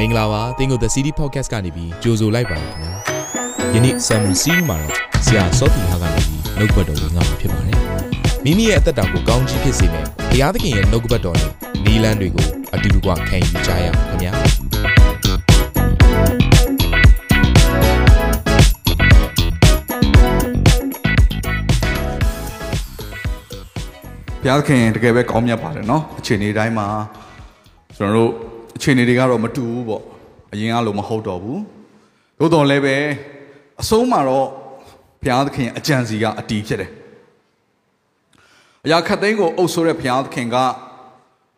မင်္ဂလာပါသင်ကို The City Podcast ကနေပြီးကြိုဆိုလိုက်ပါတယ်ခင်ဗျာယနေ့ Summary Series မှာတော့ဆရာစောတီဟာကနေပြီးနှုတ်ဘတ်တော်ဝင်ငါမှာဖြစ်ပါတယ်မိမိရဲ့အသက်တာကိုကောင်းကြီးဖြစ်စေမယ်ဘုရားသခင်ရဲ့နှုတ်ဘတ်တော်နဲ့နီလန်းတွေကိုအတူတူကခံယူကြရအောင်ခင်ဗျာဘုရားသခင်တကယ်ပဲကောင်းမြတ်ပါတယ်เนาะအခြေအနေတိုင်းမှာကျွန်တော်တို့ အခြေအနေတွေကတော့မတူဘူးပေါ့အရင်ကလိုမဟုတ်တော့ဘူးသို့တော်လည်းပဲအဆုံးမှာတော့ဘုရားသခင်အကြံစီကအတီးဖြစ်တယ်အရာခတ်သိမ်းကိုအုပ်ဆိုးတဲ့ဘုရားသခင်က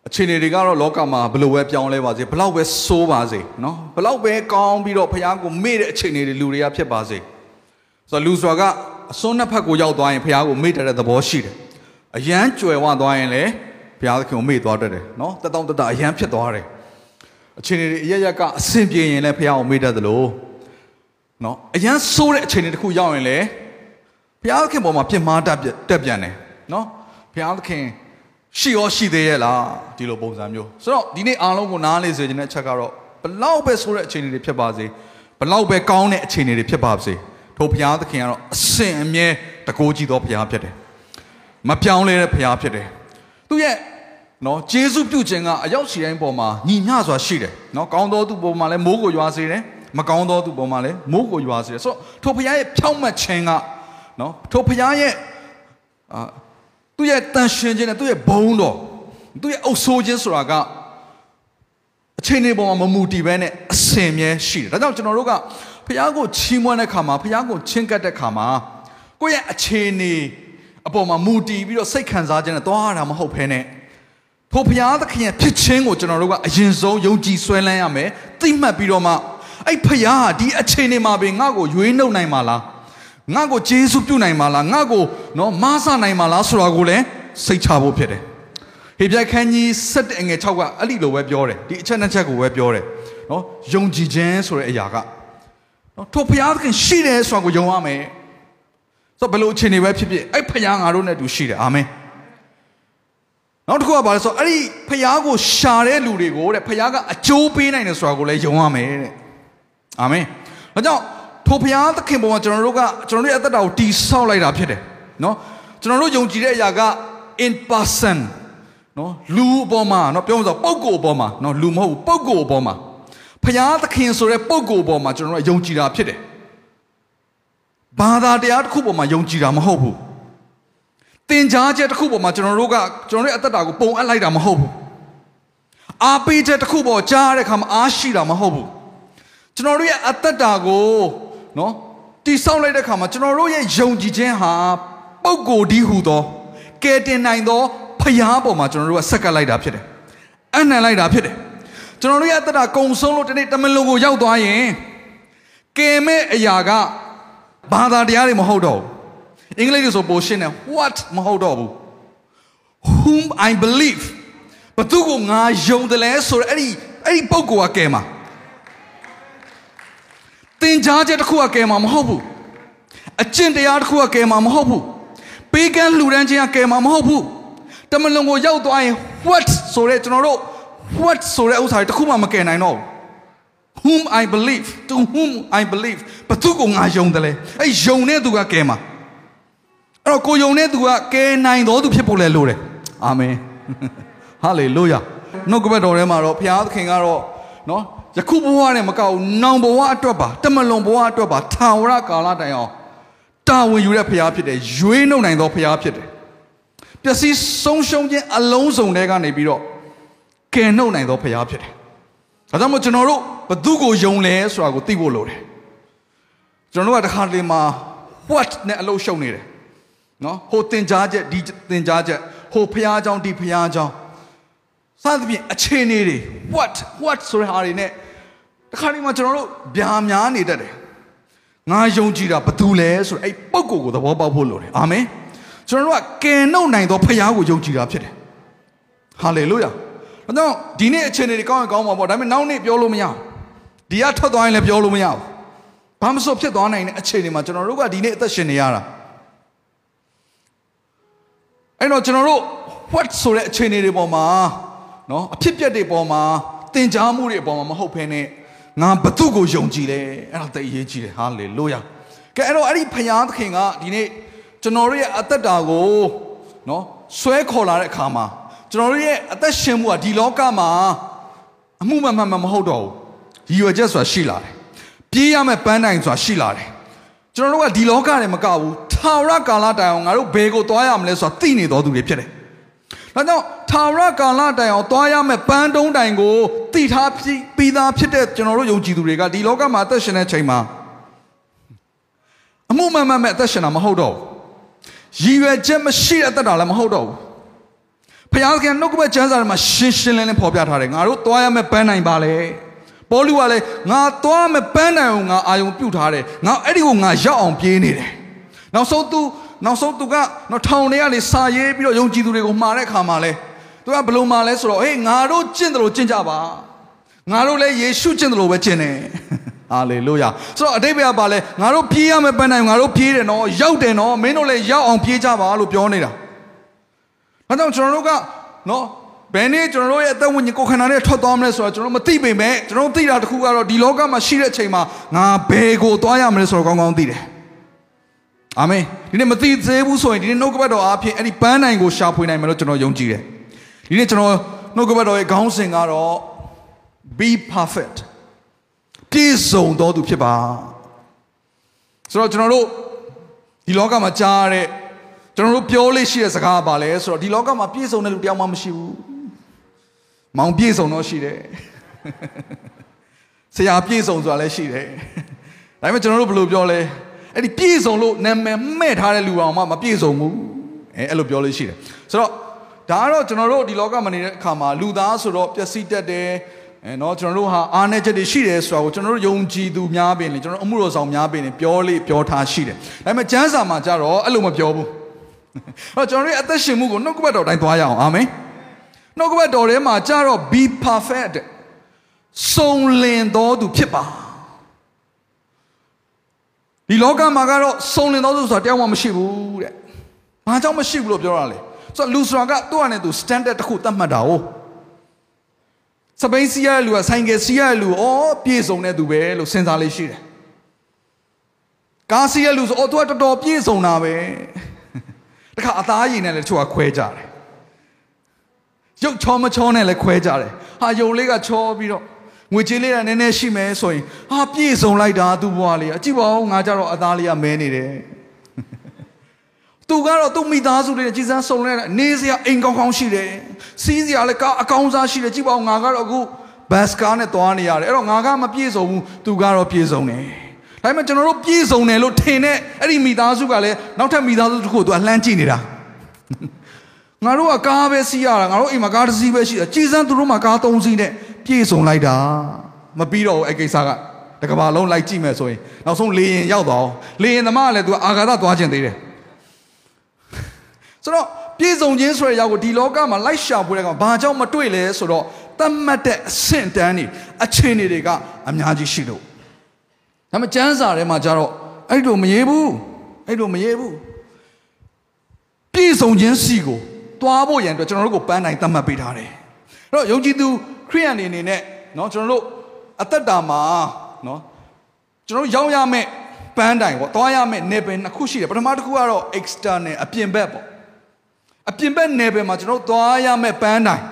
အခြေအနေတွေကတော့လောကမှာဘလို့ပဲပြောင်းလဲပါစေဘလောက်ပဲဆိုးပါစေနော်ဘလောက်ပဲကောင်းပြီးတော့ဘုရားကိုမေ့တဲ့အခြေအနေတွေလူတွေကဖြစ်ပါစေဆိုတော့လူစွာကအစွန်းနှစ်ဖက်ကိုရောက်သွားရင်ဘုရားကိုမေ့တဲ့သဘောရှိတယ်အယမ်းကြွယ်ဝသွားရင်လည်းဘုရားသခင်ကိုမေ့သွားတတ်တယ်နော်တတောင့်တတအယမ်းဖြစ်သွားတယ် အခြေအနေတွေအရရက်ကအဆင်ပြေရင်လည်းဘုရားကိုမေ့တတ်သလိုနော်အယမ်းဆိုးတဲ့အခြေအနေတစ်ခုရောက်ရင်လည်းဘုရားသခင်ပေါ်မှာပြစ်မှားတတ်တက်ပြန်တယ်နော်ဘုရားသခင်ရှိရောရှိသေးရဲ့လားဒီလိုပုံစံမျိုးဆိုတော့ဒီနေ့အားလုံးကိုနားလေစေခြင်းတဲ့အချက်ကတော့ဘလောက်ပဲဆိုးတဲ့အခြေအနေတွေဖြစ်ပါစေဘလောက်ပဲကောင်းတဲ့အခြေအနေတွေဖြစ်ပါစေထို့ဘုရားသခင်ကတော့အစဉ်အမြဲတကိုးကြည့်သောဘုရားဖြစ်တယ်မပြောင်းလဲတဲ့ဖရားဖြစ်တယ်သူရဲ့ နော်ဂျေစုပြုခြင်းကအရောက်စီတိုင်းပေါ်မှာညီမျှစွာရှိတယ်နော်ကောင်းသောသူပေါ်မှာလည်းမိုးကိုရွာစေတယ်မကောင်းသောသူပေါ်မှာလည်းမိုးကိုရွာစေတယ်ဆိုတော့ထိုဖရားရဲ့ဖြောင့်မတ်ခြင်းကနော်ထိုဖရားရဲ့အာသူ့ရဲ့တန်ရှင်ခြင်းနဲ့သူ့ရဲ့ဘုံတော်သူ့ရဲ့အုပ်ဆိုးခြင်းဆိုတာကအချိန်တွေပေါ်မှာမမူတည်ဘဲနဲ့အစင်မြဲရှိတယ်ဒါကြောင့်ကျွန်တော်တို့ကဖရားကိုချီးမွမ်းတဲ့ခါမှာဖရားကိုချင်းကပ်တဲ့ခါမှာကိုယ့်ရဲ့အခြေအနေအပေါ်မှာမူတည်ပြီးတော့စိတ်ခံစားခြင်းနဲ့သွားရတာမဟုတ်ဘဲနဲ့ ထိုဘုရားသခင်ရဲ့ဖြစ်ခြင်းကိုကျွန်တော်တို့ကအရင်ဆုံးယုံကြည်ဆွဲလန်းရမယ်သိမှတ်ပြီးတော့မှအဲ့ဘုရားဟာဒီအချိန်နေမှာပဲငါ့ကိုရွေးနှုတ်နိုင်မှာလားငါ့ကိုဂျေစုပြုနိုင်မှာလားငါ့ကိုနော်မဆနိုင်မှာလားဆိုတာကိုလည်းစိတ်ချဖို့ဖြစ်တယ်ဟေပြိုက်ခန်းကြီး7အငယ်6ကအဲ့ဒီလိုပဲပြောတယ်ဒီအချက်နှစ်ချက်ကိုပဲပြောတယ်နော်ယုံကြည်ခြင်းဆိုတဲ့အရာကနော်ထိုဘုရားသခင်ရှိတယ်ဆိုတာကိုယုံရမယ်ဆိုဘယ်လိုအခြေအနေပဲဖြစ်ဖြစ်အဲ့ဖခင်ငါတို့နဲ့တူရှိတယ်အာမင် နောက်တစ်ခုကဘာလဲဆိုအဲ့ဒီဖခင်ကိုရှာတဲ့လူတွေကိုတဲ့ဖခင်ကအကျိုးပေးနိုင်တယ်ဆိုတာကိုလည်းယုံရမယ်တဲ့အာမင်ဒါကြောင့်ထိုဖခင်သခင်ပေါ်မှာကျွန်တော်တို့ကကျွန်တော်တို့ရဲ့အသက်တာကိုတီဆောက်လိုက်တာဖြစ်တယ်နော်ကျွန်တော်တို့ယုံကြည်တဲ့အရာက in person နော်လူအပေါ်မှာနော်ပြောမှဆိုပုဂ္ဂိုလ်အပေါ်မှာနော်လူမဟုတ်ဘူးပုဂ္ဂိုလ်အပေါ်မှာဖခင်သခင်ဆိုတဲ့ပုဂ္ဂိုလ်အပေါ်မှာကျွန်တော်တို့ယုံကြည်တာဖြစ်တယ်ဘာသာတရားတစ်ခုပေါ်မှာယုံကြည်တာမဟုတ်ဘူး သင်ကြားချက်တစ်ခုပေါ်မှာကျွန်တော်တို့ကကျွန်တော်တို့အသက်တာကိုပုံအပ်လိုက်တာမဟုတ်ဘူးအားပေးချက်တစ်ခုပေါ်ကြားရတဲ့အခါမှာအားရှိတာမဟုတ်ဘူးကျွန်တော်တို့ရဲ့အသက်တာကိုနော်တိဆောက်လိုက်တဲ့အခါမှာကျွန်တော်တို့ရဲ့ယုံကြည်ခြင်းဟာပုံကိုယ်ဒီဟုသောကဲတင်နိုင်သောဖရားပေါ်မှာကျွန်တော်တို့ကဆက်ကပ်လိုက်တာဖြစ်တယ်အနံလိုက်တာဖြစ်တယ်ကျွန်တော်တို့ရဲ့အသက်တာကုံဆုံးလို့ဒီနေ့တမန်လုံးကိုရောက်သွားရင်ကဲမဲ့အရာကဘာသာတရားတွေမဟုတ်တော့ဘူး အင်္ဂလိပ်လိုဆိုပိုရှင်းတယ် what မဟုတ်တော့ဘူး whom i believe ဘသူကိုငါယုံတယ်လဲဆိုတော့အဲ့ဒီအဲ့ဒီပုံကောကဲမှာသင်ကြားချက်တစ်ခုကကဲမှာမဟုတ်ဘူးအကျင့်တရားတစ်ခုကကဲမှာမဟုတ်ဘူးပေးကမ်းလှူဒန်းခြင်းကကဲမှာမဟုတ်ဘူးတမန်လုံးကိုရောက်သွားရင် what ဆိုတဲ့ကျွန်တော်တို့ what ဆိုတဲ့ဥစ္စာတွေတစ်ခုမှမကဲနိုင်တော့ဘူး whom I believe to whom I believe ဘသူကိုငါယုံတယ်လဲအဲ့ယုံတဲ့သူကကဲမှာ အဲ့တော့ကိုယုံတဲ့သူကကဲနိုင်တော်သူဖြစ်ဖို့လဲလိုတယ်အာမင်ဟာလေလုယာနှုတ်ကပတ်တော်ထဲမှာတော့ဘုရားသခင်ကတော့နော်ယခုဘဝနဲ့မကောက်နောင်ဘဝအတွက်ပါတမလွန်ဘဝအတွက်ပါထာဝရကာလတိုင်အောင်တာဝန်ယူတဲ့ဘုရားဖြစ်တယ်ရွေးနှုတ်နိုင်သောဘုရားဖြစ်တယ်ပျက်စီးဆုံးရှုံးခြင်းအလုံးစုံတွေကနေပြီးတော့ကယ်နှုတ်နိုင်သောဘုရားဖြစ်တယ်ဒါကြောင့်မို့ကျွန်တော်တို့ဘသူကိုယုံလဲဆိုတာကိုသိဖို့လိုတယ်ကျွန်တော်တို့ကတခါတလေမှာ what နဲ့အလုပ်ရှုံနေတယ် နော်ဟိုတင်ကြားချက်ဒီတင်ကြားချက်ဟိုဖျားเจ้าဒီဖျားเจ้าစသဖြင့်အခြေအနေတွေ what what ဆိုတဲ့ဟာတွေနဲ့တခါတလေမှာကျွန်တော်တို့ဗျာများနေတတ်တယ်ငါယုံကြည်တာဘသူလဲဆိုတော့အဲ့ပုံကိုကိုသဘောပေါက်ဖို့လိုတယ်အာမင်ကျွန်တော်တို့ကကယ်နှုတ်နိုင်သောဖျားကိုယုံကြည်တာဖြစ်တယ်ဟာလေလုယာ။ဒါကြောင့်ဒီနေ့အခြေအနေတွေကောင်းရင်ကောင်းပါပေါ့ဒါပေမဲ့နောက်နေ့ပြောလို့မရဘူး။ဒီကထွက်သွားရင်လည်းပြောလို့မရဘူး။ဘာမဆိုဖြစ်သွားနိုင်တဲ့အခြေအနေမှာကျွန်တော်တို့ကဒီနေ့အသက်ရှင်နေရတာ။ အဲ့တော့ကျွန်တော်တို့ what ဆိုတဲ့အခြေအနေတွေပေါ်မှာနော်အဖြစ်ပြက်တွေပေါ်မှာသင်ကြားမှုတွေအပေါ်မှာမဟုတ်ဘဲနဲ့ငါဘသူ့ကိုယုံကြည်လဲအဲ့ဒါတိတ်အရေးကြီးတယ်ဟာလေလုယာကဲအဲ့တော့အဲ့ဒီဖယားသခင်ကဒီနေ့ကျွန်တော်တို့ရဲ့အသက်တာကိုနော်ဆွဲခေါ်လာတဲ့အခါမှာကျွန်တော်တို့ရဲ့အသက်ရှင်မှုကဒီလောကမှာအမှုမှန်မှန်မဟုတ်တော့ဘူးရည်ရွယ်ချက်ဆိုတာရှိလာတယ်ပြေးရမယ့်ပန်းတိုင်ဆိုတာရှိလာတယ် ကျွန်တော်တို့ကဒီလောကထဲမကဘူးထာဝရကာလတိုင်အောင်ငါတို့ဘယ်ကိုသွားရမလဲဆိုတာသိနေတော်သူတွေဖြစ်တယ်။ဒါကြောင့်ထာဝရကာလတိုင်အောင်သွားရမယ့်ပန်းတုံးတိုင်ကိုသိထားပြီးသားဖြစ်တဲ့ကျွန်တော်တို့ယုံကြည်သူတွေကဒီလောကမှာအသက်ရှင်တဲ့ချိန်မှာအမှုမှန်မှန်မဲ့အသက်ရှင်တာမဟုတ်တော့ဘူး။ရည်ရွယ်ချက်မရှိတဲ့အသက်တာလည်းမဟုတ်တော့ဘူး။ဘုရားခင်နှုတ်ကပတ်ကျမ်းစာထဲမှာရှင်းရှင်းလင်းလင်းဖော်ပြထားတယ်ငါတို့သွားရမယ့်ပန်းတိုင်ပါလေ။ ပေါလုကလည်းငါသွားမယ်ပန်းတိုင်ကိုငါအာယုံပြုတ်ထားတယ်ငါအဲ့ဒီကိုငါရောက်အောင်ပြေးနေတယ်နောက်ဆုံးသူနောက်ဆုံးသူကတော့ထောင်ထဲကနေစာရေးပြီးတော့ယုံကြည်သူတွေကိုမှားတဲ့အခါမှာလဲသူကဘယ်လိုမှားလဲဆိုတော့ဟေးငါတို့ကျင့်တယ်လို့ကျင့်ကြပါငါတို့လည်းယေရှုကျင့်တယ်လို့ပဲကျင့်တယ်ဟာလေလုယာဆိုတော့အတိတ်ဘက်ကပါလဲငါတို့ပြေးရမယ်ပန်းတိုင်ငါတို့ပြေးတယ်နော်ရောက်တယ်နော်မင်းတို့လည်းရောက်အောင်ပြေးကြပါလို့ပြောနေတာဒါကြောင့်ကျွန်တော်တို့ကနော် ဘယ်နေ့ကျွန်တော်တို့ရဲ့အသက်ဝိညာဉ်ကိုယ်ခန္ဓာနဲ့ထွက်သွားမလဲဆိုတော့ကျွန်တော်မသိပေမဲ့ကျွန်တော်သိတာတစ်ခုကတော့ဒီလောကမှာရှိတဲ့အချိန်မှာငါဘယ်ကိုသွားရမလဲဆိုတော့ကောင်းကောင်းသိတယ်အာမင်ဒီနေ့မသိသေးဘူးဆိုရင်ဒီနေ့နှုတ်ကပတ်တော်အားဖြင့်အဲ့ဒီပန်းနိုင်ကိုရှာဖွေနိုင်မယ်လို့ကျွန်တော်ယုံကြည်တယ်ဒီနေ့ကျွန်တော်နှုတ်ကပတ်တော်ရဲ့ခေါင်းစဉ်ကတော့ be perfect ပြည့်စုံတော်သူဖြစ်ပါဆိုတော့ကျွန်တော်တို့ဒီလောကမှာကြားရတဲ့ကျွန်တော်တို့ပြောလို့ရှိတဲ့စကားပါလဲဆိုတော့ဒီလောကမှာပြည့်စုံတဲ့လူတယောက်မှမရှိဘူး မောင်ပြည့်စုံတော့ရှိတယ်ဆရာပြည့်စုံဆိုတာလည်းရှိတယ်ဒါပေမဲ့ကျွန်တော်တို့ဘယ်လိုပြောလဲအဲ့ဒီပြည့်စုံလို့နာမည်မဲ့ထားတဲ့လူအောင်မှမပြည့်စုံဘူးအဲအဲ့လိုပြောလို့ရှိတယ်ဆိုတော့ဒါကတော့ကျွန်တော်တို့ဒီလောကမှာနေတဲ့အခါမှာလူသားဆိုတော့ပျက်စီးတတ်တယ်အဲเนาะကျွန်တော်တို့ဟာအားနည်းချက်တွေရှိတယ်ဆိုတာကိုကျွန်တော်တို့ယုံကြည်သူများပင်လေကျွန်တော်တို့အမှုတော်ဆောင်များပင်လေပြောလေပြောထားရှိတယ်ဒါပေမဲ့ကျမ်းစာမှာကြတော့အဲ့လိုမပြောဘူးအဲ့တော့ကျွန်တော်တို့ရဲ့အသက်ရှင်မှုကိုနှုတ်ကပတ်တော်တိုင်းသွားရအောင်အာမင် နှုတ်ကပတ်တော်ထဲမှာကြတော့ be perfect စုံလင်တော်သူဖြစ်ပါဒီလောကမှာကတော့စုံလင်တော်သူဆိုတာတရားမှမရှိဘူးတဲ့။ဘာကြောင့်မရှိဘူးလို့ပြောရလဲ။ဆိုတော့လူဆိုတာကသူ့အနေနဲ့သူ standard တစ်ခုသတ်မှတ်တာ哦။စပိန်စီးရတဲ့လူကဆိုင်ကယ်စီးရတဲ့လူအော်ပြည့်စုံတဲ့သူပဲလို့စဉ်းစားလေးရှိတယ်။ကားစီးရတဲ့လူဆိုအော်သူကတော်တော်ပြည့်စုံတာပဲ။တခါအသားရည်နဲ့လည်းချို့ကခွဲကြတယ်။ ရုပ်ချောမချောနဲ့လည်းခွဲကြတယ်။ဟာယုံလေးကချောပြီးတော့ငွေကြေးလေးကနည်းနည်းရှိမယ်ဆိုရင်ဟာပြည့်စုံလိုက်တာသူ့ဘဝလေးအကြည့်ပါဦးငါကြတော့အသားလေးကမဲနေတယ်သူကတော့သူ့မိသားစုလေးနဲ့ကြည်စမ်းစုံလဲနေစရာအိမ်ကောင်းကောင်းရှိတယ်စီးစရာလည်းကအကောင်းစားရှိတယ်ကြည့်ပါဦးငါကတော့အခုဘတ်စကားနဲ့သွားနေရတယ်အဲ့တော့ငါကမပြည့်စုံဘူးသူကတော့ပြည့်စုံတယ်ဒါပေမဲ့ကျွန်တော်တို့ပြည့်စုံတယ်လို့ထင်တဲ့အဲ့ဒီမိသားစုကလည်းနောက်ထပ်မိသားစုတစ်ခုကိုသူကလှမ်းကြည့်နေတာ ငါတို့ကကားပဲစီးရတာငါတို့အိမ်မှာကားတစ်စီးပဲရှိတယ်ကြည်စမ်းသူတို့မှာကား၃စီးနဲ့ပြည့်စုံလိုက်တာမပြီးတော့ဘူးအဲ့ကိစ္စကတကဘာလုံးလိုက်ကြည့်မယ်ဆိုရင်နောက်ဆုံးလေရင်ရောက်တော့လေရင်သမားကလည်းသူအာဃာတသွားခြင်းသေးတယ်ဆိုတော့ပြည့်စုံခြင်းဆိုတဲ့ရောက်ကိုဒီလောကမှာလိုက်ရှာဖွေတဲ့ကောင်ဘာကြောင့်မတွေ့လဲဆိုတော့တတ်မှတ်တဲ့အဆင့်တန်းတွေအခြေအနေတွေကအများကြီးရှိလို့ဒါမှကျမ်းစာထဲမှာကျတော့အဲ့လိုမရေးဘူးအဲ့လိုမရေးဘူးပြည့်စုံခြင်းစီကို တွားဖို့ရန်အတွက်ကျွန်တော်တို့ကိုပန်းနိုင်တတ်မှတ်ပေးထားတယ်အဲ့တော့ယုံကြည်သူခရိယန်တွေအနေနဲ့เนาะကျွန်တော်တို့အသက်တာမှာเนาะကျွန်တော်ရောက်ရမယ့်ပန်းတိုင်ပေါ့သွားရမယ့် level နှစ်ခုရှိတယ်ပထမတစ်ခုကတော့ external အပြင်ဘက်ပေါ့အပြင်ဘက် level မှာကျွန်တော်သွားရမယ့်ပန်းတိုင်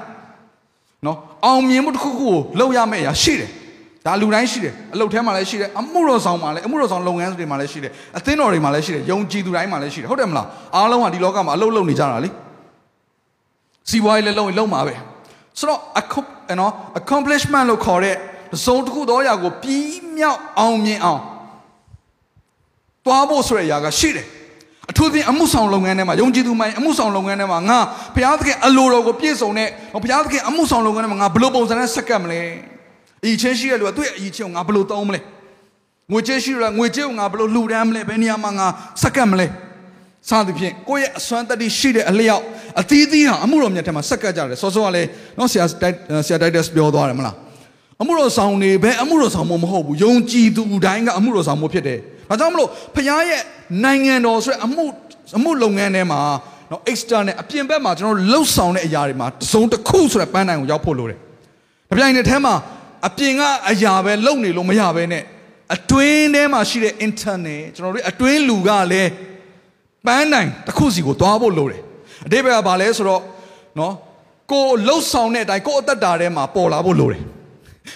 เนาะအောင်မြင်မှုတစ်ခုခုကိုလုပ်ရမယ့်အရာရှိတယ်ဒါလူတိုင်းရှိတယ်အလုပ်ထဲမှာလည်းရှိတယ်အမှုတော်ဆောင်မှာလည်းအမှုတော်ဆောင်လုပ်ငန်းတွေမှာလည်းရှိတယ်အသင်းတော်တွေမှာလည်းရှိတယ်ယုံကြည်သူတိုင်းမှာလည်းရှိတယ်ဟုတ်တယ်မလားအားလုံးကဒီလောကမှာအလုပ်လုပ်နေကြတာလေ စီးပွားရေးလည်းလုပ်ရင်လုပ်မှာပဲဆိုတော့နော် accomplishment လို့ခေါ်တဲ့သုံးတစ်ခုသောအရာကိုပြီးမြောက်အောင်မြင်အောင်တွားဖို့ဆိုတဲ့အရာကရှိတယ်အထူးသဖြင့်အမှုဆောင်လုပ်ငန်းထဲမှာယုံကြည်သူမှန်အမှုဆောင်လုပ်ငန်းထဲမှာငါဘုရားသခင်အလိုတော်ကိုပြည့်စုံတဲ့ဘုရားသခင်အမှုဆောင်လုပ်ငန်းထဲမှာငါဘယ်လိုပုံစံနဲ့ဆက်ကပ်မလဲအီချင်းရှိရလို့သူ့ရဲ့အီချင်းကိုငါဘယ်လိုသုံးမလဲငွေကြေးရှိရငွေကြေးကိုငါဘယ်လိုလှူဒန်းမလဲဘယ်နေရာမှာငါဆက်ကပ်မလဲ စသဖြင့်ကိုယ့်ရဲ့အစွမ်းတတိရှိတဲ့အလျောက်အသီးသီးဟာအမှုတော်မြတ်ထဲမှာဆက်ကပ်ကြတယ်စောစောကလည်းနော်ဆရာဆရာတိုက်တက်ပြောသွားတယ်မလားအမှုတော်ဆောင်နေပဲအမှုတော်ဆောင်မဟုတ်ဘူးယုံကြည်သူတိုင်းကအမှုတော်ဆောင်မှုဖြစ်တယ်ဒါကြောင့်မလို့ဖခင်ရဲ့နိုင်ငံတော်ဆိုတဲ့အမှုအမှုလုပ်ငန်းထဲမှာနော် external အပြင်ဘက်မှာကျွန်တော်လှုပ်ဆောင်တဲ့အရာတွေမှာသုံးတစ်ခုဆိုတဲ့ပန်းတိုင်ကိုရောက်ဖို့လိုတယ်ဒါတပြိုင်တည်းထဲမှာအပြင်ကအရာပဲလုံနေလို့မရပဲနဲ့အတွင်းထဲမှာရှိတဲ့ internet ကျွန်တော်တို့အတွင်းလူကလည်း ပန်းနိုင်တစ်ခုစီကိုသွားဖို့လိုတယ်အတိပ္ပယ်ကဘာလဲဆိုတော့နော်ကိုလှုပ်ဆောင်တဲ့အတိုင်းကိုအသက်တာထဲမှာပေါ်လာဖို့လိုတယ်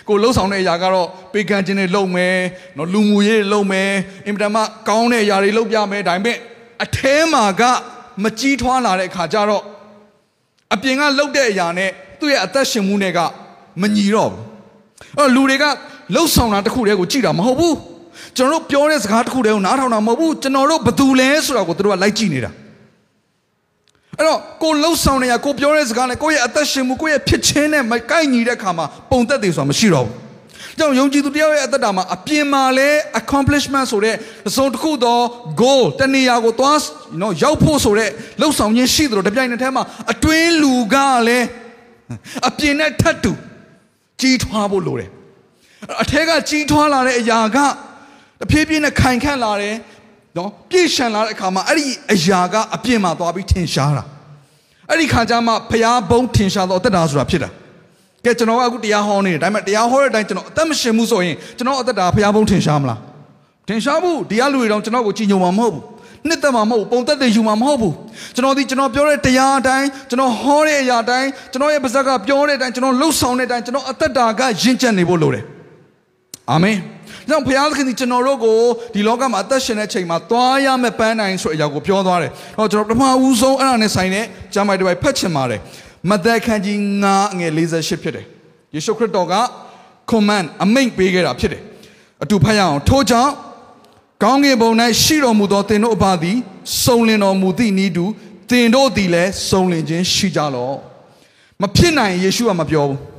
ကိုလှုပ်ဆောင်တဲ့အရာကတော့ပေကန်ခြင်းတွေလုပ်မယ်နော်လူမှုရေးတွေလုပ်မယ်အင်မတန်မှကောင်းတဲ့အရာတွေလုပ်ပြမယ်ဒါပေမဲ့အထဲမှာကမကြီးထွားလာတဲ့အခါကျတော့အပြင်ကလှုပ်တဲ့အရာနဲ့သူ့ရဲ့အသက်ရှင်မှုနဲ့ကမညီတော့ဘူးအဲ့လူတွေကလှုပ်ဆောင်တာတစ်ခုတည်းကိုကြည့်တာမဟုတ်ဘူး ကျွန်တော်တို့ပြောတဲ့စကားတစ်ခုတည်းကိုနားထောင်တာမဟုတ်ဘူးကျွန်တော်တို့ဘယ်သူလဲဆိုတာကိုသူတို့ကလိုက်ကြည့်နေတာအဲ့တော့ကိုလှုပ်ဆောင်နေရကိုပြောတဲ့စကားနဲ့ကိုယ့်ရဲ့အသက်ရှင်မှုကိုယ့်ရဲ့ဖြစ်ချင်းနဲ့မကိုက်ညီတဲ့ခါမှာပုံသက်တွေဆိုတာမရှိတော့ဘူးကြောင့်ယုံကြည်သူတယောက်ရဲ့အသက်တာမှာအပြင်မှာလဲ accomplishment ဆိုတဲ့သုံးတစ်ခုသော goal တနေရာကိုသွား you know ရောက်ဖို့ဆိုတဲ့လှုပ်ဆောင်ခြင်းရှိသလိုတပြိုင်နက်တည်းမှာအတွင်းလူကလည်းအပြင်နဲ့ထပ်တူကြီးထွားဖို့လိုတယ်အထက်ကကြီးထွားလာတဲ့အရာက တဖြည်းဖြည်းနဲ့ခိုင်ခန့်လာတယ်နော်ပြည့်ရှံလာတဲ့အခါမှာအဲ့ဒီအရာကအပြင်းမှာသွားပြီးထင်ရှားတာအဲ့ဒီခါကျမှဖျားဘုံထင်ရှားတော့တက်တာဆိုတာဖြစ်တာကဲကျွန်တော်ကအခုတရားဟောနေတယ်ဒါပေမဲ့တရားဟောတဲ့အတိုင်းကျွန်တော်အသက်မရှင်ဘူးဆိုရင်ကျွန်တော်အသက်တာဖျားဘုံထင်ရှားမလားထင်ရှားဘူးဒီကလူတွေတော့ကျွန်တော်ကိုကြည်ညိုမှာမဟုတ်ဘူးနှစ်သက်မှာမဟုတ်ဘူးပုံသက်တွေယူမှာမဟုတ်ဘူးကျွန်တော်ဒီကျွန်တော်ပြောတဲ့တရားအတိုင်းကျွန်တော်ဟောတဲ့အရာအတိုင်းကျွန်တော်ရဲ့ပါဇက်ကပြောတဲ့အတိုင်းကျွန်တော်လှုပ်ဆောင်တဲ့အတိုင်းကျွန်တော်အသက်တာကယဉ်ကျက်နေဖို့လိုတယ် အာမင်။ကြောင့်ဘုရားသခင်ဒီကျွန်တော်တို့ကိုဒီလောကမှာအသက်ရှင်တဲ့အချိန်မှာသွားရမယ့်ပန်းနိုင်ဆိုတဲ့အရာကိုပြောသွားတယ်။ဟောကျွန်တော်ပထမဦးဆုံးအဲ့ဒါနဲ့ဆိုင်တဲ့ကျမ်းပိုက်တစ်ပိုက်ဖတ်ချင်ပါတယ်။မသက်ခန်းကြီး9ငယ်48ဖြစ်တယ်။ယေရှုခရစ်တော်က command အမိန့်ပေးခဲ့တာဖြစ်တယ်။အတူဖတ်ရအောင်ထို့ကြောင့်ကောင်းကင်ဘုံ၌ရှိတော်မူသောသင်တို့အပါသည်စုံလင်တော်မူသည့်ဤသူသင်တို့သည်လည်းစုံလင်ခြင်းရှိကြလော့။မဖြစ်နိုင်ယေရှုကမပြောဘူး။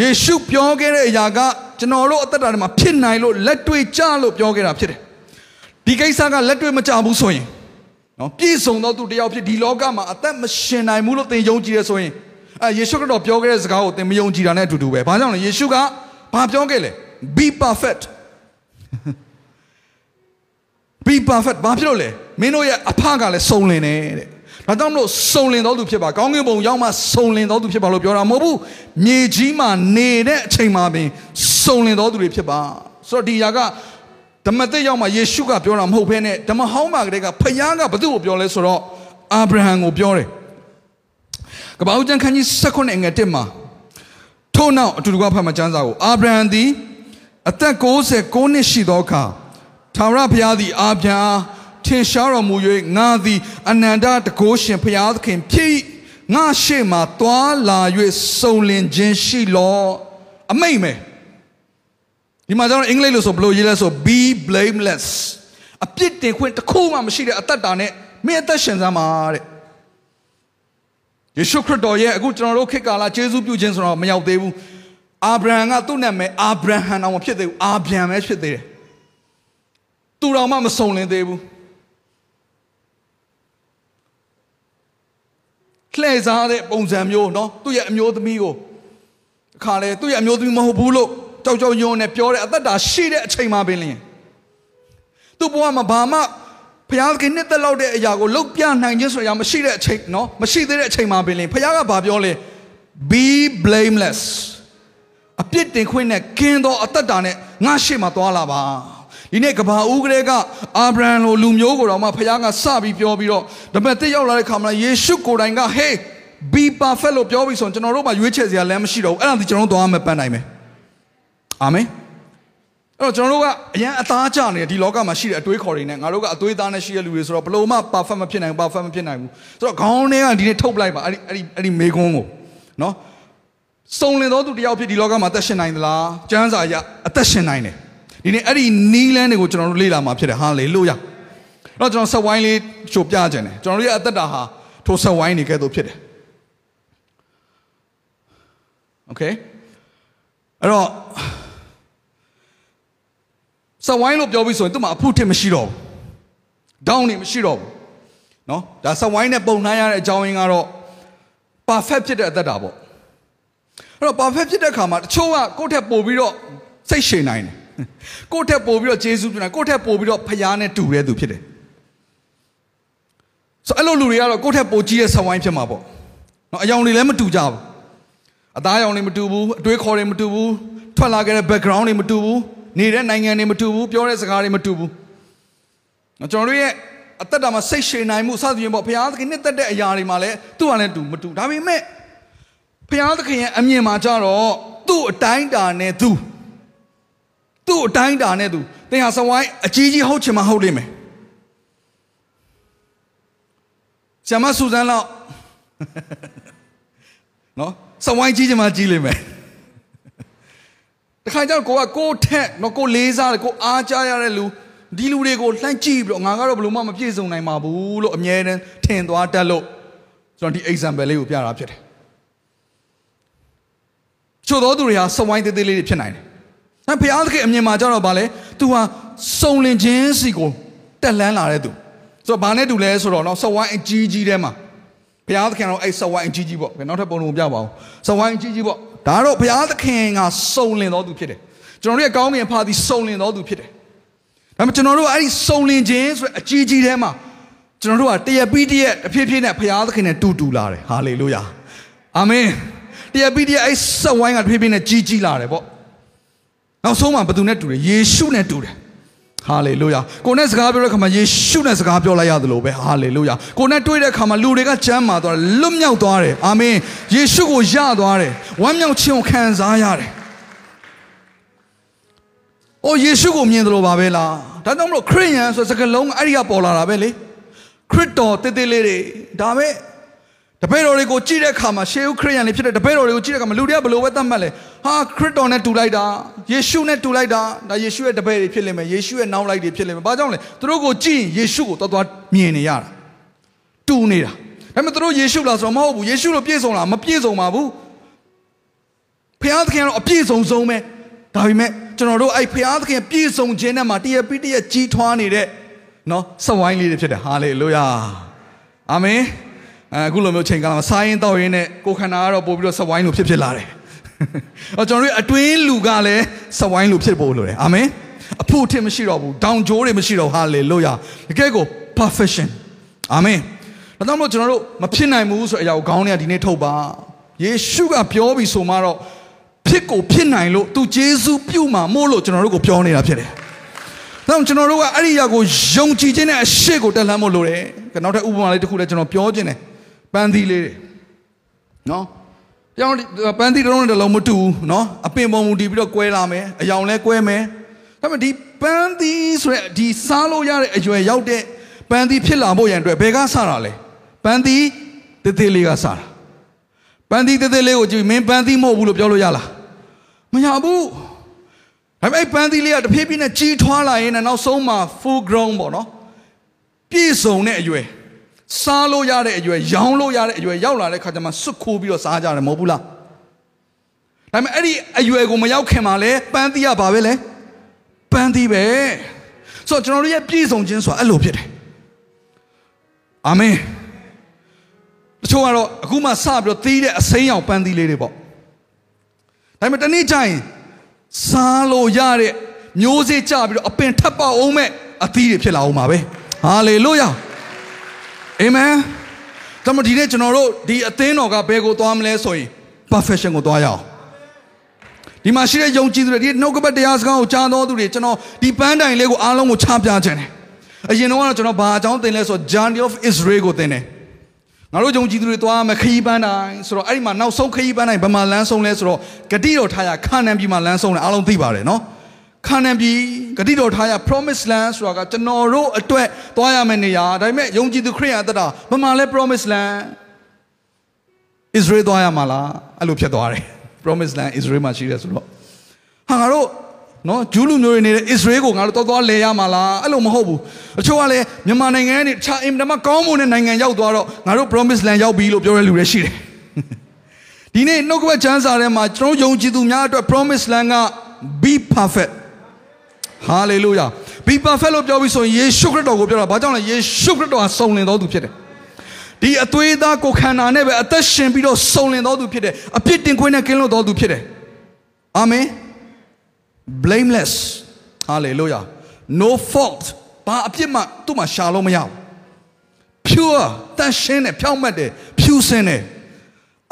ယေရှုပြောခဲ့တဲ့အရာကကျွန်တော်တို့အသက်တာထဲမှာဖြစ်နိုင်လို့လက်တွေ့ကြလို့ပြောခဲ့တာဖြစ်တယ်ဒီကိစ္စကလက်တွေ့မကြဘူးဆိုရင်နော်ပြည့်စုံသောသူတယောက်ဖြစ်ဒီလောကမှာအသက်မရှင်နိုင်ဘူးလို့သင်ယုံကြည်ရဆိုရင်အဲယေရှုခရစ်တော်ပြောခဲ့တဲ့စကားကိုသင်မယုံကြည်တာနဲ့အတူတူပဲဘာကြောင့်လဲယေရှုကဘာပြောခဲ့လဲ be perfect be perfect ဘာဖြစ်လို့လဲမင်းတို့ရဲ့အဖကလည်းစုံလင်တယ်တဲ့ ဒါကြောင့်မလို့စုံလင်တော်သူဖြစ်ပါကောင်းကင်ဘုံရောက်မှစုံလင်တော်သူဖြစ်ပါလို့ပြောတာမဟုတ်ဘူးမြေကြီးမှာနေတဲ့အချိန်မှာပင်စုံလင်တော်သူတွေဖြစ်ပါဆိုတော့ဒီຢာကဓမ္မသစ်ရောက်မှယေရှုကပြောတာမဟုတ်ဘဲနဲ့ဓမ္မဟောင်းမှာကလေးကဖခင်ကဘသူ့ကိုပြောလဲဆိုတော့အာဗြဟံကိုပြောတယ်ကပ္ပဦးကျမ်းခန်းကြီး16ငွေ1မှာထို့နောက်အတူတူကဖတ်မှကျမ်းစာကိုအာဗြဟံသည်အသက်69နှစ်ရှိသောအခါထာဝရဘုရားသည်အာဗြဟံ ထင်ရှားတော်မူ၍ငါသည်အနန္တတကုရှင်ဘုရားသခင်ဖြစ်ငါရှေ့မှာတွာလာ၍စုံလင်ခြင်းရှိလောအမိတ်မယ်ဒီမှာကျွန်တော်အင်္ဂလိပ်လို့ဆိုဘယ်လိုရေးလဲဆို be blameless အပြစ်တင်ခွင့်တစ်ခုမှမရှိတဲ့အသက်တာနဲ့မင်းအသက်ရှင်စမ်းပါတဲ့ယေရှုခရစ်တော်ရဲ့အခုကျွန်တော်တို့ခေတ်ကာလယေရှုပြုခြင်းဆိုတော့မရောက်သေးဘူးအာဗြဟံကသူ့နာမည်အာဗြဟံအောင်မဖြစ်သေးဘူးအာဗြံပဲဖြစ်သေးတယ်သူတော်မှမစုံလင်သေးဘူး လှည့်စားတဲ့ပုံစံမျိုးเนาะသူ့ရဲ့အမျိုးသမီးကိုအခါလေသူ့ရဲ့အမျိုးသမီးမဟုတ်ဘူးလို့ကြောက်ကြောက်ရွံ့နဲ့ပြောတဲ့အသက်တာရှိတဲ့အချိန်မှပင်လင်းသူ့ဘဝမှာဘာမှဖျားခင်နှစ်သက်လောက်တဲ့အရာကိုလုတ်ပြနိုင်ခြင်းဆိုရမရှိတဲ့အချိန်เนาะမရှိသေးတဲ့အချိန်မှပင်လင်းဖျားကဘာပြောလဲ be blameless အပြစ်တင်ခွင့်နဲ့ကင်းသောအသက်တာနဲ့ငါရှေ့မှာသွားလာပါ ဒီနေ့ကဘာဦးကလေးကအာဗြဟံလိုလူမျိုးကိုတော့မှဖခင်ကစပြီးပြောပြီးတော့ဒါပေမဲ့တစ်ရောက်လာတဲ့ခါမှာယေရှုကိုယ်တိုင်က hey be perfect လို့ပြောပြီးဆိုရင်ကျွန်တော်တို့မှရွေးချယ်စရာလမ်းမရှိတော့ဘူးအဲ့ဒါဒီကျွန်တော်တို့သွားမှပန်းနိုင်မယ်အာမင်အဲ့တော့ကျွန်တော်တို့ကအရန်အသားကျနေတယ်ဒီလောကမှာရှိတဲ့အတွေးခေါ်တွေနဲ့ငါတို့ကအတွေးသားနဲ့ရှိတဲ့လူတွေဆိုတော့ဘလို့မှ perfect မဖြစ်နိုင်ဘူး perfect မဖြစ်နိုင်ဘူးဆိုတော့ခေါင်းထဲကဒီနေ့ထုတ်ပလိုက်ပါအဲ့ဒီအဲ့ဒီအဲ့ဒီမေကွန်းကိုနော်စုံလင်သောသူတယောက်ဖြစ်ဒီလောကမှာအသက်ရှင်နိုင်သလားကျမ်းစာအရအသက်ရှင်နိုင်တယ် ဒီနေ့အဲ့ဒီနီးလန်းတွေကိုကျွန်တော်တို့လေ့လာမှာဖြစ်တယ်ဟာလေလုယာတော့ကျွန်တော်ဆက်ဝိုင်းလေးချိုပြကြတယ်ကျွန်တော်တို့ရဲ့အသက်တာဟာထိုဆက်ဝိုင်းတွေကဲ့သို့ဖြစ်တယ်โอเคအဲ့တော့ဆက်ဝိုင်းလို့ပြောပြီးဆိုရင်သူ့မှာအဖို့ထစ်မရှိတော့ဘူးဒေါင်းနေမရှိတော့ဘူးเนาะဒါဆက်ဝိုင်းနဲ့ပုံနှိုင်းရတဲ့အကြောင်းရင်းကတော့ perfect ဖြစ်တဲ့အသက်တာပေါ့အဲ့တော့ perfect ဖြစ်တဲ့ခါမှာတချို့ကကိုယ့်ထက်ပိုပြီးတော့စိတ်ရှည်နိုင်တယ် ကိုယ့်ထက်ပိုပြီးတော့ဂျေဇုပြုနိုင်ကိုယ့်ထက်ပိုပြီးတော့ဖခင်နဲ့တူတဲ့သူဖြစ်တယ်ဆိုအဲ့လိုလူတွေကတော့ကိုယ့်ထက်ပိုကြီးတဲ့ဆဝိုင်းဖြစ်မှာပေါ့နော်အယောင်တွေလည်းမတူကြဘူးအသားရောင်တွေမတူဘူးအတွေးခေါ်တွေမတူဘူးထွက်လာခဲ့တဲ့ background တွေမတူဘူးနေတဲ့နိုင်ငံတွေမတူဘူးပြောတဲ့စကားတွေမတူဘူးကျွန်တော်တို့ရဲ့အသက်တာမှာစိတ်ရှည်နိုင်မှုစသဖြင့်ပေါ့ဘုရားသခင်နဲ့တက်တဲ့အရာတွေမှာလည်းသူ့ဟာလည်းတူမတူဒါပေမဲ့ဘုရားသခင်ရဲ့အမြင်မှာကြတော့သူ့အတိုင်းတာနဲ့သူ သူ့အတိုင်းတာနဲ့သူသင်ဟာစဝိုင်းအကြီးကြီးဟုတ်ချင်မှဟုတ်လိမ့်မယ်ဆရာမဆူဇန်လောက်နော်စဝိုင်းကြီးချင်မှကြီးလိမ့်မယ်တခါကျတော့ကိုကကိုထက်နော်ကိုလေးစားတယ်ကိုအားကြရတဲ့လူဒီလူတွေကိုလှမ်းကြည့်ပြီးတော့ငါကတော့ဘယ်လိုမှမပြည့်စုံနိုင်ပါဘူးလို့အမြဲတမ်းထင်သွားတတ်လို့ကျွန်တော်ဒီ example လေးကိုပြတာဖြစ်တယ်ချို့သောသူတွေဟာစဝိုင်းသေးသေးလေးတွေဖြစ်နိုင်တယ်။ ဒါဘုရားသခင်အမြင်မှာကြတော့ဗာလဲ။ तू ဟာစုံလင်ခြင်းစီကိုတက်လန်းလာတဲ့သူ။ဆိုတော့ဗာနဲ့တူလဲဆိုတော့နော်စဝိုင်းအကြီးကြီးထဲမှာဘုရားသခင်တော့အဲ့စဝိုင်းအကြီးကြီးပေါ့။နောက်ထပ်ပုံလုံးပြပါအောင်။စဝိုင်းအကြီးကြီးပေါ့။ဒါတော့ဘုရားသခင်ကစုံလင်တော်သူဖြစ်တယ်။ကျွန်တော်တို့ရဲ့ကောင်းကင်ဖာသည်စုံလင်တော်သူဖြစ်တယ်။ဒါပေမဲ့ကျွန်တော်တို့အဲ့ဒီစုံလင်ခြင်းဆိုတဲ့အကြီးကြီးထဲမှာကျွန်တော်တို့ကတရပြီးတရအဖြစ်ဖြစ်နဲ့ဘုရားသခင်နဲ့တူတူလာတယ်။ဟာလေလုယာ။အာမင်။တရပြီးတရအဲ့စဝိုင်းကတဖြည်းဖြည်းနဲ့ကြီးကြီးလာတယ်ပေါ့။ နောက်ဆုံးမှာဘယ်သူနဲ့တူလဲယေရှုနဲ့တူတယ်ဟာလေလုယာကိုနဲ့စကားပြောတဲ့ခါမှာယေရှုနဲ့စကားပြောလိုက်ရသလိုပဲဟာလေလုယာကိုနဲ့တွေ့တဲ့ခါမှာလူတွေကကြမ်းမာသွားတယ်လွတ်မြောက်သွားတယ်အာမင်ယေရှုကိုယသွားတယ်ဝမ်းမြောက်ခြင်းကိုခံစားရတယ်အိုယေရှုကိုမြင်တယ်လို့ပါပဲလားဒါကြောင့်မလို့ခရစ်ယာန်ဆိုစကားလုံးအဲ့ဒီကပေါ်လာတာပဲလေခရစ်တော်တည်တည်လေးတွေဒါပဲတ ပည့်တော်တွေကိုကြည့်တဲ့အခါမှာရှေးဦးခရစ်ယာန်တွေဖြစ်တဲ့တပည့်တော်တွေကိုကြည့်တဲ့အခါမှာလူတွေကဘယ်လိုပဲသတ်မှတ်လဲဟာခရစ်တော်နဲ့တူလိုက်တာယေရှုနဲ့တူလိုက်တာဒါယေရှုရဲ့တပည့်တွေဖြစ်လိမ့်မယ်ယေရှုရဲ့နောက်လိုက်တွေဖြစ်လိမ့်မယ်ဘာကြောင့်လဲသူတို့ကိုကြည့်ရင်ယေရှုကိုတော်တော်မြင်နေရတာတူနေတာဒါပေမဲ့သူတို့ယေရှုလားဆိုတော့မဟုတ်ဘူးယေရှုလိုပြည့်စုံလားမပြည့်စုံပါဘူးဖခင်သခင်ကတော့အပြည့်စုံဆုံးပဲဒါပေမဲ့ကျွန်တော်တို့အဲ့ဖခင်သခင်ပြည့်စုံခြင်းနဲ့မှာတရပိတရကြီးထွားနေတဲ့နော်စဝိုင်းလေးတွေဖြစ်တယ်ဟာလေလုယာအာမင် အခုလိုမျိုးချိန်ကာလမှာစားရင်တောက်ရင်နဲ့ကိုခန္ဓာကတော့ပို့ပြီးတော့စဝိုင်းလိုဖြစ်ဖြစ်လာတယ်။အော်ကျွန်တော်တို့အတွင်းလူကလည်းစဝိုင်းလိုဖြစ်ဖို့လိုတယ်။အာမင်။အဖို့ထင်မရှိတော့ဘူး။ဒေါင်ဂျိုးတွေမရှိတော့ဟာလေလုယာ။တကယ်ကို perfection ။အာမင်။ဒါကြောင့်မို့ကျွန်တော်တို့မဖြစ်နိုင်ဘူးဆိုတဲ့အရာကိုခေါင်းထဲကဒီနေ့ထုတ်ပါ။ယေရှုကပြောပြီးဆိုမှတော့ဖြစ်ကိုဖြစ်နိုင်လို့သူဂျေဇုပြုမှာမို့လို့ကျွန်တော်တို့ကိုပြောနေတာဖြစ်တယ်။တော့ကျွန်တော်တို့ကအဲ့ဒီအရာကိုယုံကြည်ခြင်းနဲ့အရှိကိုတက်လှမ်းဖို့လိုတယ်။နောက်ထပ်ဥပမာလေးတစ်ခုလည်းကျွန်တော်ပြောခြင်းတယ်။ ပန်းသီးလေးတွေနော်ပြောင်းပန်းသီးတစ်လုံးနဲ့တစ်လုံးမတူဘူးနော်အပင်ပုံမူတည်ပြီးတော့ကွဲလာမယ်အယောင်လဲကွဲမယ်ဒါပေမဲ့ဒီပန်းသီးဆိုတဲ့ဒီစားလို့ရတဲ့အရွယ်ရောက်တဲ့ပန်းသီးဖြစ်လာဖို့ရန်အတွက်ဘယ်ကစတာလဲပန်းသီးတသေးလေးကစတာပန်းသီးတသေးလေးကိုကြည့်မင်းပန်းသီးမဟုတ်ဘူးလို့ပြောလို့ရလားမရဘူးဒါပေမဲ့ပန်းသီးလေးကတဖြည်းဖြည်းနဲ့ကြီးထွားလာရင်နောက်ဆုံးမှာ full grown ပေါ့နော်ပြည့်စုံတဲ့အရွယ် စားလို့ရတဲ့အရွယ်ရောင်းလို့ရတဲ့အရွယ်ရောက်လာတဲ့ခါကျမှစွတ်ခိုးပြီးတော့စားကြတယ်မဟုတ်ဘူးလားဒါပေမဲ့အဲ့ဒီအရွယ်ကိုမရောက်ခင်မှာလဲပန်းသီးရပါပဲလဲပန်းသီးပဲဆိုတော့ကျွန်တော်တို့ရဲ့ပြည့်စုံခြင်းဆိုတာအဲ့လိုဖြစ်တယ်အာမင်တချို့ကတော့အခုမှစပြီးတော့သီးတဲ့အစိမ်းရောင်ပန်းသီးလေးတွေပေါ့ဒါပေမဲ့တနေ့ကျရင်စားလို့ရတဲ့မျိုးစေ့ကြပြီးတော့အပင်ထပ်ပေါအောင်မဲ့အသီးတွေဖြစ်လာအောင်ပါပဲဟာလေလုယာ အာမင်ဒါမှဒီနေ့ကျွန်တော်တို့ဒီအသင်းတော်ကဘယ်ကိုသွားမလဲဆိုရင် perfection ကိုသွားရအောင်ဒီမှာရှိတဲ့ယုံကြည်သူတွေဒီနှုတ်ကပတ်တရားစကားကိုကြားတော်သူတွေကျွန်တော်ဒီပန်းတိုင်လေးကိုအားလုံးကိုချပြခြင်းတယ်အရင်တော့ကျွန်တော်ဘာအကြောင်းသင်လဲဆိုတော့ Journey of Israel ကိုသင်တယ်ငါတို့ယုံကြည်သူတွေသွားမယ်ခရီးပန်းတိုင်ဆိုတော့အဲ့ဒီမှာနောက်ဆုံးခရီးပန်းတိုင်ဘယ်မှာလမ်းဆုံးလဲဆိုတော့ဂတိတော်ထားရခါနန်ပြည်မှာလမ်းဆုံးတယ်အားလုံးသိပါတယ်နော် ခါနန်ပြည်ဂတိတော်ထားရ promise land ဆိုတာကကျွန်တော်တို့အတွက်သွားရမယ့်နေရာဒါပေမဲ့ယုံကြည်သူခရစ်ယာန်အသက်တာဘယ်မှာလဲ promise land Israel သွားရမှာလားအဲ့လိုဖြစ်သွားတယ် promise land Israel မှာရှိတယ်ဆိုတော့ဟာငါတို့နော်ဂျူးလူမျိုးတွေနေတဲ့ Israel ကိုငါတို့တော်တော်လဲရမှာလားအဲ့လိုမဟုတ်ဘူးအချို့ကလည်းမြန်မာနိုင်ငံကနေခြာအင်တမကောင်းမွန်တဲ့နိုင်ငံရောက်သွားတော့ငါတို့ promise land ရောက်ပြီလို့ပြောတဲ့လူတွေရှိတယ်ဒီနေ့နှုတ်ကပတ်ကျမ်းစာထဲမှာကျွန်တော်ယုံကြည်သူများအတွက် promise land က be perfect hallelujah be perfect လို့ပြောပြီးဆိုရင်ယေရှုခရစ်တော်ကိုပြောတာဘာကြောင့်လဲယေရှုခရစ်တော်ဟာစုံလင်တော်သူဖြစ်တယ်ဒီအသွေးသားကိုခန္ဓာနဲ့ပဲအသက်ရှင်ပြီးတော့စုံလင်တော်သူဖြစ်တယ်အပြစ်တင်ခွင့်နဲ့ကင်းလွတ်တော်သူဖြစ်တယ်အာမင် blameless hallelujah no fault ဘာအပြစ်မှသူ့မှာရှာလို့မရဘူး pure တန်ရှင်းတယ်ဖြောင့်မတ်တယ်ဖြူစင်တယ်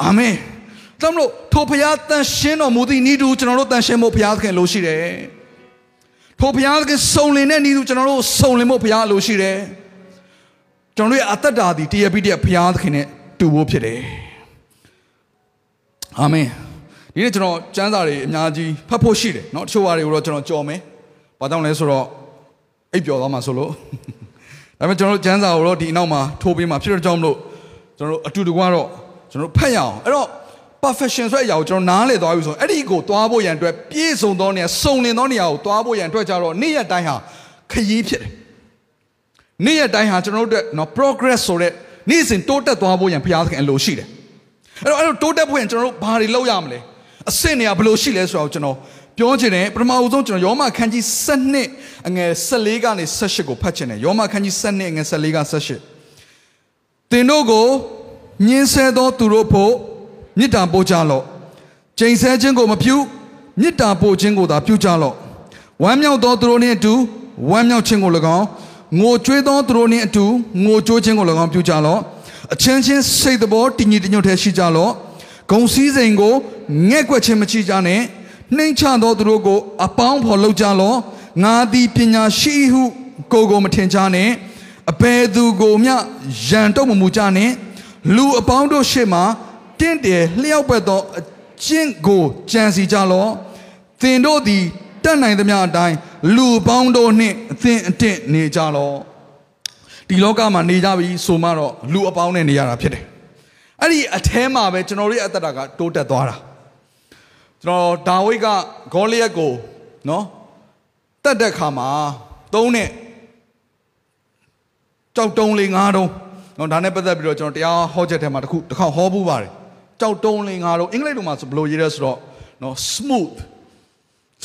အာမင်ကြောင့်မလို့ထိုဘုရားတန်ရှင်းတော်မူသည့်ဤသူကျွန်တော်တို့တန်ရှင်းဖို့ဘုရားသခင်လိုရှိတယ် ထိုဘုရားသခင်စုံလင်တဲ့ဤသူကျွန်တော်တို့စုံလင်ဖို့ဘုရားလိုရှိတယ်ကျွန်တော်တို့ရဲ့အသက်တာဒီတရပိတရဘုရားသခင်နဲ့တူဖို့ဖြစ်တယ်အာမင်ဒီနေ့ကျွန်တော်စံစာတွေအများကြီးဖတ်ဖို့ရှိတယ်เนาะတချို့ဟာတွေကိုတော့ကျွန်တော်ကြော်မယ်ဘာကြောင့်လဲဆိုတော့အိပ်ပျော်သွားမှာဆိုလို့ဒါပေမဲ့ကျွန်တော်တို့စံစာကိုတော့ဒီနောက်မှာထိုးပေးမှာဖြစ်တဲ့ကြောင့်မလို့ကျွန်တော်တို့အတူတကွတော့ကျွန်တော်တို့ဖတ်ရအောင်အဲ့တော့ perfection ဆိုတဲ့အရာကိုကျွန်တော်နားလည်သွားပြီဆိုရင်အဲ့ဒီကိုသွားဖို့ရန်အတွက်ပြည့်စုံသောနေရာစုံလင်သောနေရာကိုသွားဖို့ရန်အတွက်ကြတော့နေ့ရက်တိုင်းဟာခရီးဖြစ်တယ်နေ့ရက်တိုင်းဟာကျွန်တော်တို့အတွက်နော် progress ဆိုတဲ့နေ့စဉ်တိုးတက်သွားဖို့ရန်ဘုရားသခင်အလိုရှိတယ်အဲ့တော့အဲ့လိုတိုးတက်ဖို့ရန်ကျွန်တော်တို့ဘာတွေလုပ်ရမလဲအဆင့်နေရာဘယ်လိုရှိလဲဆိုတော့ကျွန်တော်ပြောချင်တယ်ပထမအဦးဆုံးကျွန်တော်ယောမခန်းကြီး7အငယ်14ကနေ18ကိုဖတ်ချင်တယ်ယောမခန်းကြီး7အငယ်14က18သင်တို့ကိုညှင်းဆဲသောသူတို့ဖို့ မေတ္တာပို့ကြလော့ကျိန်ဆဲခြင်းကိုမပြုမေတ္တာပို့ခြင်းကိုသာပြုကြလော့ဝမ်းမြောက်သောသူတို့နှင့်အတူဝမ်းမြောက်ခြင်းကို၎င်းငိုကြွေးသောသူတို့နှင့်အတူငိုကြိုးခြင်းကို၎င်းပြုကြလော့အချင်းချင်းစိတ်တော်တည်ငြိမ်တညွတ်ထဲရှိကြလော့ဂုံစည်းစိမ်ကိုငဲ့ကွက်ခြင်းမချကြနဲ့နှိမ့်ချသောသူတို့ကိုအပေါင်းဖော်လုပ်ကြလော့ငါသည်ပညာရှိဟုကိုယ်ကိုမထင်ကြနဲ့အဘယ်သူကိုမျှရန်တော့မမူကြနဲ့လူအပေါင်းတို့ရှေ့မှာ တင့်တယ်လျှောက်ပတ်သောအကျင့်ကိုကြံစီကြလော့သင်တို့သည်တတ်နိုင်သမျှအတိုင်းလူပေါင်းတို့နှင့်အသင်အတင့်နေကြလော့ဒီလောကမှာနေကြပြီဆိုမှတော့လူအပေါင်းနဲ့နေရတာဖြစ်တယ်အဲ့ဒီအထဲမှာပဲကျွန်တော်တို့ရဲ့အသက်တာကတိုးတက်သွားတာကျွန်တော်ဒါဝိဒ်ကဂေါလိယက်ကိုနော်တတ်တဲ့ခါမှာသုံးနဲ့ကြောက်တုံးလေးငါးတုံးနော်ဒါနဲ့ပတ်သက်ပြီးတော့ကျွန်တော်တရားဟောချက်ထဲမှာတစ်ခုတစ်ခေါက်ဟောပူးပါတယ် ကြောက်တုံးလေးငါးတုံးအင်္ဂလိပ်လိုမှာဆိုဘယ်လိုရေးရဲဆိုတော့နော် smooth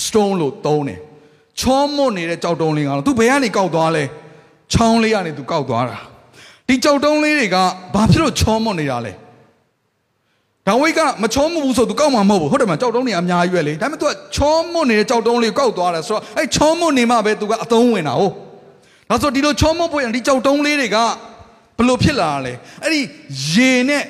stone လို့သုံးတယ်ချောမွတ်နေတဲ့ကြောက်တုံးလေးငါးတုံးသူဘယ်ကနေကောက်သွားလဲချောင်းလေးကနေသူကောက်သွားတာဒီကြောက်တုံးလေးတွေကဘာဖြစ်လို့ချောမွတ်နေတာလဲဒါဝိတ်ကမချောမွတ်ဘူးဆိုသူကောက်မှာမဟုတ်ဘူးဟုတ်တယ်မကြောက်တုံးတွေအများကြီးပဲလေဒါပေမဲ့သူကချောမွတ်နေတဲ့ကြောက်တုံးလေးကိုကောက်သွားတယ်ဆိုတော့အဲချောမွတ်နေမှပဲသူကအသုံးဝင်တာဟုတ်ဒါဆိုဒီလိုချောမွတ်ဖို့ရင်ဒီကြောက်တုံးလေးတွေကဘလို့ဖြစ်လာတာလဲအဲ့ဒီရေနဲ့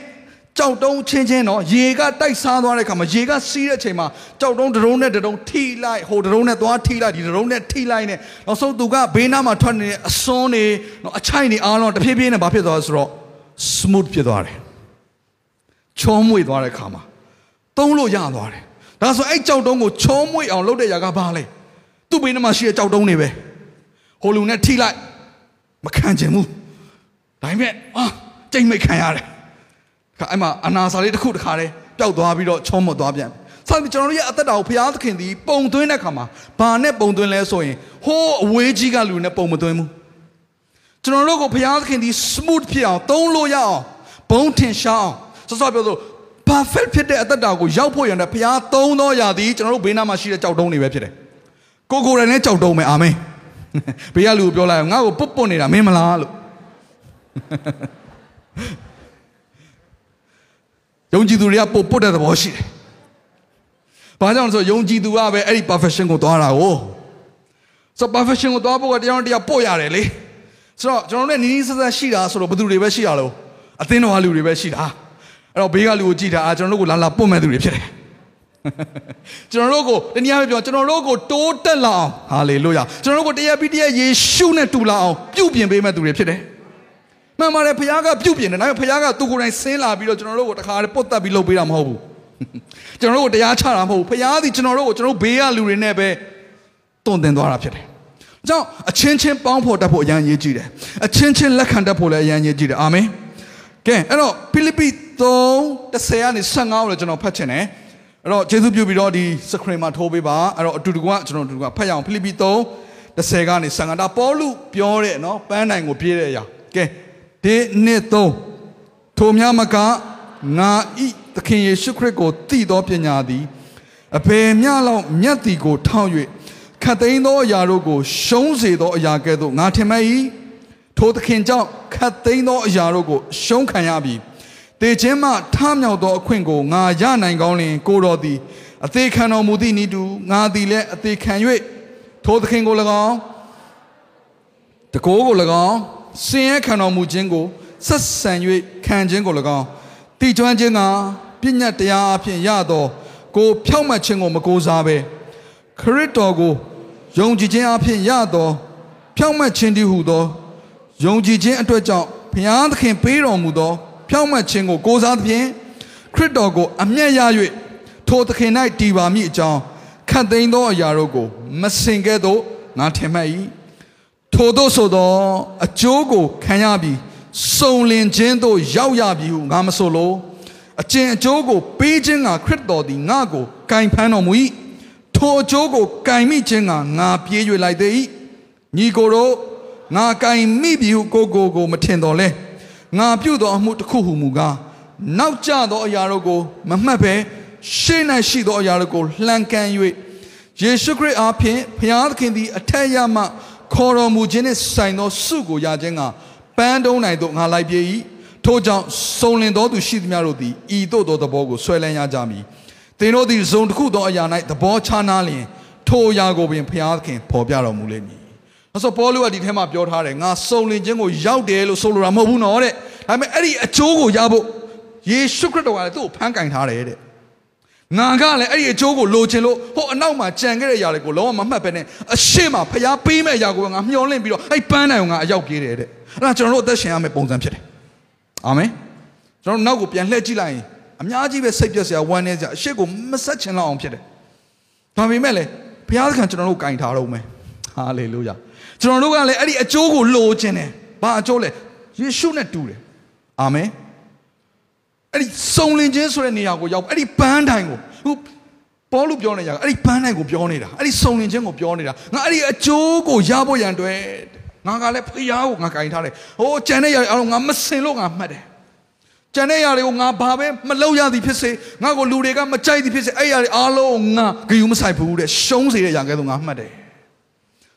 ကြောက်တုံးချင်းချင်းတော့ရေကတိုက်စားသွားတဲ့ခါမှာရေကစီးတဲ့အချိန်မှာကြောက်တုံးတရုံးနဲ့တရုံးထိလိုက်ဟိုတရုံးနဲ့သွားထိလိုက်ဒီတရုံးနဲ့ထိလိုက်နဲ့နောက်ဆုံးသူကဘေးနားမှာထွက်နေတဲ့အစွန်းနေနော်အချိုက်နေအားလုံးတဖြည်းဖြည်းနဲ့ဘာဖြစ်သွားလဲဆိုတော့ smooth ဖြစ်သွားတယ်ချောမွေ့သွားတဲ့ခါမှာသုံးလို့ရသွားတယ်ဒါဆိုအဲ့ကြောက်တုံးကိုချောမွေ့အောင်လုပ်တဲ့ຢာကဘာလဲသူ့ဘေးနားမှာရှိတဲ့ကြောက်တုံးတွေပဲဟိုလူနဲ့ထိလိုက်မခံချင်ဘူးဒါပေမဲ့အာကြိတ်မိတ်ခံရတယ်ခါ အဲ့မှာအနာစာလေးတစ်ခုတစ်ခါတည်းပျောက်သွားပြီးတော့ချောမော့သွားပြန်ဆိုတော့ကျွန်တော်တို့ရဲ့အသက်တာကိုဘုရားသခင်ဒီပုံသွင်းတဲ့ခါမှာဘာနဲ့ပုံသွင်းလဲဆိုရင်ဟိုးအဝေးကြီးကလူနဲ့ပုံမသွင်းဘူးကျွန်တော်တို့ကိုဘုရားသခင်ဒီ smooth ဖြစ်အောင်သုံးလို့ရအောင်ဘုံထင်ရှားအောင်စောစောပြောဆို perfect ဖြစ်တဲ့အသက်တာကိုရောက်ဖို့ရတဲ့ဘုရားသုံးသောຢာသည်ကျွန်တော်တို့ဘေးနားမှာရှိတဲ့ကြောက်တုံးတွေပဲဖြစ်တယ်ကိုကိုယ်တိုင်နဲ့ကြောက်တုံးမယ်အာမင်ဘေးကလူကိုပြောလိုက်ငါ့ကိုပုတ်ပုတ်နေတာမင်းမလားလို့ ယုံကြည်သူတွေကပုတ်ပုတ်တဲ့သဘောရှိတယ်။ဘာကြောင့်လဲဆိုယုံကြည်သူကပဲအဲ့ဒီ perfection ကိုသွားတာကိုဆို perfection ကိုသွားဖို့ကတရားတော်တရားပို့ရတယ်လေ။ဆိုတော့ကျွန်တော်တို့နဲ့နီးနီးဆက်ဆက်ရှိတာဆိုတော့ဘယ်သူတွေပဲရှိရလို့အသင်းတော်ကလူတွေပဲရှိတာ။အဲ့တော့ဘေးကလူကိုကြည့်တာအာကျွန်တော်တို့ကိုလာလာပုတ်မဲ့သူတွေဖြစ်တယ်။ကျွန်တော်တို့ကိုတနည်းအားဖြင့်ပြောကျွန်တော်တို့ကိုတိုးတက်လာအောင်ဟာလေလုယာကျွန်တော်တို့ကိုတရားပြီးတရားယေရှုနဲ့တူလာအောင်ပြုပြင်ပေးမဲ့သူတွေဖြစ်တယ်။ မှန်ပါတယ်ဖခင်ကပြုပြင်တယ်ဒါပေမဲ့ဖခင်ကသူကိုယ်တိုင်ဆင်းလာပြီးတော့ကျွန်တော်တို့ကိုတခါတည်းပုတ်တက်ပြီးလုပ်ပေးတာမဟုတ်ဘူး။ကျွန်တော်တို့ကိုတရားချတာမဟုတ်ဘူးဖခင်သည်ကျွန်တော်တို့ကိုကျွန်တော်တို့ဘေးကလူတွေနဲ့ပဲတုံတင်သွားတာဖြစ်တယ်။ကြောင့်အချင်းချင်းပေါင်းဖော်တတ်ဖို့အရန်ရေးကြည့်တယ်။အချင်းချင်းလက်ခံတတ်ဖို့လည်းအရန်ရေးကြည့်တယ်။အာမင်။ကဲအဲ့တော့ဖိလိပ္ပိ3:10ကနေ15ကိုလည်းကျွန်တော်ဖတ်ချင်တယ်။အဲ့တော့ကျေးဇူးပြုပြီးတော့ဒီစခရင်မှာထိုးပေးပါအဲ့တော့အတူတကွကျွန်တော်အတူတကွဖတ်ရအောင်ဖိလိပ္ပိ3 10ကနေ15ဒါပေါလုပြောတဲ့နော်ပန်းတိုင်ကိုပြေးတဲ့အရာကဲ ဒီနှစ်သုံးထိုများမကငါဤသခင်ယေရှုခရစ်ကိုတည်သောပညာသည်အဘယ်မျှလောက်မြတ်သည်ကိုထောက်၍ခတ်သိမ်းသောအရာတို့ကို ရှုံးစေသောအရာကဲ့သို့ငါထင်မဲ့၏ထိုသခင်ကြောင့်ခတ်သိမ်းသောအရာတို့ကိုရှုံးခံရပြီတေခြင်းမှထမြောက်သောအခွင့်ကိုငါရနိုင်ကောင်းလင် ကိုတော်သည်အသေးခံတော်မူသည့်ဤသူငါသည်လည်းအသေးခံ၍ထိုသခင်ကို၎င်းတကိုးကို၎င်း ဆင်းရဲခံတော်မူခြင်းကိုဆက်ဆံ၍ခံခြင်းကို၎င်းတည်ကျွမ်းခြင်းကပညာတရားအဖြစ်ရသောကိုဖြောက်မှတ်ခြင်းကိုမကိုးစားဘဲခရစ်တော်ကိုယုံကြည်ခြင်းအဖြစ်ရသော ဖြောက်မှတ်ခြင်းတည်းဟုသောယုံကြည်ခြင်းအတွက်ကြောင့်ဘုရားသခင်ပေးတော်မူသောဖြောက်မှတ်ခြင်းကိုကိုးစားသဖြင့်ခရစ်တော်ကိုအမျက်ရ၍ထိုသခင်၌တည်ပါမည်အကြောင်းခတ်သိမ်းသောအရာတို့ကိုမစင်ကဲ့သို့ငါထင်မှတ်၏ ထိုတို့ဆိုသောအကျိုးကိုခံရပြီးစုံလင်ခြင်းသို့ရောက်ရပြီဟုငါမဆိုလိုအကျင့်အကျိုးကိုပေးခြင်းကခရစ်တော်သည်ငါကိုကင်ဖမ်းတော်မူ၏ထိုအကျိုးကိုကင်မိခြင်းကငါပြေး၍လိုက်သေး၏ညီကိုတို့ငါကင်မိပြီဟုကိုကိုကိုမထင်တော်လဲငါပြုသောအမှုတစ်ခုဟုမူကားနောက်ကျသောအရာတို့ကိုမမှတ်ဘဲရှေ့၌ရှိသောအရာတို့ကိုလှန်ကန်၍ယေရှုခရစ်အားဖြင့်ဘုရားသခင်သည်အထက်ရမှ ခေါ်တော်မူခြင်းနှင့်ဆိုင်သောဆုကိုရခြင်းကပန်းတုံးနိုင်သို့ငါလိုက်ပြေ၏ထို့ကြောင့်စုံလင်သောသူရှိသမျှတို့သည်ဤသို့သောသဘောကိုဆွဲလန်းရကြမည်သင်တို့သည်ဇုံတစ်ခုသောအရာ၌သဘောချနာလျင်ထိုအရာကိုပင်ဘုရားသခင်ဖော်ပြတော်မူလိမ့်မည်။အဲဆိုပေါလုကဒီထဲမှာပြောထားတယ်ငါစုံလင်ခြင်းကိုရောက်တယ်လို့ဆိုလိုတာမဟုတ်ဘူးနော်တဲ့။ဒါပေမဲ့အဲ့ဒီအကျိုးကိုရဖို့ယေရှုခရစ်တော်ကလည်းသူ့ကိုဖန်ကင်ထားတယ်တဲ့။ ငါကလည်းအဲ့ဒီအကျိုးကိုလိုချင်လို့ဟိုအနောက်မှာကြံခဲ့တဲ့အရာတွေကိုလုံးဝမမှတ်ပဲနဲ့အရှိမဖျားပေးမဲ့အရာကိုငါမျှော်လင့်ပြီးတော့အဲ့ပန်းတိုင်ကိုငါအရောက်ပြေးတယ်တဲ့။အဲ့ဒါကျွန်တော်တို့အသက်ရှင်ရမယ့်ပုံစံဖြစ်တယ်။အာမင်။ကျွန်တော်နောက်ကိုပြန်လှည့်ကြည့်လိုက်ရင်အများကြီးပဲစိတ်ပြက်စရာဝမ်းနည်းစရာအရှိကိုမဆက်ချင်တော့အောင်ဖြစ်တယ်။ဒါပေမဲ့လေဘုရားသခင်ကျွန်တော်တို့ကင်ထားတော့မယ်။ဟာလေလုယာ။ကျွန်တော်တို့ကလည်းအဲ့ဒီအကျိုးကိုလိုချင်တယ်။ဘာအကျိုးလဲ။ယေရှုနဲ့တူတယ်။အာမင်။ အဲ့ဒီစုံလင်ခြင်းဆိုတဲ့နေရာကိုရောက်အဲ့ဒီပန်းတိုင်ကိုဟိုပေါလုပြောနေကြအဲ့ဒီပန်းတိုင်ကိုပြောနေတာအဲ့ဒီစုံလင်ခြင်းကိုပြောနေတာငါအဲ့ဒီအကျိုးကိုရဖို့ရန်အတွက်ငါကလည်းဖျားကိုငါကင်ထားတယ်ဟိုကြံတဲ့ຢာအားလုံးငါမစင်လို့ငါမှတ်တယ်ကြံတဲ့ຢာတွေကိုငါဘာပဲမလုပ်ရသည်ဖြစ်စေငါကိုလူတွေကမကြိုက်သည်ဖြစ်စေအဲ့ຢာတွေအားလုံးငါဂယုမဆိုင်ဘူးတဲ့ရှုံးစေတဲ့ຢာကဲဆိုငါမှတ်တယ်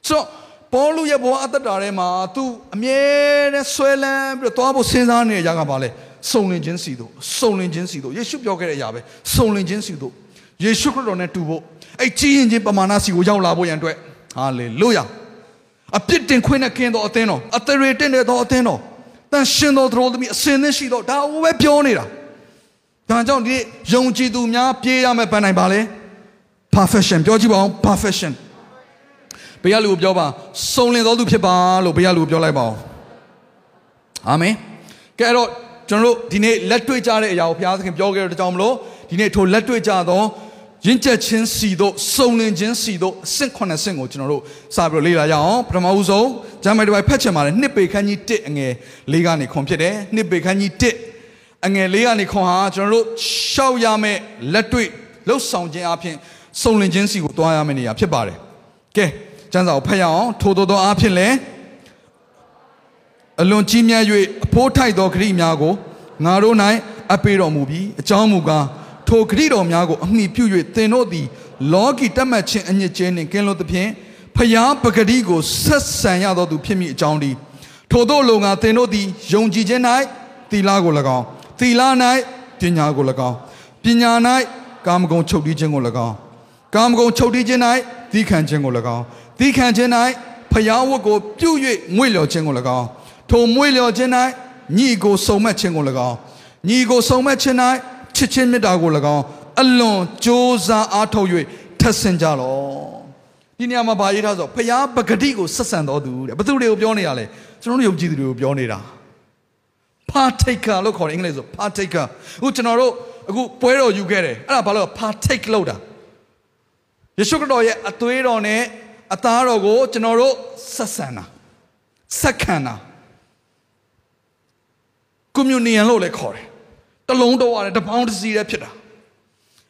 ဆိုတော့ပေါလုရဲ့ဘဝအသက်တာထဲမှာ तू အမြဲတမ်းဆွဲလန်းပြီးတော့သွားဖို့စဉ်းစားနေတဲ့ຢာကဘာလဲ စုံလင်ခြင်းစီတို့စုံလင်ခြင်းစီတို့ယေရှုပြောခဲ့တဲ့အရာပဲစုံလင်ခြင်းစီတို့ယေရှုခရစ်တော်နဲ့တူဖို့အဲ့ကြီးရင်ချင်းပမာဏစီကိုရောက်လာဖို့ရန်အတွက်ဟာလေလုယာအပြစ်တင်ခွင့်နဲ့ကင်းတော်အသင်းတော်အသရေတင်တဲ့တော်အသင်းတော်တန်ရှင်တော်တော်သမီးအစင်သင်းရှိတော့ဒါဟိုပဲပြောနေတာဒါကြောင့်ဒီယုံကြည်သူများပြေးရမယ်ပန်းနိုင်ပါလေ perfection ပြောကြည့်ပါဦး perfection ဘုရားလူကိုပြောပါစုံလင်တော်သူဖြစ်ပါလို့ဘုရားလူကိုပြောလိုက်ပါဦးအာမင်ကဲတော့ ကျွန်တော်တို့ဒီနေ့လက်တွေ့ကြတဲ့အရာကိုဘုရားသခင်ပြောခဲ့တဲ့ကြောင့်မလို့ဒီနေ့ထိုလက်တွေ့ကြသောရင့်ကျက်ခြင်းစီတို့စုံလင်ခြင်းစီတို့အဆင့်9ဆင့်ကိုကျွန်တော်တို့စပြီးတော့လေ့လာရအောင်ပထမဦးဆုံးဂျမ်းမိုင်တစ်ပိုက်ဖတ်ချင်ပါတယ်နှစ်ပေခန်းကြီး1အငယ်၄ကနေခွန်ဖြစ်တယ်နှစ်ပေခန်းကြီး1အငယ်၄ကနေခွန်ဟာကျွန်တော်တို့ရှောက်ရမယ့်လက်တွေ့လှုပ်ဆောင်ခြင်းအပြင်စုံလင်ခြင်းစီကိုတွားရမယ့်နေရာဖြစ်ပါတယ်ကဲကျမ်းစာကိုဖတ်ရအောင်ထို့သောသောအဖြစ်လည်း အလွန်ကြီးမြတ်၍အဖိုးထိုက်သောဂရိများကိုငါတို့၌အပ်ပေးတော်မူပြီးအကြောင်းမူကားထိုဂရိတော်များကိုအမိပြု၍သင်တို့သည်လောကီတတ်မှတ်ခြင်းအညစ်အကြေးနှင့်ကင်းလွတ်သဖြင့်ဖျားပဂတိကိုဆက်ဆံရသောသူဖြစ်မိအကြောင်းဒီထိုတို့လုံငါသင်တို့သည်ယုံကြည်ခြင်း၌သီလကို၎င်းသီလ၌ပညာကို၎င်းပညာ၌ကာမဂုဏ်ချုပ်တီးခြင်းကို၎င်းကာမဂုဏ်ချုပ်တီးခြင်း၌သီးခံခြင်းကို၎င်းသီးခံခြင်း၌ဖျားဝတ်ကိုပြု၍ငွေ့လျော်ခြင်းကို၎င်း ထိုမွေလျော်ခြင်း၌ညီကိုစုံမက်ခြင်းကို၎င်းညီကိုစုံမက်ခြင်း၌ချစ်ချင်းမေတ္တာကို၎င်းအလွန်ကြိုးစားအားထုတ်၍ထက်ဆင်ကြလောဒီနေရာမှာဗာရေးထားဆိုဖျားပဂတိကိုဆက်ဆံတော်သူတဲ့ဘသူတွေကိုပြောနေရလဲကျွန်တော်တို့ယုံကြည်သူတွေကိုပြောနေတာ partaker လို့ခေါ်တယ်အင်္ဂလိပ်ဆို partaker အခုကျွန်တော်တို့အခုပွဲတော်ယူခဲ့တယ်အဲ့ဒါဘာလို့ partake လုပ်တာယေရှုခရစ်တော်ရဲ့အသွေးတော်နဲ့အသားတော်ကိုကျွန်တော်တို့ဆက်ဆံတာဆက်ခံတာ communion လို့လည်းခေါ်တယ်တလုံးတော့ရတယ်တပေါင်းတစ်စီးလည်းဖြစ်တာ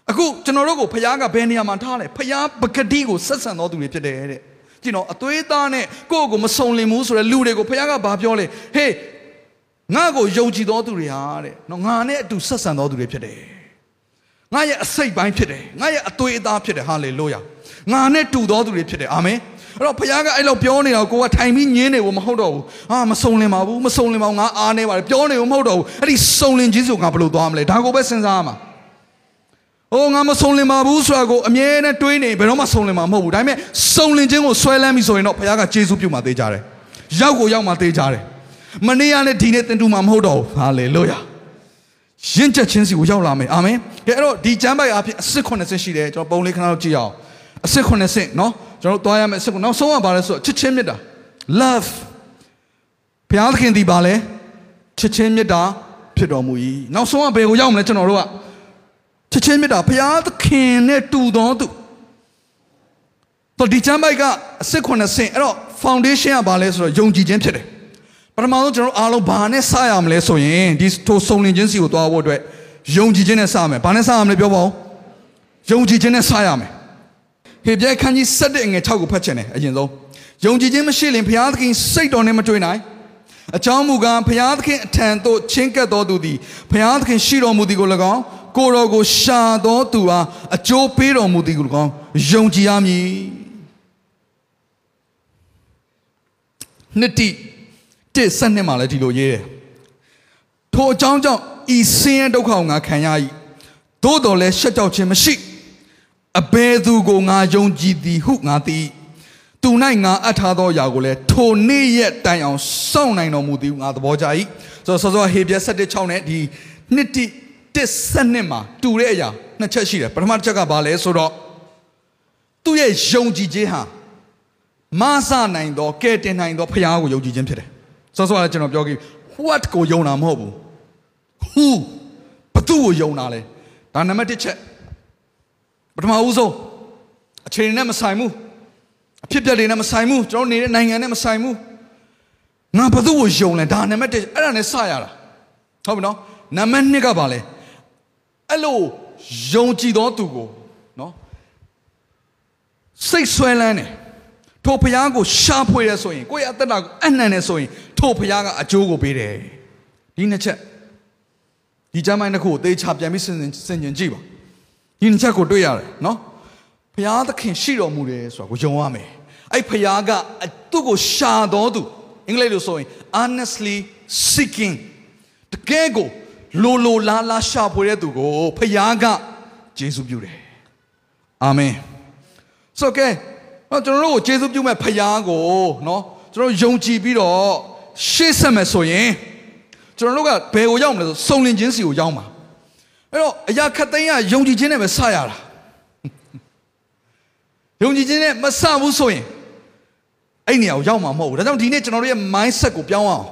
အခုကျွန်တော်တို့ကိုဖခင်ကဘယ်နေရာမှာထားလဲဖခင်ပဂတိကိုဆက်ဆံတော်သူတွေဖြစ်တယ်တဲ့ကြည့်နော်အသွေးသားနဲ့ကိုယ့်ကိုမစုံလင်ဘူးဆိုတဲ့လူတွေကိုဖခင်ကဘာပြောလဲဟေးငါ့ကိုယုံကြည်တော်သူတွေဟာတဲ့နော်ငါနဲ့အတူဆက်ဆံတော်သူတွေဖြစ်တယ်ငါရဲ့အစိတ်ပိုင်းဖြစ်တယ်ငါရဲ့အသွေးအသားဖြစ်တယ်ဟာလေလုယာငါနဲ့တူတော်သူတွေဖြစ်တယ်အာမင် အဲ့တော့ဘုရားကအဲ့လိုပြောနေတာကိုကထိုင်ပြီးညင်းနေဘူးမဟုတ်တော့ဘူးဟာမစုံလင်ပါဘူးမစုံလင်ပါဘူးငါအားနေပါတယ်ပြောနေဘူးမဟုတ်တော့ဘူးအဲ့ဒီစုံလင်ခြင်းဆိုငါဘယ်လိုသွားမလဲဒါကိုပဲစဉ်းစားရမှာဟိုငါမစုံလင်ပါဘူးဆိုတာကိုအမြဲတမ်းတွေးနေဘယ်တော့မှစုံလင်မှာမဟုတ်ဘူးဒါပေမဲ့စုံလင်ခြင်းကိုဆွဲလန်းပြီဆိုရင်တော့ဘုရားကကျေးဇူးပြုမှာသေးကြတယ်ရောက်ကိုရောက်မှာသေးကြတယ်မနေ့ကနဲ့ဒီနေ့တင်တူမှာမဟုတ်တော့ဘူးဟာလေလုယာရင့်ကျက်ခြင်းစီကိုရောက်လာမယ်အာမင်ကဲအဲ့တော့ဒီကျမ်းပိုက်အဖြစ်အစစ်80ရှိတယ်ကျွန်တော်ပုံလေးခဏလောက်ကြည့်အောင်အစစ်80နော် ကျွန်တော်သွားရမယ်အစစ်နောက်ဆုံးကဘာလဲဆိုတော့ချစ်ချင်းမြတ်တာ love ဘုရားသခင်ဒီပါလဲချစ်ချင်းမြတ်တာဖြစ်တော်မူ၏နောက်ဆုံးကဘယ်ကိုရောက်မလဲကျွန်တော်တို့ကချစ်ချင်းမြတ်တာဘုရားသခင်နဲ့တူတော်သူတော့ဒီကျမ်းပိုက်ကအစစ်80အဲ့တော့ foundation ကဘာလဲဆိုတော့ယုံကြည်ခြင်းဖြစ်တယ်ပထမဆုံးကျွန်တော်အားလုံးဘာနဲ့စရမလဲဆိုရင်ဒီထိုစုံလင်ခြင်းစီကိုသွားဖို့အတွက်ယုံကြည်ခြင်းနဲ့စရမယ်ဘာနဲ့စရမလဲပြောပါဦးယုံကြည်ခြင်းနဲ့စရမယ် ဟေပြဲခန်းကြီး7အငယ်6ကိုဖတ်ချင်တယ်အရင်ဆုံးယုံကြည်ခြင်းမရှိရင်ဘုရားသခင်စိတ်တော်နဲ့မတွေ့နိုင်အကြောင်းမူကားဘုရားသခင်အထံသို့ချင်းကပ်တော်သူသည်ဘုရားသခင်ရှိတော်မူသည်ကို၎င်းကိုတော်ကိုရှာတော်သူအားအကျိုးပေးတော်မူသည်ကို၎င်းယုံကြည်ရမည်နှစ်တိတစ်ဆက်နှစ်မှာလည်းဒီလိုရေးတယ်ထိုအကြောင်းကြောင့်ဤဆင်းရဲဒုက္ခကိုငါခံရ၏သို့တော်လည်းရှက်ကြောက်ခြင်းမရှိ အဘယ်သူကိုငါယုံကြည်သည်ဟုငါသိသူ၌ငါအပ်ထားသောအရာကိုလည်းထိုနေ့ရက်တိုင်အောင်စောင့်နိုင်တော်မူသည်ဟုငါသဘောကျ၏ဆိုတော့စောစောဟေပြ7:6နဲ့ဒီနှစ်တိတစ်ဆက်နှစ်မှာတူတဲ့အရာနှစ်ချက်ရှိတယ်ပထမတစ်ချက်ကဘာလဲဆိုတော့သူ့ရဲ့ယုံကြည်ခြင်းဟာမဆနိုင်သောကဲတင်နိုင်သောဖခင်ကိုယုံကြည်ခြင်းဖြစ်တယ်စောစောကကျွန်တော်ပြောခဲ့ what ကိုယုံတာမဟုတ်ဘူး who ဘသူ့ကိုယုံတာလဲဒါနံပါတ်1ချက် ပထမဦးဆုံးအခြေအနေနဲ့မဆိုင်ဘူးအဖြစ်အပျက်တွေနဲ့မဆိုင်ဘူးကျွန်တော်နေတဲ့နိုင်ငံနဲ့မဆိုင်ဘူးငါဘသူ့ကိုယုံလဲဒါနံပါတ်1အဲ့ဒါနဲ့စရတာဟုတ်ပြီနော်နံပါတ်2ကဘာလဲအဲ့လိုယုံကြည်သောသူကိုနော်စိတ်ဆွဲလန်းတယ်ထိုဖခင်ကိုရှာဖွေရဆိုရင်ကိုယ့်ရဲ့အသက်တာကိုအနှံ့နေဆိုရင်ထိုဖခင်ကအကျိုးကိုပေးတယ်ဒီနှစ်ချက်ဒီကျမ်းပိုင်းတစ်ခုကိုသေချာပြန်ပြီးစဉ်းစဉ်ကျင်ကြည့်ပါ ဒီနှစ်ချက်ကိုတွေ့ရတယ်နော်ဖခင်သခင်ရှိတော်မူတယ်ဆိုတာကိုယုံရမယ်အဲ့ဖခင်ကသူ့ကိုရှာတော်သူအင်္ဂလိပ်လိုဆိုရင် honestly seeking တကယ်ကိုလိုလိုလားလားရှာဖွေတဲ့သူကိုဖခင်ကယေရှုပြုတယ်အာမင်ဆိုကဲနော်ကျွန်တော်တို့ကိုကျေးဇူးပြုမဲ့ဖခင်ကိုနော်ကျွန်တော်ယုံကြည်ပြီးတော့ရှေ့ဆက်မယ်ဆိုရင်ကျွန်တော်တို့ကဘယ်ကိုရောက်မလဲဆိုစုံလင်ခြင်းစီကိုရောက်မှာ အဲ့တော့အရာခတ်သိမ်းကယုံကြည်ခြင်းနဲ့ပဲစရတာယုံကြည်ခြင်းနဲ့မစဘူးဆိုရင်အဲ့နေရာကိုရောက်မှာမဟုတ်ဘူးဒါကြောင့်ဒီနေ့ကျွန်တော်တို့ရဲ့ mindset ကိုပြောင်းအောင်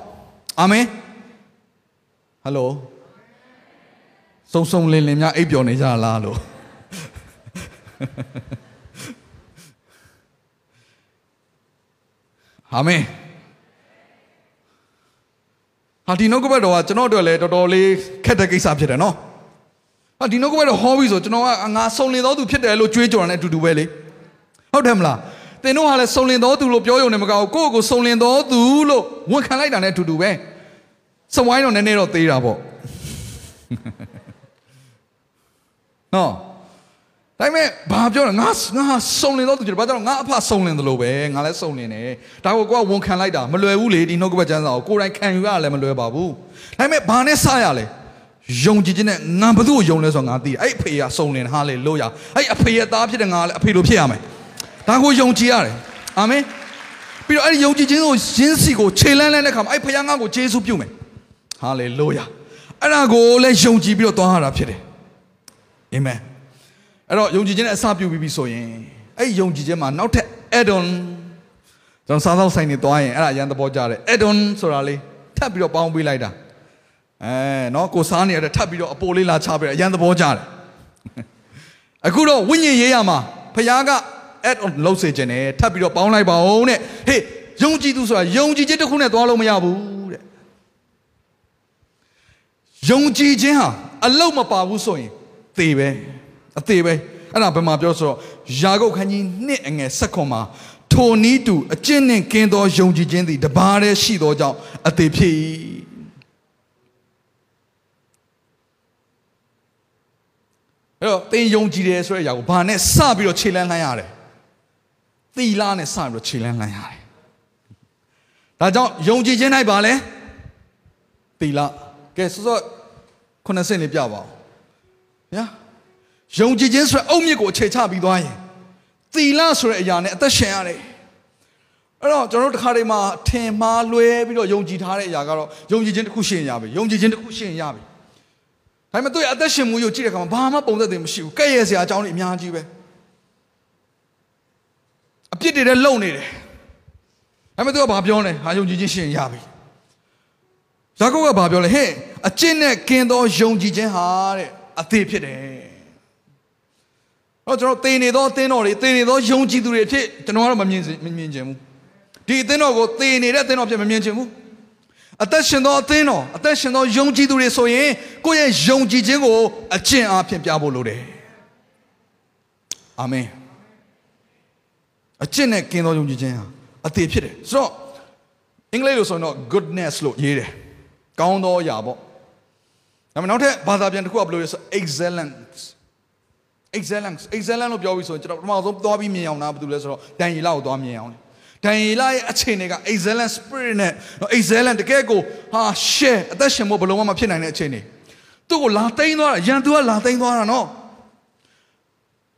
အာမင်ဟယ်လိုစုံစုံလင်လင်များအိပ်ပျော်နေကြလားလို့အာမင်ဟာဒီနှုတ်ကပတ်တော်ကကျွန်တော်တို့လည်းတော်တော်လေးခက်တဲ့ကိစ္စဖြစ်တယ်နော် ဟာဒီနှုတ်ကပတ်တော်ဟောပြီးဆိုကျွန်တော်ကငါစုံလင်တော်သူဖြစ်တယ်လို့ကြွေးကြော်တယ်အတူတူပဲလေဟုတ်တယ်မလားသင်တို့ကလည်းစုံလင်တော်သူလို့ပြောရုံနဲ့မကောက်ကိုယ့်ကိုစုံလင်တော်သူလို့ဝန်ခံလိုက်တာနဲ့အတူတူပဲစဝိုင်းတော့နည်းနည်းတော့သေးတာပေါ့နော်ဒါပေမဲ့ဘာပြောလဲငါငါစုံလင်တော့သူကြတယ်ဘာကြောင့်ငါအဖစုံလင်တယ်လို့ပဲငါလည်းစုံလင်တယ်ဒါကိုကိုကဝန်ခံလိုက်တာမလွယ်ဘူးလေဒီနှုတ်ကပတ်ကျမ်းစာကိုကိုယ်တိုင်ခံယူရလည်းမလွယ်ပါဘူးဒါပေမဲ့ဘာနဲ့စရလဲ ယုံကြည်ခြင်းနဲ့ငါဘသူ့ကိုယုံလဲဆိုတော့ငါသိအဲ့အဖေကစုံလင်ဟာလေလို့ရအဲ့အဖေရဲ့သားဖြစ်တဲ့ငါလည်းအဖေလိုဖြစ်ရမယ်ဒါကိုယုံကြည်ရတယ်အာမင်ပြီးတော့အဲ့ဒီယုံကြည်ခြင်းကိုရင်းစီကိုခြေလန်းလန်းတဲ့ခါမှာအဲ့ဖခင်ငါ့ကိုယေရှုပြုမယ်ဟာလေလို့ရအဲ့ဒါကိုလည်းယုံကြည်ပြီးတော့သွားရတာဖြစ်တယ်အာမင်အဲ့တော့ယုံကြည်ခြင်းနဲ့အစပြုပြီးပြီဆိုရင်အဲ့ယုံကြည်ခြင်းမှာနောက်ထပ် add on ကျွန်တော်စားသောက်ဆိုင်နေသွားရင်အဲ့ဒါအရန်သဘောကျတယ် add on ဆိုတာလေးထပ်ပြီးတော့ပေါင်းပေးလိုက်တာ အဲနော်ကိုစားနေရတဲ့ထပ်ပြီးတော့အပိုလေးလာချပေးတယ်အရန်သဘောကျတယ်အခုတော့ဝိညာဉ်ရေးရမှာဖခင်က add on လုပ်စေခြင်းနဲ့ထပ်ပြီးတော့ပေါင်းလိုက်ပါဦးတဲ့ဟေးယုံကြည်သူဆိုတာယုံကြည်ခြင်းတစ်ခုနဲ့သွားလို့မရဘူးတဲ့ယုံကြည်ခြင်းဟာအလုတ်မပါဘူးဆိုရင်သေပဲအသေးပဲအဲ့ဒါဘယ်မှာပြောဆိုတော့ယာကုပ်ခန်းကြီးနှစ်အငယ်ဆက်ခွန်မှာထိုနည်းတူအကျင့်နှင့်ကင်းသောယုံကြည်ခြင်းသည်တပါးတည်းရှိသောကြောင့်အသေးဖြစ်၏ အဲ့တော့သင်ယုံကြည်တယ်ဆိုတဲ့အရာကိုဘာနဲ့စပြီးတော့ခြေလန်းလှမ်းရတယ်သီလနဲ့စပြီးတော့ခြေလန်းလှမ်းရတယ်ဒါကြောင့်ယုံကြည်ခြင်း၌ပါလဲသီလကဲစောစောခုနှစ်ဆင့်လေးပြပါဦးညာယုံကြည်ခြင်းဆိုတဲ့အုတ်မြစ်ကိုအခြေချပြီးသွားရင်သီလဆိုတဲ့အရာနဲ့အသက်ရှင်ရတယ်အဲ့တော့ကျွန်တော်တို့တစ်ခါတည်းမှာထင်မှားလွဲပြီးတော့ယုံကြည်ထားတဲ့အရာကတော့ယုံကြည်ခြင်းတစ်ခုရှင်ရပြီယုံကြည်ခြင်းတစ်ခုရှင်ရပြီ ဒါပေမဲ့သူ့ရဲ့အသက်ရှင်မှုကိုကြည့်တဲ့အခါမှာဘာမှပုံသက်တယ်မရှိဘူးကဲ့ရဲ့စရာအကြောင်းတွေအများကြီးပဲအပြစ်တွေလည်းလုံနေတယ်ဒါပေမဲ့သူကဘာပြောလဲဟာယုံကြည်ခြင်းရှင်ရပြီယာကုပ်ကဘာပြောလဲဟဲ့အကျင့်နဲ့ကင်းသောယုံကြည်ခြင်းဟာတဲ့အသေးဖြစ်တယ်တော့ကျွန်တော်သေနေသောအသင်းတော်တွေသေနေသောယုံကြည်သူတွေဖြစ်ကျွန်တော်ကတော့မမြင်မမြင်ချင်ဘူးဒီအသင်းတော်ကိုသေနေတဲ့အသင်းတော်ဖြစ်မမြင်ချင်ဘူး အသက်ရှင်သောအသင်းတော်အသက်ရှင်သောယုံကြည်သူတွေဆိုရင်ကိုယ့်ရဲ့ယုံကြည်ခြင်းကိုအကျင့်အားဖြင့်ပြဖို့လိုတယ်အာမင်အကျင့်နဲ့ကင်းသောယုံကြည်ခြင်းဟာအသေးဖြစ်တယ်ဆိုတော့အင်္ဂလိပ်လိုဆိုရင်တော့ goodness လို့ရေးတယ်ကောင်းသောအရာပေါ့ဒါပေမဲ့နောက်ထပ်ဘာသာပြန်တစ်ခုကဘယ်လိုလဲဆို excellence excellence excellence လို့ပြောပြီးဆိုရင်ကျွန်တော်ပထမဆုံးသွားပြီးမြင်အောင်နားဘာလို့လဲဆိုတော့ဒန်ရီလာကိုသွားမြင်အောင် ဒန်ရီလာရဲ့အခြေအနေက excellent spirit နဲ့ excellent တကယ်ကိုဟာ share အသက်ရှင်ဖို့ဘယ်လုံးမှမဖြစ်နိုင်တဲ့အခြေအနေသူ့ကိုလာသိမ်းသွားတာရန်သူကလာသိမ်းသွားတာနော်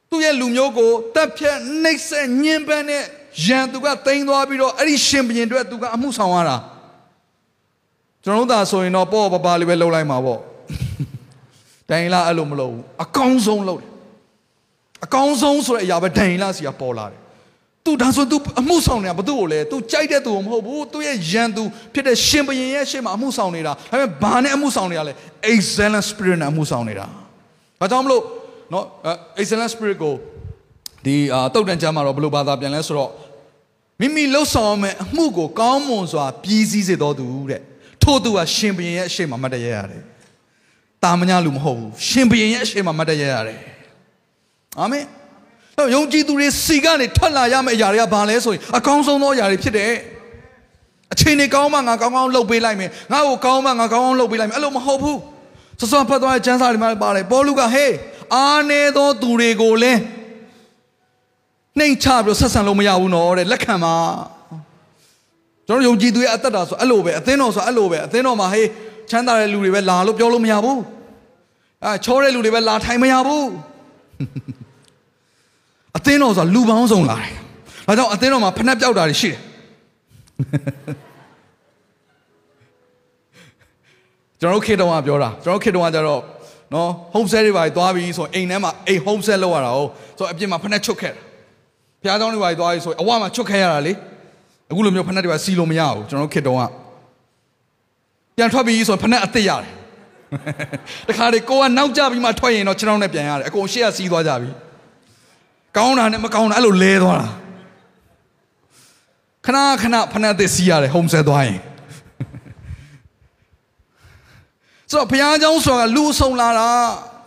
သူ့ရဲ့လူမျိုးကိုတပ်ဖြတ်နှိပ်စက်ညှဉ်းပန်းတဲ့ရန်သူကသိမ်းသွားပြီးတော့အဲ့ဒီရှင်ဘုရင်တွေသူကအမှုဆောင်ရတာကျွန်တော်တို့သာဆိုရင်တော့ပေါ့ပပလေးပဲလှုပ်လိုက်မှာပေါ့ဒန်ရီလာအဲ့လိုမလုပ်ဘူးအကောင်းဆုံးလုပ်တယ်အကောင်းဆုံးဆိုတဲ့အရာပဲဒန်ရီလာစီကပေါ်လာတယ်။ तू ဒါဆို तू အမှုဆောင်နေတာဘာလို့လဲ तू ကြိုက်တဲ့သူမဟုတ်ဘူး။ तू ရဲ့ယံသူဖြစ်တဲ့ရှင်ဘရင်ရဲ့ရှေ့မှာအမှုဆောင်နေတာ။ဒါပေမဲ့ဘာနဲ့အမှုဆောင်နေရလဲ excellent spirit နဲ့အမှုဆောင်နေတာ။ဘာကြောင့်မလို့နော် excellent spirit ကိုဒီတုတ်တန်ကျမ်းမှာတော့ဘယ်လိုဘာသာပြန်လဲဆိုတော့မိမိလှုပ်ဆောင်မဲ့အမှုကိုကောင်းမွန်စွာပြီးစည်းစေတော်သူတဲ့။ထို့သူကရှင်ဘရင်ရဲ့အရှိမမတ်တရရတယ်။တာမညာလူမဟုတ်ဘူး။ရှင်ဘရင်ရဲ့အရှိမမတ်တရရတယ်။အာမင်။ တော့ယုံကြည်သူတွေစီကနေထွက်လာရမယ့်အရာတွေကဘာလဲဆိုရင်အကောင်းဆုံးသောအရာတွေဖြစ်တယ်အချိန်နေကောင်းမှငါကောင်းကောင်းလှုပ်ပေးလိုက်မယ်ငါ့ကိုကောင်းမှငါကောင်းကောင်းလှုပ်ပေးလိုက်မယ်အဲ့လိုမဟုတ်ဘူးစောစောဖတ်သွားတဲ့ကျမ်းစာတွေမှာပါတယ်ပေါလုကဟေးအားနေသောသူတွေကိုလည်းနှိမ်ချပြီးဆက်ဆံလို့မရဘူးနော်တဲ့လက်ခံပါကျွန်တော်ယုံကြည်သူရဲ့အသက်တာဆိုအဲ့လိုပဲအသင်းတော်ဆိုအဲ့လိုပဲအသင်းတော်မှာဟေးချမ်းသာတဲ့လူတွေပဲလာလို့ပြောလို့မရဘူးအဲချောတဲ့လူတွေပဲလာထိုင်မရဘူးအ သင်းတော်ဆိုတာလူပေါင်းစုံလာတယ်။ဒါကြောင့်အသင်းတော်မှာဖနှက်ပြောက်တာတွေရှိတယ်။ကျွန်တော်တို့ခေတ္တကပြောတာကျွန်တော်တို့ခေတ္တကကြတော့နော် home set တွေပါသွားပြီးဆိုအိမ်ထဲမှာအိမ် home set လောက်ရတာဟုတ်ဆိုအပြင်မှာဖနှက်ချုပ်ခဲ့တာ။ဘုရားကျောင်းတွေပါသွားပြီးဆိုအဝမှာချုပ်ခဲ့ရတာလေ။အခုလိုမျိုးဖနှက်တွေပါစီလို့မရဘူးကျွန်တော်တို့ခေတ္တကပြန်ထွက်ပြီးဆိုဖနှက်အစ်စ်ရတယ်။တခါတည်းကိုကနောက်ကျပြီးမှထွက်ရင်တော့ခြေထောက်နဲ့ပြန်ရတယ်အကုန်ရှေ့ကစီးသွားကြပြီ။ ကောင်းတာနဲ့မကောင်းတာအဲ့လိုလဲသွားတာခဏခဏဖဏအသစ်စီးရတယ်ဟုံဆဲသွားရင်ဆိုတော့ဘုရားเจ้าဆိုတာလူအဆုံလာတာ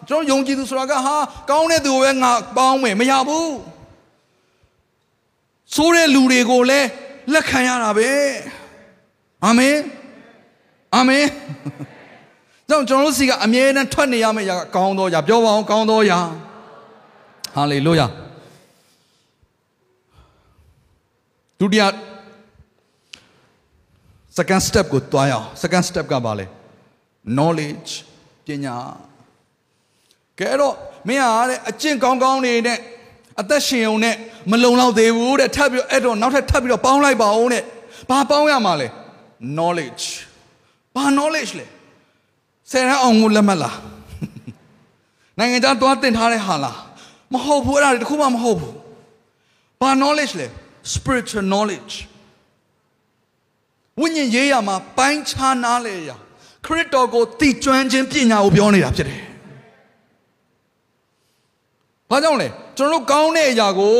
ကျွန်တော်ယုံကြည်သူဆိုတာကဟာကောင်းတဲ့သူကိုပဲငါပေါင်းမယ်မရဘူးဆိုးတဲ့လူတွေကိုလည်းလက်ခံရတာပဲအာမင်အာမင်ကြောင့်ကျွန်တော်တို့စီကအမြဲတမ်းထွက်နေရမယ့်အရာကောင်းသောအရာပြောပါအောင်ကောင်းသောအရာဟာလေလုယာ ဒုတိယ second step ကိုတွားရအောင် second step ကဘာလဲ knowledge ပညာကဲတော့မင်းဟာတဲ့အကျင့်ကောင်းကောင်းနေနဲ့အသက်ရှင်ုံနဲ့မလုံလောက်သေးဘူးတဲ့ထပ်ပြီးတော့အဲ့တော့နောက်ထပ်ထပ်ပြီးတော့ပေါင်းလိုက်ပါဦးတဲ့ဘာပေါင်းရမှာလဲ knowledge ဘာ knowledge လဲဆယ်ရန်အောင်ကိုလက်မှတ်လားနိုင်ငံခြားသွားတင်ထားတဲ့ဟာလားမဟုတ်ဘူးအဲ့ဒါတခုမှမဟုတ်ဘူးဘာ knowledge လဲ spiritual knowledge ဝိညာဉ်ရေးရမှာပိုင်းခြားနားလေရခရစ်တော်ကိုတည်ကျွမ်းခြင်းပညာကိုပြောနေတာဖြစ်တယ်။ဘာကြောင့်လဲကျွန်တော်တို့ကောင်းတဲ့အရာကို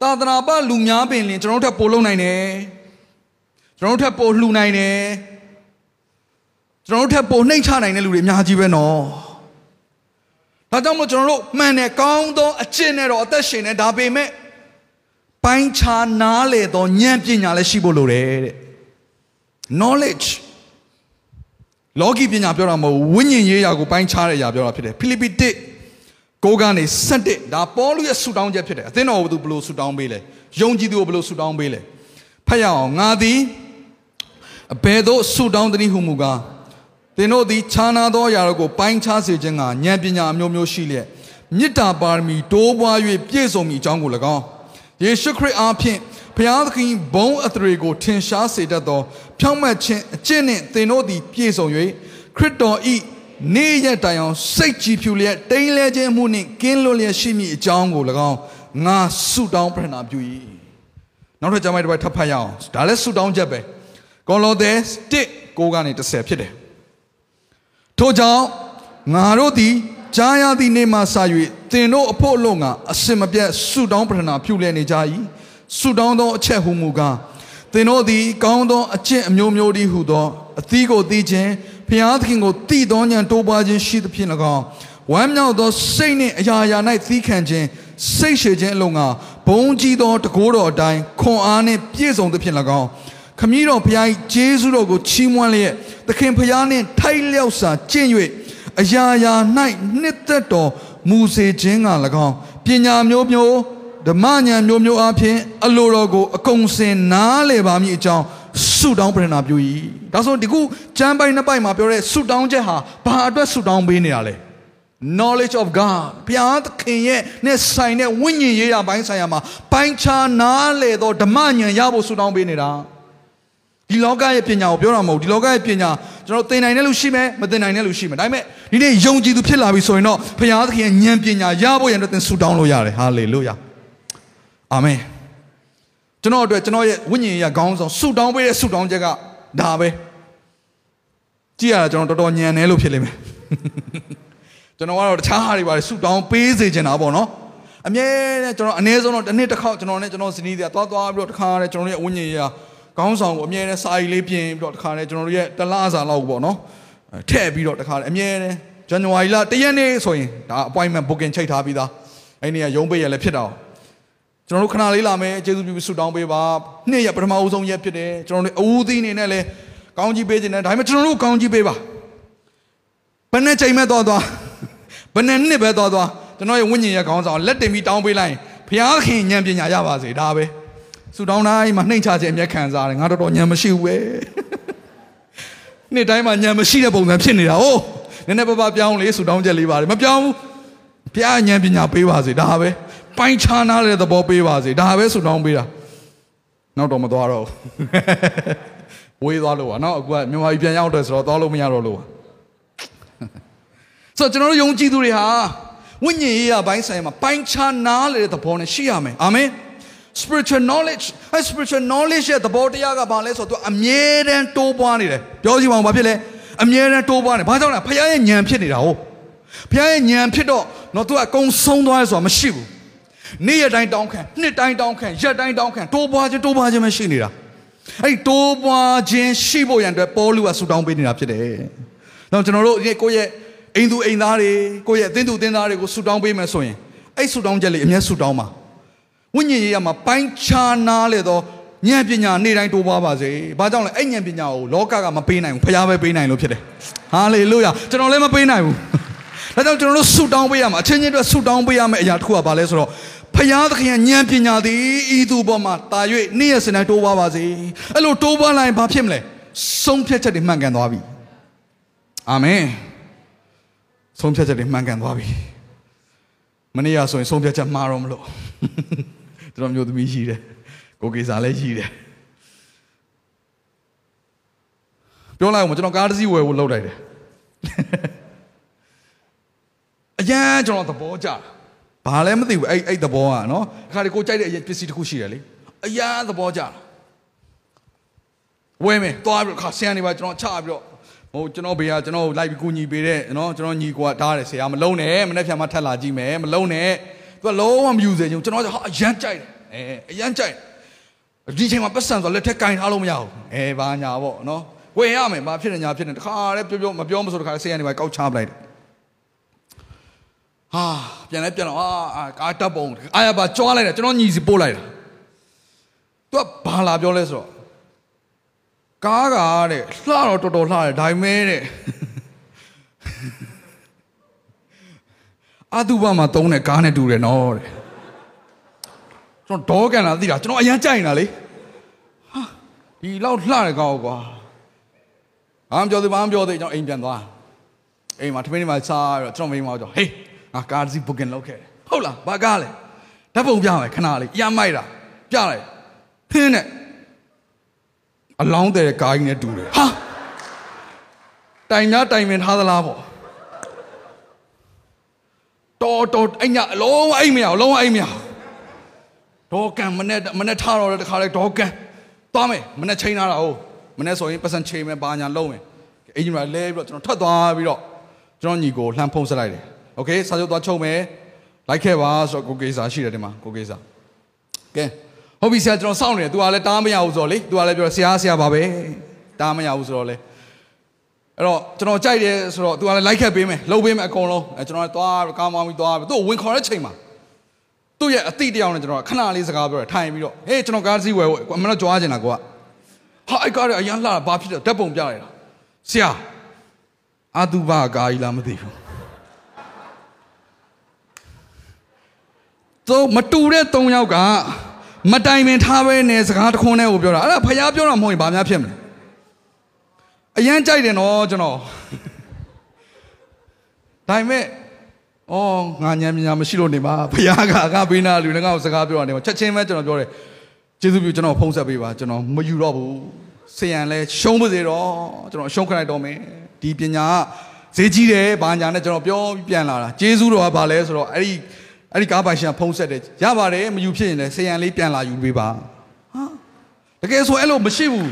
သာသနာ့ဘလူများပင်လင်ကျွန်တော်တို့ထပ်ပို့လုံနိုင်တယ်။ကျွန်တော်တို့ထပ်ပို့လှူနိုင်တယ်။ကျွန်တော်တို့ထပ်ပို့နှိမ့်ချနိုင်တဲ့လူတွေအများကြီးပဲနော်။ဒါကြောင့်မို့ကျွန်တော်တို့မှန်တယ်ကောင်းသောအကျင့်နဲ့တော့အသက်ရှင်နေဒါပေမဲ့ ပိုင်းခြားနားလေသောဉာဏ်ပညာလည်းရှိဖို့လိုတယ်တဲ့ knowledge လောကီပညာပြောတာမဟုတ်ဝိညာဉ်ရေးရာကိုပိုင်းခြားတဲ့အရာပြောတာဖြစ်တယ်ဖိလိပ္ပိ1ကိုကနေ7ဒါပေါလုရဲ့ဆူတောင်းချက်ဖြစ်တယ်အသင်းတော်ကဘယ်လိုဆူတောင်းပေးလဲယုံကြည်သူကိုဘယ်လိုဆူတောင်းပေးလဲဖတ်ရအောင်ငါသည်အဘယ်သို့ဆူတောင်းသနည်းဟုမူကားသင်တို့သည်ခြားနာသောအရာတို့ကိုပိုင်းခြားစေခြင်းကဉာဏ်ပညာအမျိုးမျိုးရှိလျက်မေတ္တာပါရမီတိုးပွား၍ပြည့်စုံမည်အကြောင်းကို၎င်း ယေရှုခရစ်အားဖြင့်ဘုရားသခင်ဘုံအထရေကို ထင်ရှားစေတတ်သော ဖြောင့်မတ်ခြင်းအကျင့်နှင့်သင်တို့သည်ပြည့်စုံ၍ခရစ်တော်ဤနေ့ရက်တိုင်အောင်စိတ်ကြည်ဖြူလျက်တိမ်လဲခြင်းမှုနှင့်ကင်းလွတ်လျက်ရှိမည်အကြောင်းကို၎င်းငါဆုတောင်းပရဏာပြု၏နောက်ထပ်ကျမ်းပိုင်းတစ်ပိုက်ထပ်ဖတ်ရအောင်ဒါလည်းဆုတောင်းချက်ပဲကောလောသဲ1 9ကနေ10ဖြစ်တယ်ထို့ကြောင့်ငါတို့သည် ကြားရသည့်နေ့မှစ၍သင်တို့အဖို့လုံးကအစင်မပြတ်ဆုတောင်းပရဏာပြုလျက်နေကြ၏ဆုတောင်းသောအချက်ဟုမူကားသင်တို့သည်ကောင်းသောအကျင့်အမျိုးမျိုးတည်းဟုသောအသီးကိုသိခြင်းဖျားသခင်ကိုတည်သောဉာဏ်တိုးပွားခြင်းရှိသဖြင့်၎င်းဝမ်းမြောက်သောစိတ်နှင့်အရာရာ၌သီးခံခြင်းစိတ်ရှည်ခြင်းအလုံးကဘုံကြီးသောတကိုးတော်အတိုင်းခွန်အားနှင့်ပြည့်စုံသဖြင့်၎င်းခမည်းတော်ဖျား၏ဂျေဇုတော်ကိုချီးမွမ်းလျက်သခင်ဖျားနှင့်ထိုက်လျောက်စွာကျင့်၍ အရာရာ၌နှစ်သက်တော်မူစေခြင်းက၎င်းပညာမျိုးမျိုးဓမ္မဉာဏ်မျိုးမျိုးအပြင်အလိုတော်ကိုအကုန်စင်နားလည်ပါမည်အကြောင်းဆုတောင်းပရဏာပြု၏ဒါဆိုဒီခုကျမ်းပိုင်းနှစ်ပိုက်မှာပြောတဲ့ဆုတောင်းချက်ဟာဘာအတွက်ဆုတောင်းပေးနေတာလဲ knowledge of God ဘုရားသခင်ရဲ့နဲ့ဆိုင်တဲ့ဝိညာဉ်ရေးရာပိုင်းဆိုင်ရာမှာပိုင်းခြားနားလေသောဓမ္မဉာဏ်ရဖို့ဆုတောင်းပေးနေတာဒီလောကရဲ့ပညာကိုပြောတာမဟုတ်ဒီလောကရဲ့ပညာ ကျွန်တော်သင်နိုင်တဲ့လူရှိမယ်မသင်နိုင်တဲ့လူရှိမယ်ဒါပေမဲ့ဒီနေ့ယုံကြည်သူဖြစ်လာပြီဆိုရင်တော့ဘုရားသခင်ရဲ့ဉာဏ်ပညာရဖို့ရန်အတွက်သင်ဆုတောင်းလို့ရတယ်ဟာလေလုယာအာမင်ကျွန်တော်အတွက်ကျွန်တော်ရဲ့ဝိညာဉ်ရေးရာခေါင်းဆောင်ဆုတောင်းပေးတဲ့ဆုတောင်းချက်ကဒါပဲကြည့်ရတာကျွန်တော်တော်တော်ညံနေလို့ဖြစ်လိမ့်မယ်ကျွန်တော်ကတော့တခြားဟာတွေပါဆူတောင်းပေးစေချင်တာပေါ့နော်အမြဲတမ်းကျွန်တော်အနည်းဆုံးတော့တစ်နှစ်တစ်ခေါက်ကျွန်တော်နဲ့ကျွန်တော်ဇနီးတွေကသွားသွားပြီးတော့တစ်ခါနဲ့ကျွန်တော်ရဲ့အဝဉ္ဇဉ်ရာ ခေါင်းဆောင်ကိုအမြဲတမ်းစာရီလေးပြင်ပြီးတော့တစ်ခါနဲ့ကျွန်တော်တို့ရဲ့တလားစာလောက်ပေါ့နော်ထည့်ပြီးတော့တစ်ခါနဲ့အမြဲတမ်းဇန်နဝါရီလတရက်နေ့ဆိုရင်ဒါ appointment booking ချိန်ထားပြီးသားအဲ့ဒီကရုံးပေးရလည်းဖြစ်တော့ကျွန်တော်တို့ခဏလေးလာမယ်ကျေးဇူးပြုပြီးဆုတောင်းပေးပါနှစ်ရက်ပထမဦးဆုံးရက်ဖြစ်တယ်ကျွန်တော်တို့အဦးသီးအနေနဲ့လည်းကောင်းကြီးပေးခြင်းနဲ့ဒါပေမဲ့ကျွန်တော်တို့ကောင်းကြီးပေးပါဘယ်နဲ့ချိန်မဲ့တော့သွားဘယ်နဲ့နှစ်ပဲသွားသွားကျွန်တော်ရဲ့ဝိညာဉ်ရဲ့ခေါင်းဆောင်လက်တင်ပြီးတောင်းပေးလိုက်ရင်ဘုရားခင်ဉာဏ်ပညာရပါစေဒါပဲ ဆူတောင်းတိုင်းမှာနှိမ့်ချခြင်းအမျက်ခံစားတယ်ငါတော်တော်ဉာဏ်မရှိဘူးပဲနေ့တိုင်းမှာဉာဏ်မရှိတဲ့ပုံစံဖြစ်နေတာဟုတ်နည်းနည်းပါးပါးပြောင်းလေဆူတောင်းချက်လေးပါတယ်မပြောင်းဘူးဘုရားဉာဏ်ပညာပေးပါစေဒါပဲပိုင်းခြားနာတဲ့သဘောပေးပါစေဒါပဲဆူတောင်းပေးတာနောက်တော့မသွားတော့ဘူးဝေးသွားလို့ပါနော်အခုကမြန်မာပြည်ပြန်ရောက်တယ်ဆိုတော့သွားလို့မရတော့လို့ပါဆိုတော့ကျွန်တော်တို့ယုံကြည်သူတွေဟာဝိညာဉ်ရေးရာဘိုင်းဆိုင်မှာပိုင်းခြားနားလေတဲ့သဘောနဲ့ရှိရမယ်အာမင် spiritual knowledge အဲ spiritual knowledge ရဲ့သဘောတရားကဘာလဲဆိုတော့သူအမြဲတမ်းတိုးပွားနေတယ်ပြောကြည့်ပါဦးဘာဖြစ်လဲအမြဲတမ်းတိုးပွားနေဘာကြောင့်လဲဖခင်ရဲ့ဉာဏ်ဖြစ်နေတာဟုတ်ဖခင်ရဲ့ဉာဏ်ဖြစ်တော့တော့သူကအကုန်ဆုံးသွားရဆိုတာမရှိဘူးနေ့ရက်တိုင်းတောင်းခံနှစ်တိုင်းတောင်းခံရက်တိုင်းတောင်းခံတိုးပွားခြင်းတိုးပွားခြင်းပဲရှိနေတာအဲ့ဒီတိုးပွားခြင်းရှိဖို့ရန်အတွက်ပေါလုကဆူတောင်းပေးနေတာဖြစ်တယ်။တော့ကျွန်တော်တို့ဒီကိုယ့်ရဲ့အိမ်သူအိမ်သားတွေကိုယ့်ရဲ့အသင်းသူအသင်းသားတွေကိုဆူတောင်းပေးမယ်ဆိုရင်အဲ့ဆူတောင်းချက်လေးအမြဲဆူတောင်းပါ ဝိညာဉ်ရေးရမှာပိုင်းခြားနာလေတော့ဉာဏ်ပညာနေ့တိုင်းတိုးပွားပါစေ။ဘာကြောင့်လဲအဲ့ဉာဏ်ပညာကိုလောကကမပေးနိုင်ဘူးဖခင်ပဲပေးနိုင်လို့ဖြစ်တယ်။ဟာလေလုယာကျွန်တော်လည်းမပေးနိုင်ဘူး။ဒါကြောင့်ကျွန်တော်တို့ဆူတောင်းပေးရမှာအချင်းချင်းအတွက်ဆူတောင်းပေးရမယ့်အရာတစ်ခုကဘာလဲဆိုတော့ဖယားသခင်ဉာဏ်ပညာသည်ဤသူပေါ်မှာတာ၍နေ့ရက်စနေတိုးပွားပါစေ။အဲ့လိုတိုးပွားလိုက်ရင်ဘာဖြစ်မလဲ။ဆုံးဖြတ်ချက်တွေမှန်ကန်သွားပြီ။အာမင်။ဆုံးဖြတ်ချက်တွေမှန်ကန်သွားပြီ။မနေ့ကဆိုရင်ဆုံးဖြတ်ချက်မှားတော့မလို့ ကျွန်တော်မျိုးသမီးရှိတယ်ကိုကေစာလည်းရှိတယ်ပြောလိုက်အောင်ကျွန်တော်ကားတစ်စီးဝယ်ဖို့လုပ်လိုက်တယ်အရန်ကျွန်တော်သဘောကျဘာလဲမသိဘူးအဲ့အဲ့သဘောကနော်အခါတည်းကိုကြိုက်တဲ့အရင်ပစ္စည်းတစ်ခုရှိတယ်လေအရန်သဘောကျဝယ်မယ်သွားပြီးခါဆင်းနေပါကျွန်တော်ချပြီးတော့ဟိုကျွန်တော်ဘေးကကျွန်တော်လိုက်ပြီးကူညီပေးတဲ့နော်ကျွန်တော်ညီကွာတားတယ်ဆရာမလုံးနဲ့မနေ့ဖြန်မှထက်လာကြည့်မယ်မလုံးနဲ့ သူကလုံးဝမယူစေချင်ကျွန်တော်ကဟာအရန်ကြိုက်တယ်အဲအရန်ကြိုက်ဒီချိန်မှာပတ်စံဆိုလက်ထက်ကင်ထားလို့မရဘူးအဲဘာညာပေါ့နော်ဝယ်ရမယ်ဘာဖြစ်နေညာဖြစ်နေတခါတည်းပြောပြောမပြောမဆိုတခါဆေးရနေပါကောက်ချပလိုက်တယ်ဟာပြန်လဲပြန်တော့အာကာတပ်ပုံအာရပါကြွားလိုက်တယ်ကျွန်တော်ညီစီပို့လိုက်တာသူကဘာလာပြောလဲဆိုတော့ကားကတဲ့လှတော့တော်တော်လှတယ်ဒါပေမဲ့တဲ့ အတုပမှာတုံးတဲ့ကားနဲ့တူတယ်နော်တဲ့ကျွန်တော်ဒေါကန်လာသိတာကျွန်တော်အရန်ကြိုက်နေတာလေဟာဒီလောက်လှတယ်ကောက်ကွာဘာမှပြောသေးဘာမှပြောသေးကျွန်တော်အိမ်ပြန်သွားအိမ်မှာထမင်းတွေမှာစားပြီးတော့ကျွန်တော်မိန်းမကြောဟေးငါကားစီ booking လုပ်ခဲ့တယ်ဟုတ်လားဘာကားလဲဓာတ်ပုံပြမယ်ခဏလေးအရမိုက်တာပြလိုက်ဖင်းနဲ့အလောင်းတဲ့ကားကြီးနဲ့တူတယ်ဟာတိုင်များတိုင်ပင်ထားသလားပေါ့ တော်တော်အဲ့ညအလုံးအိမ်မရအလုံးအိမ်မရဒေါ်ကန်မနဲ့မနဲ့ထားတော့တခါလေဒေါ်ကန်သွားမယ်မနဲ့ချိန်ထားတာဟုတ်မနဲ့ဆိုရင်ပတ်စံချိန်မယ်ဘာညာလုံးမယ်အင်ဂျင်နီယာလဲပြီးတော့ကျွန်တော်ထွက်သွားပြီးတော့ကျွန်တော်ညီကိုလှမ်းဖုံးဆက်လိုက်တယ်โอเคစာချုပ်သွားချုပ်မယ်လိုက်ခဲ့ပါဆိုတော့ကိုကေစာရှိတယ်ဒီမှာကိုကေစာကဲဟုတ်ပြီဆရာကျွန်တော်စောင့်နေတယ် तू ကလည်းတားမရဘူးဆိုတော့လေ तू ကလည်းပြောဆရာဆရာပါပဲတားမရဘူးဆိုတော့လေ အဲ့တော့ကျွန်တော်ကြိုက်တယ်ဆိုတော့ तू ကလည်းလိုက်ခတ်ပေးမယ်လှုပ်ပေးမယ်အကုန်လုံးအဲကျွန်တော်လည်းသွားကားမောင်းပြီးသွားပြီးသူ့ဝင်ခေါ်တဲ့ချိန်မှာသူ့ရဲ့အတိတယောက်နဲ့ကျွန်တော်ခဏလေးစကားပြောတယ်ထိုင်ပြီးတော့ဟေးကျွန်တော်ကားစီးဝယ်ဖို့အမလို့ကြွားချင်တာကွာဟာအဲ့ကားရအရန်လှတာဘာဖြစ်တယ်ဓာတ်ပုံပြလိုက်တာဆရာအာသူဘကားကြီးလားမသိဘူးသူမတူတဲ့၃ယောက်ကမတိုင်ပင်ထားပဲနဲ့စကားတစ်ခွန်းနဲ့ကိုပြောတာအဲ့ဒါဖယားပြောတာမဟုတ်ရင်ဘာများဖြစ်မလဲ အရန်ကြိုက်တယ်နော်ကျွန်တော်ဒါပေမဲ့အော်ငါညံပညာမရှိလို့နေပါဖယားကအခပေးနာလူလည်းငါ့ကိုစကားပြောတာနေမှာချက်ချင်းပဲကျွန်တော်ပြောတယ်ကျေးဇူးပြုကျွန်တော်ဖုံးဆက်ပေးပါကျွန်တော်မယူတော့ဘူးဆေးရန်လဲရှုံးပါစေတော့ကျွန်တော်ရှုံးခလိုက်တော့မယ်ဒီပညာကဈေးကြီးတယ်ဘာညာနဲ့ကျွန်တော်ပြောပြီးပြန်လာတာကျေးဇူးတော်ကဘာလဲဆိုတော့အဲ့ဒီအဲ့ဒီကားပိုင်ရှင်ဖုံးဆက်တယ်ရပါတယ်မယူဖြစ်ရင်လည်းဆေးရန်လေးပြန်လာယူပေးပါဟာတကယ်ဆိုအဲ့လိုမရှိဘူး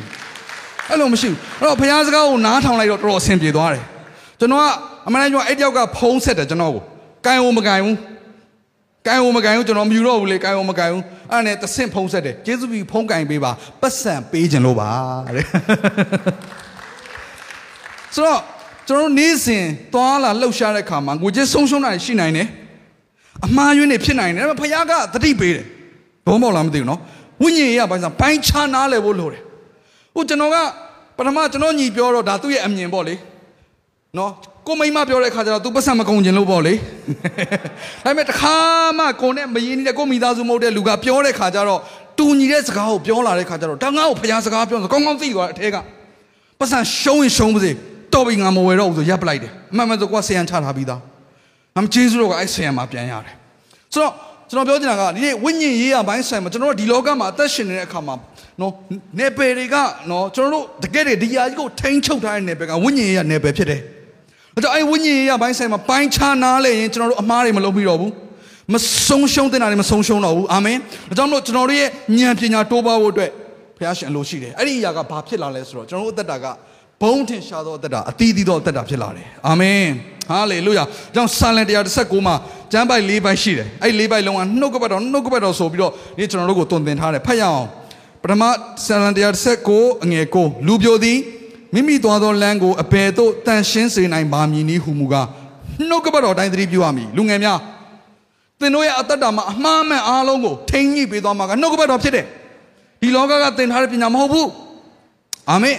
အဲ့လိုမရှိဘူးအဲ့တော့ဘုရားစကားကိုနားထောင်လိုက်တော့တော်တော်အဆင်ပြေသွားတယ်ကျွန်တော်ကအမှန်တမ်းပြောအဲ့တယောက်ကဖုံးဆက်တယ်ကျွန်တော်ကိုကိုင်ဝမကိုင်ဘူးကိုင်ဝမကိုင်ဘူးကျွန်တော်မယူတော့ဘူးလေကိုင်ဝမကိုင်ဘူးအဲ့ဒါနဲ့တဆင့်ဖုံးဆက်တယ်ကျေးဇူးပြုဖုံးကိုင်ပေးပါပတ်စံပေးခြင်းလို့ပါတဲ့ဆိုတော့ကျွန်တော်နေ့စဉ်သွားလာလှုပ်ရှားတဲ့ခါမှာငွေကြေးဆုံးရှုံးတာရှိနိုင်တယ်အမှားယွင်းတွေဖြစ်နိုင်တယ်ဒါပေမဲ့ဘုရားကသတိပေးတယ်ဘုံမောက်လားမသိဘူးနော်ဝိညာဉ်ရေးကဘာလို့ပိုင်းခြားနားလည်ဖို့လိုတယ် ဟိုကျွန်တော်ကပထမကျွန်တော်ညီပြောတော့ဒါသူ့ရဲ့အမြင်ပေါ့လေနော်ကိုမိမပြောတဲ့ခါကျတော့ तू ပတ်စံမကုန်ကျင်လို့ပေါ့လေဒါပေမဲ့တခါမှကိုနဲ့မရင်းနေတဲ့ကိုမိသားစုမဟုတ်တဲ့လူကပြောတဲ့ခါကျတော့တူညီတဲ့စကားကိုပြောလာတဲ့ခါကျတော့ဒါငါ့ကိုဖျားစကားပြောဆိုကောင်းကောင်းသိသွားတဲ့အထဲကပတ်စံရှုံးရင်ရှုံးပါစေတော်ပြီငါမဝယ်တော့ဘူးဆိုရပ်ပလိုက်တယ်အမှန်မှန်ဆိုကွာဆယံချထားပြီးသားငါမကျေးဇူးတော့ကအဲ့ဆယံမှာပြန်ရတယ်ဆိုတော့ ကျွန်တော်ပြောချင်တာကဒီနေ့ဝိညာဉ်ရေးရပိုင်းဆိုင်မှာကျွန်တော်တို့ဒီလောကမှာအသက်ရှင်နေတဲ့အခါမှာနော်နေပယ်တွေကနော်ကျွန်တော်တို့တကယ်တည်းဒီယာကြီးကိုထိန်းချုပ်ထားတဲ့နေပယ်ကဝိညာဉ်ရေးရနေပယ်ဖြစ်တယ်။ဒါကြောင့်အဲ့ဝိညာဉ်ရေးရပိုင်းဆိုင်မှာပိုင်းခြားနားလဲရင်ကျွန်တော်တို့အမှားတွေမလုပ်ပြီးတော့ဘူး။မဆုံးရှုံးတဲ့နာတွေမဆုံးရှုံးတော့ဘူး။အာမင်။ဒါကြောင့်မလို့ကျွန်တော်တို့ရဲ့ဉာဏ်ပညာတိုးပွားဖို့အတွက်ဘုရားရှင်အလိုရှိတယ်။အဲ့ဒီအရာကဘာဖြစ်လာလဲဆိုတော့ကျွန်တော်တို့အသက်တာကဘုံထင်ရှားသောအသက်တာအသီးသီးသောအသက်တာဖြစ်လာတယ်။အာမင်။ ဟာလေလုယာ။ကြောင့်ဆာလံ119မှာကျမ်းပိုက်၄ပိုက်ရှိတယ်။အဲ့၄ပိုက်လုံးကနှုတ်ကပတ်တော်နှုတ်ကပတ်တော်ဆိုပြီးတော့ဒီကျွန်တော်တို့ကိုတုံသင်ထားတယ်။ဖတ်ရအောင်။ပထမဆာလံ119အငယ်ကိုလူပြိုသည်မိမိသွားသောလမ်းကိုအဘယ်သို့တန်ရှင်းစေနိုင်ပါမည်နည်းဟုမူကားနှုတ်ကပတ်တော်တိုင်းသတိပြုရမည်လူငယ်များသင်တို့ရဲ့အသက်တာမှာအမှားမှန်အားလုံးကိုထိန်းညှိပေးသွားမှာကနှုတ်ကပတ်တော်ဖြစ်တယ်ဒီလောကကသင်ထားတဲ့ပညာမဟုတ်ဘူးအာမင်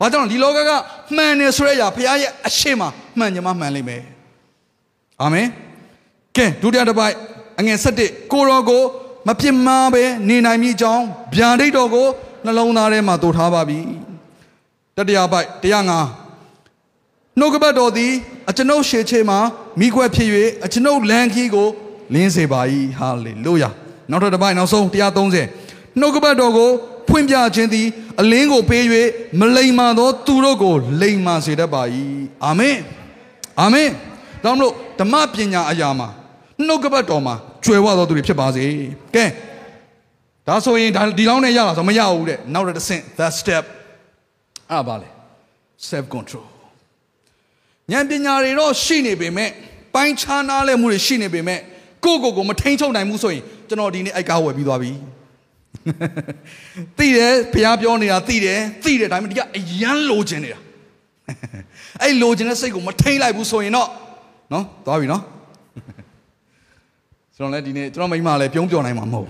ဘာကြောင့်ဒီလောကကမှန်နေဆိုတဲ့အရာဘုရားရဲ့အရှိမမှန်ကြမှာမှန်လိမ့်မယ်အာမင်ကဲဒုတိယတစ်ပိုက်အငယ်၁၁ကိုရောကိုမပြစ်မှားပဲနေနိုင်မိကြောင်းဗျာဒိတ်တော်ကိုနှလုံးသားထဲမှာတိုးထားပါပြီတတရားပိုက်တရားငါနှုတ်ကပတ်တော်သည်အကျွန်ုပ်ရှေ့ချေမှာမိခွက်ဖြစ်၍အကျွန်ုပ်လမ်းခီးကိုလင်းစေပါ၏ဟာလေလုယာနောက်ထပ်တစ်ပိုက်နောက်ဆုံး130နှုတ်ကပတ်တော်ကို ဖွင့်ပြခြင်းသည် အလင်းကိုပေး၍မလိမ္မာသော သူတို့ကို လိမ္မာစေတတ်ပါ၏အာမင်အာမင်ဒါမှမဟုတ်ဓမ္မပညာအရာမှာနှုတ်ကပတ်တော်မှာကျွယ်ဝသောသူတွေဖြစ်ပါစေကဲဒါဆိုရင်ဒါဒီလောက်နဲ့ရတာဆိုမရဘူးတဲ့နောက်တစ်ဆင့် that step အဲ့ဒါပါလေ self control ဉာဏ်ပညာတွေတော့ရှိနေပေမဲ့ပိုင်းခြားနားလဲမှုတွေရှိနေပေမဲ့ကိုယ့်ကိုယ်ကိုမထိန်ချုပ်နိုင်ဘူးဆိုရင်ကျွန်တော်ဒီနေ့အိုက်ကားဝယ်ပြီးသွားပြီ သိတယ်ဘုရားပြောနေတာသိတယ်သိတယ်ဒါပေမဲ့ဒီကအယမ်းလိုချင်နေတာအဲ့လိုချင်တဲ့စိတ်ကိုမထိန်လိုက်ဘူးဆိုရင်တော့နော်သွားပြီနော်ကျွန်တော်လည်းဒီနေ့ကျွန်တော်မိမလည်းပြုံးပြောနိုင်မှာမဟုတ်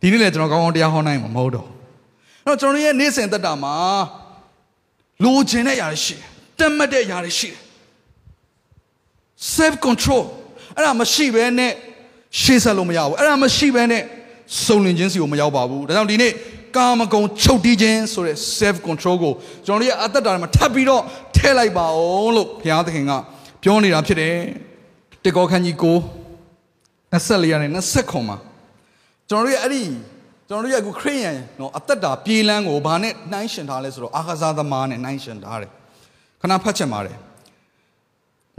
ဒီနေ့လည်းကျွန်တော်ကောင်းကောင်းတရားဟောနိုင်မှာမဟုတ်တော့အဲ့တော့ကျွန်တော်ရဲ့နေ့စဉ်သက်တာမှာလိုချင်တဲ့ຢာတွေရှိတယ်တက်မှတ်တဲ့ຢာတွေရှိတယ် self control အဲ့ဒါမရှိဘဲနဲ့ရှေ့ဆက်လို့မရဘူးအဲ့ဒါမရှိဘဲနဲ့ စုံလင်ခြင်းစီကိုမရောက်ပါဘူးဒါကြောင့်ဒီနေ့ကာမဂုဏ်ချုပ်တီးခြင်းဆိုတဲ့ self control ကိုကျွန်တော်တို့ရဲ့အသက်တာထဲမှာထပ်ပြီးတော့ထည့်လိုက်ပါအောင်လို့ဘုရားသခင်ကပြောနေတာဖြစ်တယ်တေကောခန်းကြီးကို24ရာနဲ့29မှာကျွန်တော်တို့ရဲ့အဲ့ဒီကျွန်တော်တို့ရဲ့အခုခရိယန်နော်အသက်တာပြေးလန်းကိုဘာနဲ့နှိုင်းရှင်ထားလဲဆိုတော့အာခစားသမားနဲ့နှိုင်းရှင်ထားတယ်ခဏဖတ်ချက်ပါတယ်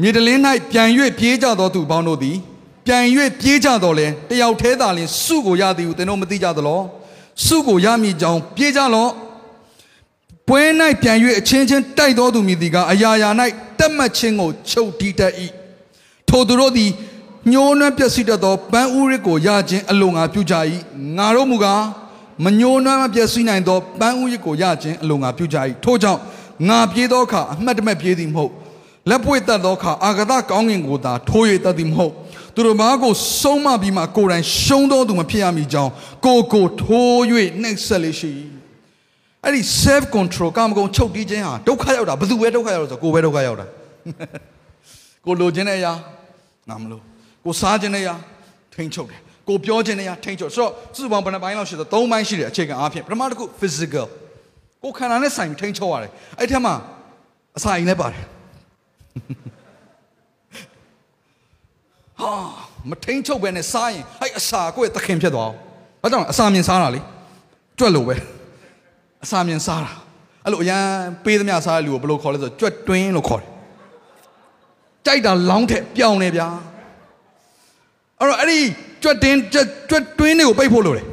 မြေတလင်း၌ပြန်၍ပြေးကြသောသူပေါင်းတို့သည် ပြန်၍ပြေးကြတော်လဲတယောက်သေးသာလင်စုကိုရသည်ဟုသင်တို့မသိကြသလောစုကိုရမည်ကြောင်းပြေးကြလော့ပွဲ၌ပြန်၍အချင်းချင်းတိုက်တော်သူမည်သည်ကအရာရာ၌တက်မှတ်ခြင်းကိုချုပ်တီးတတ်၏ထိုသူတို့သည်ညှိုးနှွမ်းပျက်စီးတတ်သောပန်းဥရစ်ကိုရခြင်းအလိုငါပြုကြ၏ငါတို့မူကားမညှိုးနှွမ်းမပျက်စီးနိုင်သောပန်းဥရစ်ကိုရခြင်းအလိုငါပြုကြ၏ထို့ကြောင့်ငါပြေးသောအခါအမှတ်တမဲ့ပြေးသည်မဟုတ်လက်ပွေတတ်သောအခါအာဂဒကောင်းငင်ကိုသာထိုး၍တတ်သည်မဟုတ် သူတို့ဘာကိုဆုံးမပြီးမှကိုယ်တိုင်ရှုံးသောသူမဖြစ်ရမည်ကြောင်းကိုကိုထိုး၍နှိပ်စက်လေရှိအဲ့ဒီ self control ကာမဂုဏ်ချုပ်တီးခြင်းဟာဒုက္ခရောက်တာဘယ်သူပဲဒုက္ခရောက်လို့ဆိုကိုယ်ပဲဒုက္ခရောက်တာကိုလိုချင်တဲ့အရာငါမလို့ကိုစားခြင်းတဲ့အရာထိန်ချုပ်တယ်ကိုပြောခြင်းတဲ့အရာထိန်ချုပ်ဆိုတော့စုစုပေါင်းဘယ်နှပိုင်းလောက်ရှိသလဲ၃ပိုင်းရှိတယ်အခြေခံအားဖြင့်ပထမတစ်ခု physical ကိုခန္ဓာနဲ့ဆိုင်ထိန်ချုပ်ရတယ်အဲ့ထက်မှအစာအိမ်လည်းပါတယ် ဟာမထိန်ချုပ်ပဲနဲ့စားရင်အဲ့အစာကိုယ့်ရဲ့သခင်ဖြစ်သွားအောင်ဘာကြောင့်အစာမြင်စားတာလေကြွက်လို့ပဲအစာမြင်စားတာအဲ့လိုအရန်ပေးသမျှစားတဲ့လူကိုဘယ်လိုခေါ်လဲဆိုကြွက်တွင်းလို့ခေါ်တယ်ကြိုက်တာလောင်းထက်ပြောင်းနေဗျာအဲ့တော့အဲ့ဒီကြွက်တင်းကြွက်ကြွက်တွင်းတွေကိုပိတ်ဖို့လိုတယ်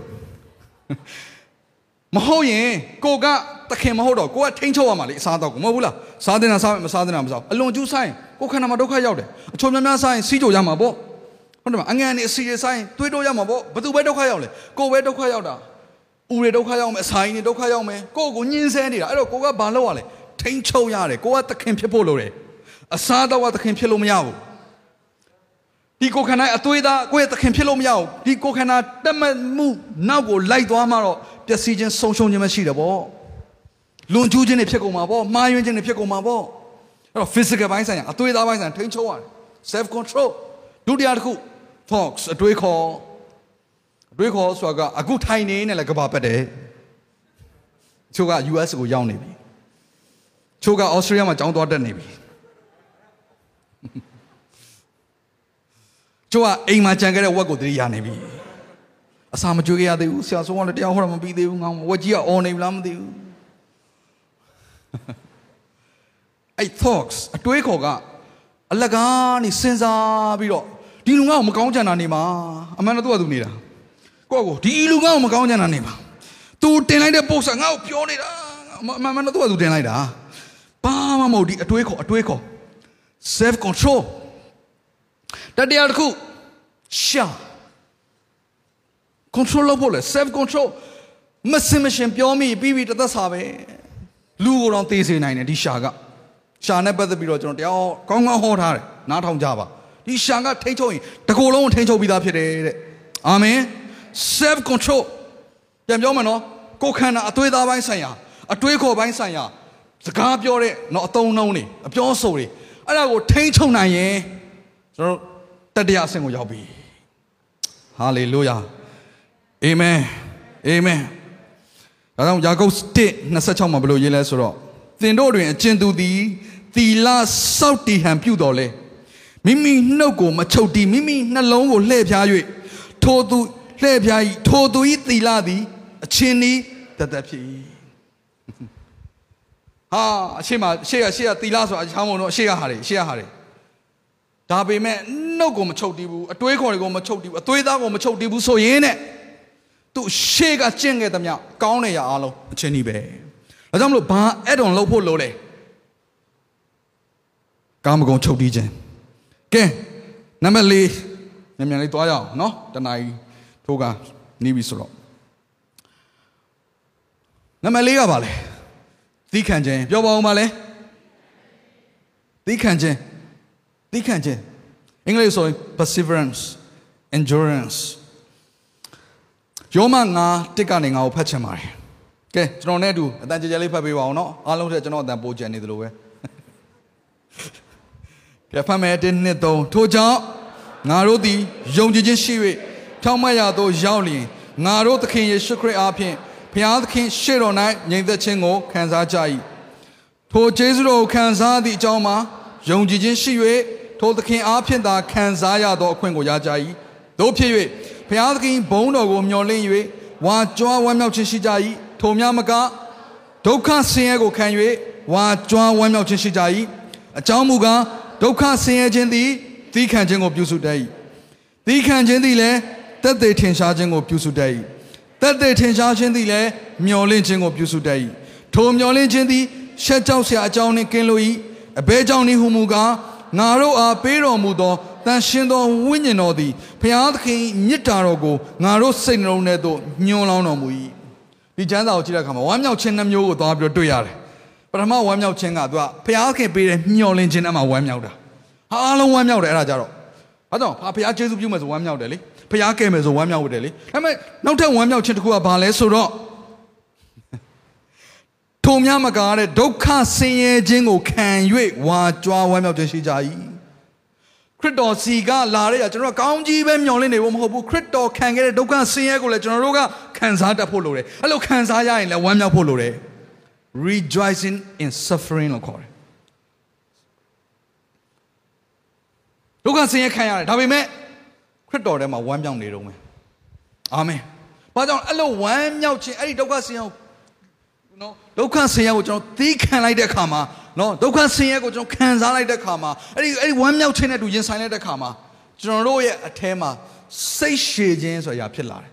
မဟုတ်ရင်ကိုကသခင်မဟုတ်တော့ကိုကထိန်းချုပ်ရမှာလေအစားတော့ကိုမဟုတ်ဘူးလားစားတင်တာစားမစားတင်တာမစားအလွန်ကျူးဆိုင်ကိုခန္ဓာမှာဒုက္ခရောက်တယ်အချို့များများဆိုင်စီးကြရမှာပေါ့ဟုတ်တယ်မအငန်နေအစီရဆိုင်တွေးတော့ရမှာပေါ့ဘသူပဲဒုက္ခရောက်လဲကိုပဲဒုက္ခရောက်တာဦးရဒုက္ခရောက်မယ်အဆိုင်နေဒုက္ခရောက်မယ်ကိုကိုညှင်းဆဲနေတာအဲ့တော့ကိုကဘာလုပ်ရလဲထိန်းချုပ်ရတယ်ကိုကသခင်ဖြစ်ဖို့လိုတယ်အစားတော့သခင်ဖြစ်လို့မရဘူးဒီကိုခန္ဓာအသွေးသားကိုယ့်ရဲ့သခင်ဖြစ်လို့မရဘူးဒီကိုခန္ဓာတက်မှတ်မှုနောက်ကိုလိုက်သွားမှတော့ ပျက်စီးခြင်းဆုံးရှုံးခြင်းမရှိတယ်ပေါ့လွန်ကျူးခြင်းတွေဖြစ်ကုန်မှာပေါ့မှားယွင်းခြင်းတွေဖြစ်ကုန်မှာပေါ့အဲ့တော့ physical ဘိုင်းဆိုင်ရာအသွေးသားဘိုင်းဆိုင်ထိန်းချုပ်ရတယ် self control ဒုတိယတစ်ခု thoughts အတွေးခေါ်အတွေးခေါ်ဆိုတာကအခုထိုင်နေနဲ့လည်းကဘာပတ်တယ်ချို့က US ကိုရောက်နေပြီချို့က Australia မှာကျောင်းသွားတက်နေပြီချို့ကအိမ်မှာကြံခဲ့တဲ့ဝက်ကိုတတိရနေပြီ အစာမကြွေးရသေးဘူးဆရာဆုံးကလည်းတရားဟောတာမပြီးသေးဘူးငါဝက်ကြီးကအော်နေပြီလားမသိဘူးအဲ့ thoughts အတွေးခေါ်ကအလကားနေစဉ်းစားပြီးတော့ဒီလူငါ့ကိုမကောင်းကြံတာနေမှာအမှန်တော့သူကသူနေတာကိုယ့်ကိုဒီလူငါ့ကိုမကောင်းကြံတာနေမှာ तू တင်လိုက်တဲ့ပုတ်ဆာငါ့ကိုပြောနေတာအမှန်မှန်တော့သူကသူတင်လိုက်တာဘာမှမဟုတ်ဒီအတွေးခေါ်အတွေးခေါ် self control တတရားတစ်ခုရှာ control လုပ်ဖို့လေ self control မစင်မရှင်ပြောမိပြီးပြီးတသက်စာပဲလူကိုယ်တော်သိစေနိုင်တယ်ဒီရှာကရှာနဲ့ပတ်သက်ပြီးတော့ကျွန်တော်တရားကောင်းကောင်းဟောထားတယ်နားထောင်ကြပါဒီရှာကထိန်းချုပ်ရင်တကိုယ်လုံးကိုထိန်းချုပ်ပြီးသားဖြစ်တယ်တဲ့အာမင် self control ပြန်ပြောမယ်နော်ကိုယ်ခန္ဓာအသွေးသားပိုင်းဆိုင်ရာအတွေးခေါ်ပိုင်းဆိုင်ရာစကားပြောတဲ့နော်အတုံးနှုံးတွေအပြောဆိုတွေအဲ့ဒါကိုထိန်းချုပ်နိုင်ရင်ကျွန်တော်တတရားအဆင့်ကိုရောက်ပြီဟာလေလုယာ အာမင်အာမင်ဒါကြောင့်ယာကုပ်1:26မှာဘယ်လိုရေးလဲဆိုတော့သင်တို့တွင်အကျဉ်သူသည်သီလစောက်တည်ဟန်ပြုတော်လဲမိမိနှုတ်ကိုမချုပ်တီးမိမိနှလုံးကိုလှည့်ဖြား၍ထိုသူလှည့်ဖြား၏ထိုသူ၏သီလသည်အချင်းဤတသက်ဖြစ်၏ဟာအရှိမရှေ့ကရှေ့ကသီလဆိုတာအချောင်းမုံတော့ရှေ့ကဟာတွေရှေ့ကဟာတွေဒါပေမဲ့နှုတ်ကိုမချုပ်တီးဘူးအတွေးခေါ်တွေကိုမချုပ်တီးဘူးအသွေးသားကိုမချုပ်တီးဘူးဆိုရင်တဲ့ သူရှေ့ကကျင့်ခဲ့သမျှကောင်းတဲ့ရာအလုံးအချင်းဤပဲဒါကြောင့်မလို့ဘာအဲ့တော်လုပ်ဖို့လိုလဲကာမဂုဏ်ချုပ်တီးခြင်းကဲနံပါတ်၄မြန်မြန်လေးတွားရအောင်နော်တနားကြီးထိုးကနေပြီဆိုတော့နံပါတ်၄ကပါလဲသီးခံခြင်းပြောပါဦးပါလဲသီးခံခြင်းသီးခံခြင်းအင်္ဂလိပ်ဆိုရင် perseverance endurance ယောမငါတစ်ကနေငါကိုဖတ်ချင်ပါတယ်ကဲကျွန်တော်နဲ့အတူအတန်ကြဲကြဲလေးဖတ်ပေးပါအောင်နော်အားလုံးထက်ကျွန်တော်အတန်ပိုကြံနေသလိုပဲကဲဖတ်မယ်တင်းနှစ်သုံးထို့ကြောင့်ငါတို့သည်ယုံကြည်ခြင်းရှိ၍ဖြောင့်မတ်ရာသို့ရောက်လျင်ငါတို့သခင်ယေရှုခရစ်အားဖြင့်ဘုရားသခင်ရှေ့တော်၌ညီသက်ခြင်းကိုခံစားကြ၏ထိုကျေးဇူးတော်ကိုခံစားသည့်အကြောင်းမှာယုံကြည်ခြင်းရှိ၍ထိုသခင်အားဖြင့်သာခံစားရသောအခွင့်ကိုရကြ၏တို့ဖြစ်၍ ဘုရားသခင်ဘုန်းတော်ကိုမျှော်လင့်၍ဝါကြွားဝမ်းမြောက်ခြင်းရှိကြ၏ထိုများမကဒုက္ခဆင်းရဲကိုခံ၍ဝါကြွားဝမ်းမြောက်ခြင်းရှိကြ၏အကြောင်းမူကားဒုက္ခဆင်းရဲခြင်းသည်သီးခံခြင်းကိုပြုစုတတ်၏သီးခံခြင်းသည်လည်းတက်သေးထင်ရှားခြင်းကိုပြုစုတတ်၏တက်သေးထင်ရှားခြင်းသည်လည်းမျော်လင့်ခြင်းကိုပြုစုတတ်၏ထိုမျော်လင့်ခြင်းသည်ရှက်ကြောက်စရာအကြောင်းနှင့်ကင်းလို့၏အဘဲကြောင့်နည်းဟုမူကားငါတို့အားပေးတော်မူသော တန်ရှင်သောဝိညာဉ်တော်သည်ဘုရားသခင်မြစ်တာတော်ကိုငါတို့စိတ်နှလုံးထဲသို့ညွှန်လောင်းတော်မူ၏ဒီကျမ်းစာကိုကြည့်တဲ့အခါမှာဝမ်းမြောက်ခြင်းနှမျိုးကိုသွားပြီးတော့တွေ့ရတယ်ပထမဝမ်းမြောက်ခြင်းကသူကဘုရားသခင်ပေးတဲ့မျှော်လင့်ခြင်းနဲ့မှဝမ်းမြောက်တာဟာအားလုံးဝမ်းမြောက်တယ်အဲ့ဒါကြတော့အဲ့တော့ဟာဘုရားကျေးဇူးပြုမယ်ဆိုဝမ်းမြောက်တယ်လေဘုရားကယ်မယ်ဆိုဝမ်းမြောက်တယ်လေဒါပေမဲ့နောက်ထပ်ဝမ်းမြောက်ခြင်းတစ်ခုကဘာလဲဆိုတော့ထိုများမကားတဲ့ဒုက္ခဆင်းရဲခြင်းကိုခံ၍ဝါကြွားဝမ်းမြောက်ခြင်းရှိကြ၏ ခရစ်တော်စီကလာတဲ့ကျွန်တော်ကောင်းကြီးပဲမျှော်လင့်နေဖို့မဟုတ်ဘူးခရစ်တော်ခံခဲ့တဲ့ဒုက္ခဆင်းရဲကိုလည်းကျွန်တော်တို့ကခံစားတတ်ဖို့လိုတယ်အဲ့လိုခံစားရရင်လည်းဝမ်းမြောက်ဖို့လိုတယ် rejoicing in suffering လို့ခေါ်တယ်ဒုက္ခဆင်းရဲခံရတယ်ဒါပေမဲ့ခရစ်တော်ထဲမှာဝမ်းမြောက်နေတော့မယ်အာမင်ဘာကြောင့်အဲ့လိုဝမ်းမြောက်ခြင်းအဲ့ဒီဒုက္ခဆင်းရဲကိုနော်ဒုက္ခဆင်းရဲကိုကျွန်တော်သီးခံလိုက်တဲ့အခါမှာ နော်ဒုက္ခဆင်းရဲကိုကျွန်တော်ခံစားလိုက်တဲ့အခါမှာအဲ့ဒီအဲ့ဒီဝမ်းမြောက်ခြင်းနဲ့တူရင်ဆိုင်လိုက်တဲ့အခါမှာကျွန်တော်တို့ရဲ့အထဲမှာစိတ်ရှည်ခြင်းဆိုရာဖြစ်လာတယ်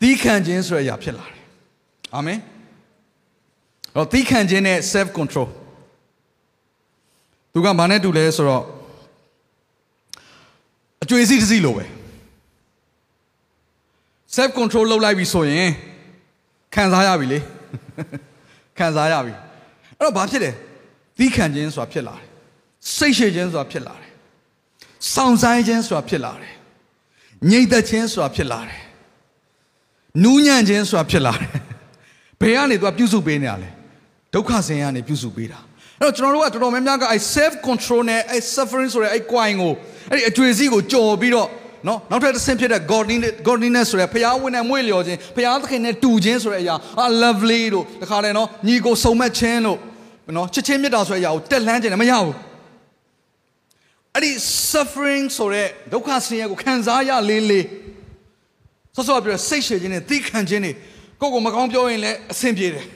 သီးခံခြင်းဆိုရာဖြစ်လာတယ်အာမင်တော့သီးခံခြင်းနဲ့ self control သူကဘာနဲ့တူလဲဆိုတော့အကျွေးစီးတစ်စီးလိုပဲ self control လုပ်လိုက်ပြီဆိုရင်ခံစားရပြီလေခံစားရပြီ အဲ့တော့ဘာဖြစ်လဲသီးခံခြင်းဆိုတာဖြစ်လာတယ်စိတ်ရှည်ခြင်းဆိုတာဖြစ်လာတယ်စောင့်ဆိုင်ခြင်းဆိုတာဖြစ်လာတယ်ငြိမ်သက်ခြင်းဆိုတာဖြစ်လာတယ်နူးညံ့ခြင်းဆိုတာဖြစ်လာတယ်ဘယ်ကနေသူကပြုစုပေးနေရလဲဒုက္ခဆင်းရဲကနေပြုစုပေးတာအဲ့တော့ကျွန်တော်တို့ကတော်တော်များများကအဲ self control နဲ့အဲ suffering ဆိုတဲ့အဲ coin ကိုအဲ့ဒီအကျွေစီးကိုကြော်ပြီးတော့နော်နောက်ထပ်တစ်ဆင့်ဖြစ်တဲ့ godliness godliness ဆိုတဲ့ဖျားဝင်နဲ့မွေ့လျော်ခြင်းဖျားသခင်နဲ့တူခြင်းဆိုတဲ့အရာအာ lovely တို့တခါလဲနော်ညီကိုစုံမက်ခြင်းတို့ နော်ချစ်ချင်းမြတ်တာဆိုတဲ့အရာကိုတက်လှမ်းခြင်းလည်းမရဘူးအဲ့ဒီ suffering ဆိုတဲ့ဒုက္ခဆင်းရဲကိုခံစားရလေးလေးဆော့ဆော့ပြောစိတ်ရှည်ခြင်းနဲ့သိခံခြင်းနဲ့ကိုယ့်ကိုမကောင်းပြောရင်လည်းအဆင်ပြေတယ်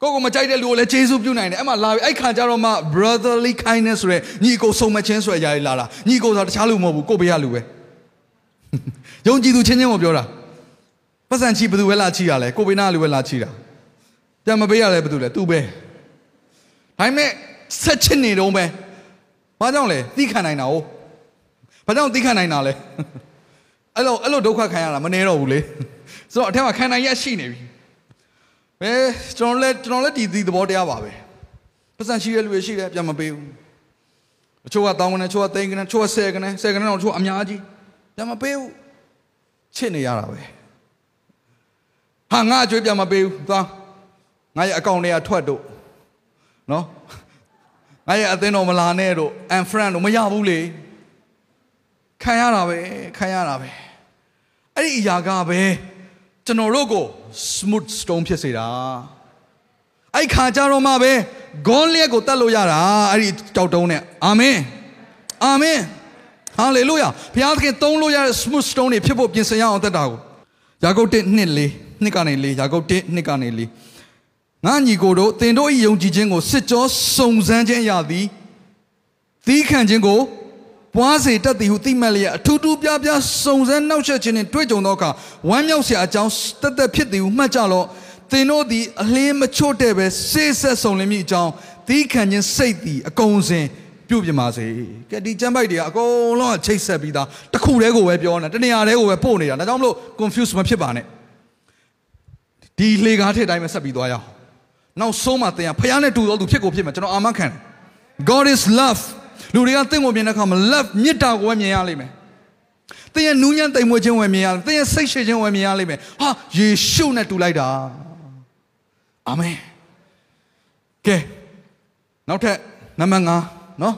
ကိုယ့်ကိုမကြိုက်တဲ့လူကိုလည်းကျေးဇူးပြုနိုင်တယ်အဲ့မှာလာပြီအဲ့ခါကျတော့မှ brotherly kindness ဆိုတဲ့ညီကိုစုံမချင်းဆိုတဲ့အရာတွေလာတာညီကိုဆိုတာတခြားလူမဟုတ်ဘူးကိုယ့်ဘေးကလူပဲယုံကြည်သူချင်းချင်းကိုပြောတာပတ်စံချီဘယ်သူပဲလာချီရလဲကိုယ့်ဘေးနာလူပဲလာချီတာပြန်မပေးရလဲဘယ်သူလဲသူပဲ ဒါပေမဲ့ဆက်ချစ်နေတော့ပဲဘာကြောင့်လဲသီးခံနိုင်တာ哦ဘာကြောင့်သီးခံနိုင်တာလဲအဲ့လိုအဲ့လိုဒုက္ခခံရတာမနေတော့ဘူးလေဆိုတော့အထက်မှာခံနိုင်ရရှိနေပြီဘယ်ကျွန်တော်လည်းကျွန်တော်လည်းဒီဒီသဘောတရားပါပဲပတ်စံရှိတဲ့လူတွေရှိတယ်ပြန်မပေးဘူးအချို့ကတောင်းကနေချို့ကသိန်းကနေချို့ကဆယ်ကနေဆယ်ကနေတော့ချို့အများကြီးပြန်မပေးဘူးချစ်နေရတာပဲဟာငါအကျွေးပြန်မပေးဘူးသွားငါရဲ့အကောင့်တွေကထွက်တို့ နော်ငါရဲ့အသင်းတော်မလာနဲ့တို့ and friend တို့မရဘူးလေခံရတာပဲခံရတာပဲအဲ့ဒီအရာကပဲကျွန်တော်တို့ကို smooth stone ဖြစ်စေတာအဲ့ခါကြတော့မှပဲဂွန်လျက်ကိုတတ်လို့ရတာအဲ့ဒီကြောက်တုံးနဲ့အာမင်အာမင်ဟာလေလုယာဘုရားသခင်သုံးလို့ရတဲ့ smooth stone တွေဖြစ်ဖို့ပြင်ဆင်ရအောင်တတ်တာကိုယာကုပ်1နှစ်လေးနှစ်ကနေလေးယာကုပ်1နှစ်ကနေလေး ငါညီကိုတို့တင်တို့ဤယုံကြည်ခြင်းကိုစစ်ကြောစုံစမ်းခြင်းရသည်သီးခံခြင်းကိုပွားစေတတ်သည်ဟုသိမှတ်လျက်အထူးထူးပြားပြားစုံစမ်းနှောက်ယှက်ခြင်းနှင့်တွေ့ကြုံသောအခါဝမ်းမြောက်စရာအကြောင်းတသက်ဖြစ်သည်ဟုမှတ်ကြလော့တင်တို့သည်အလင်းမချွတ်တဲ့ပဲစိတ်ဆက်ဆုံးလင်းမိအကြောင်းသီးခံခြင်းစိတ်သည်အကုန်စင်ပြုတ်ပြပါစေ။ကဲဒီကျမ်းပိုက်တွေကအကုန်လုံးချိတ်ဆက်ပြီးသားတစ်ခုတည်းကိုပဲပြောနေတာတနေရာတည်းကိုပဲပို့နေတာဒါကြောင့်မလို့ confuse မဖြစ်ပါနဲ့။ဒီလေကားထည့်တိုင်းပဲဆက်ပြီးသွားရအောင်။ နောက်ဆုံးမှသင်ကဖခင်နဲ့တူတော်သူဖြစ်ကိုဖြစ်မှာကျွန်တော်အာမခံတယ် God is love လူတွေကတင့်ကိုမြင်တဲ့အခါမှာ love မေတ္တာကိုပဲမြင်ရလိမ့်မယ်။သင်ရဲ့နူးညံ့တိမ်မွေ့ခြင်းဝယ်မြင်ရသင်ရဲ့စိတ်ရှိခြင်းဝယ်မြင်ရလိမ့်မယ်။ဟာယေရှုနဲ့တူလိုက်တာ။အာမင်။ကဲနောက်ထပ်နံပါတ်5နော်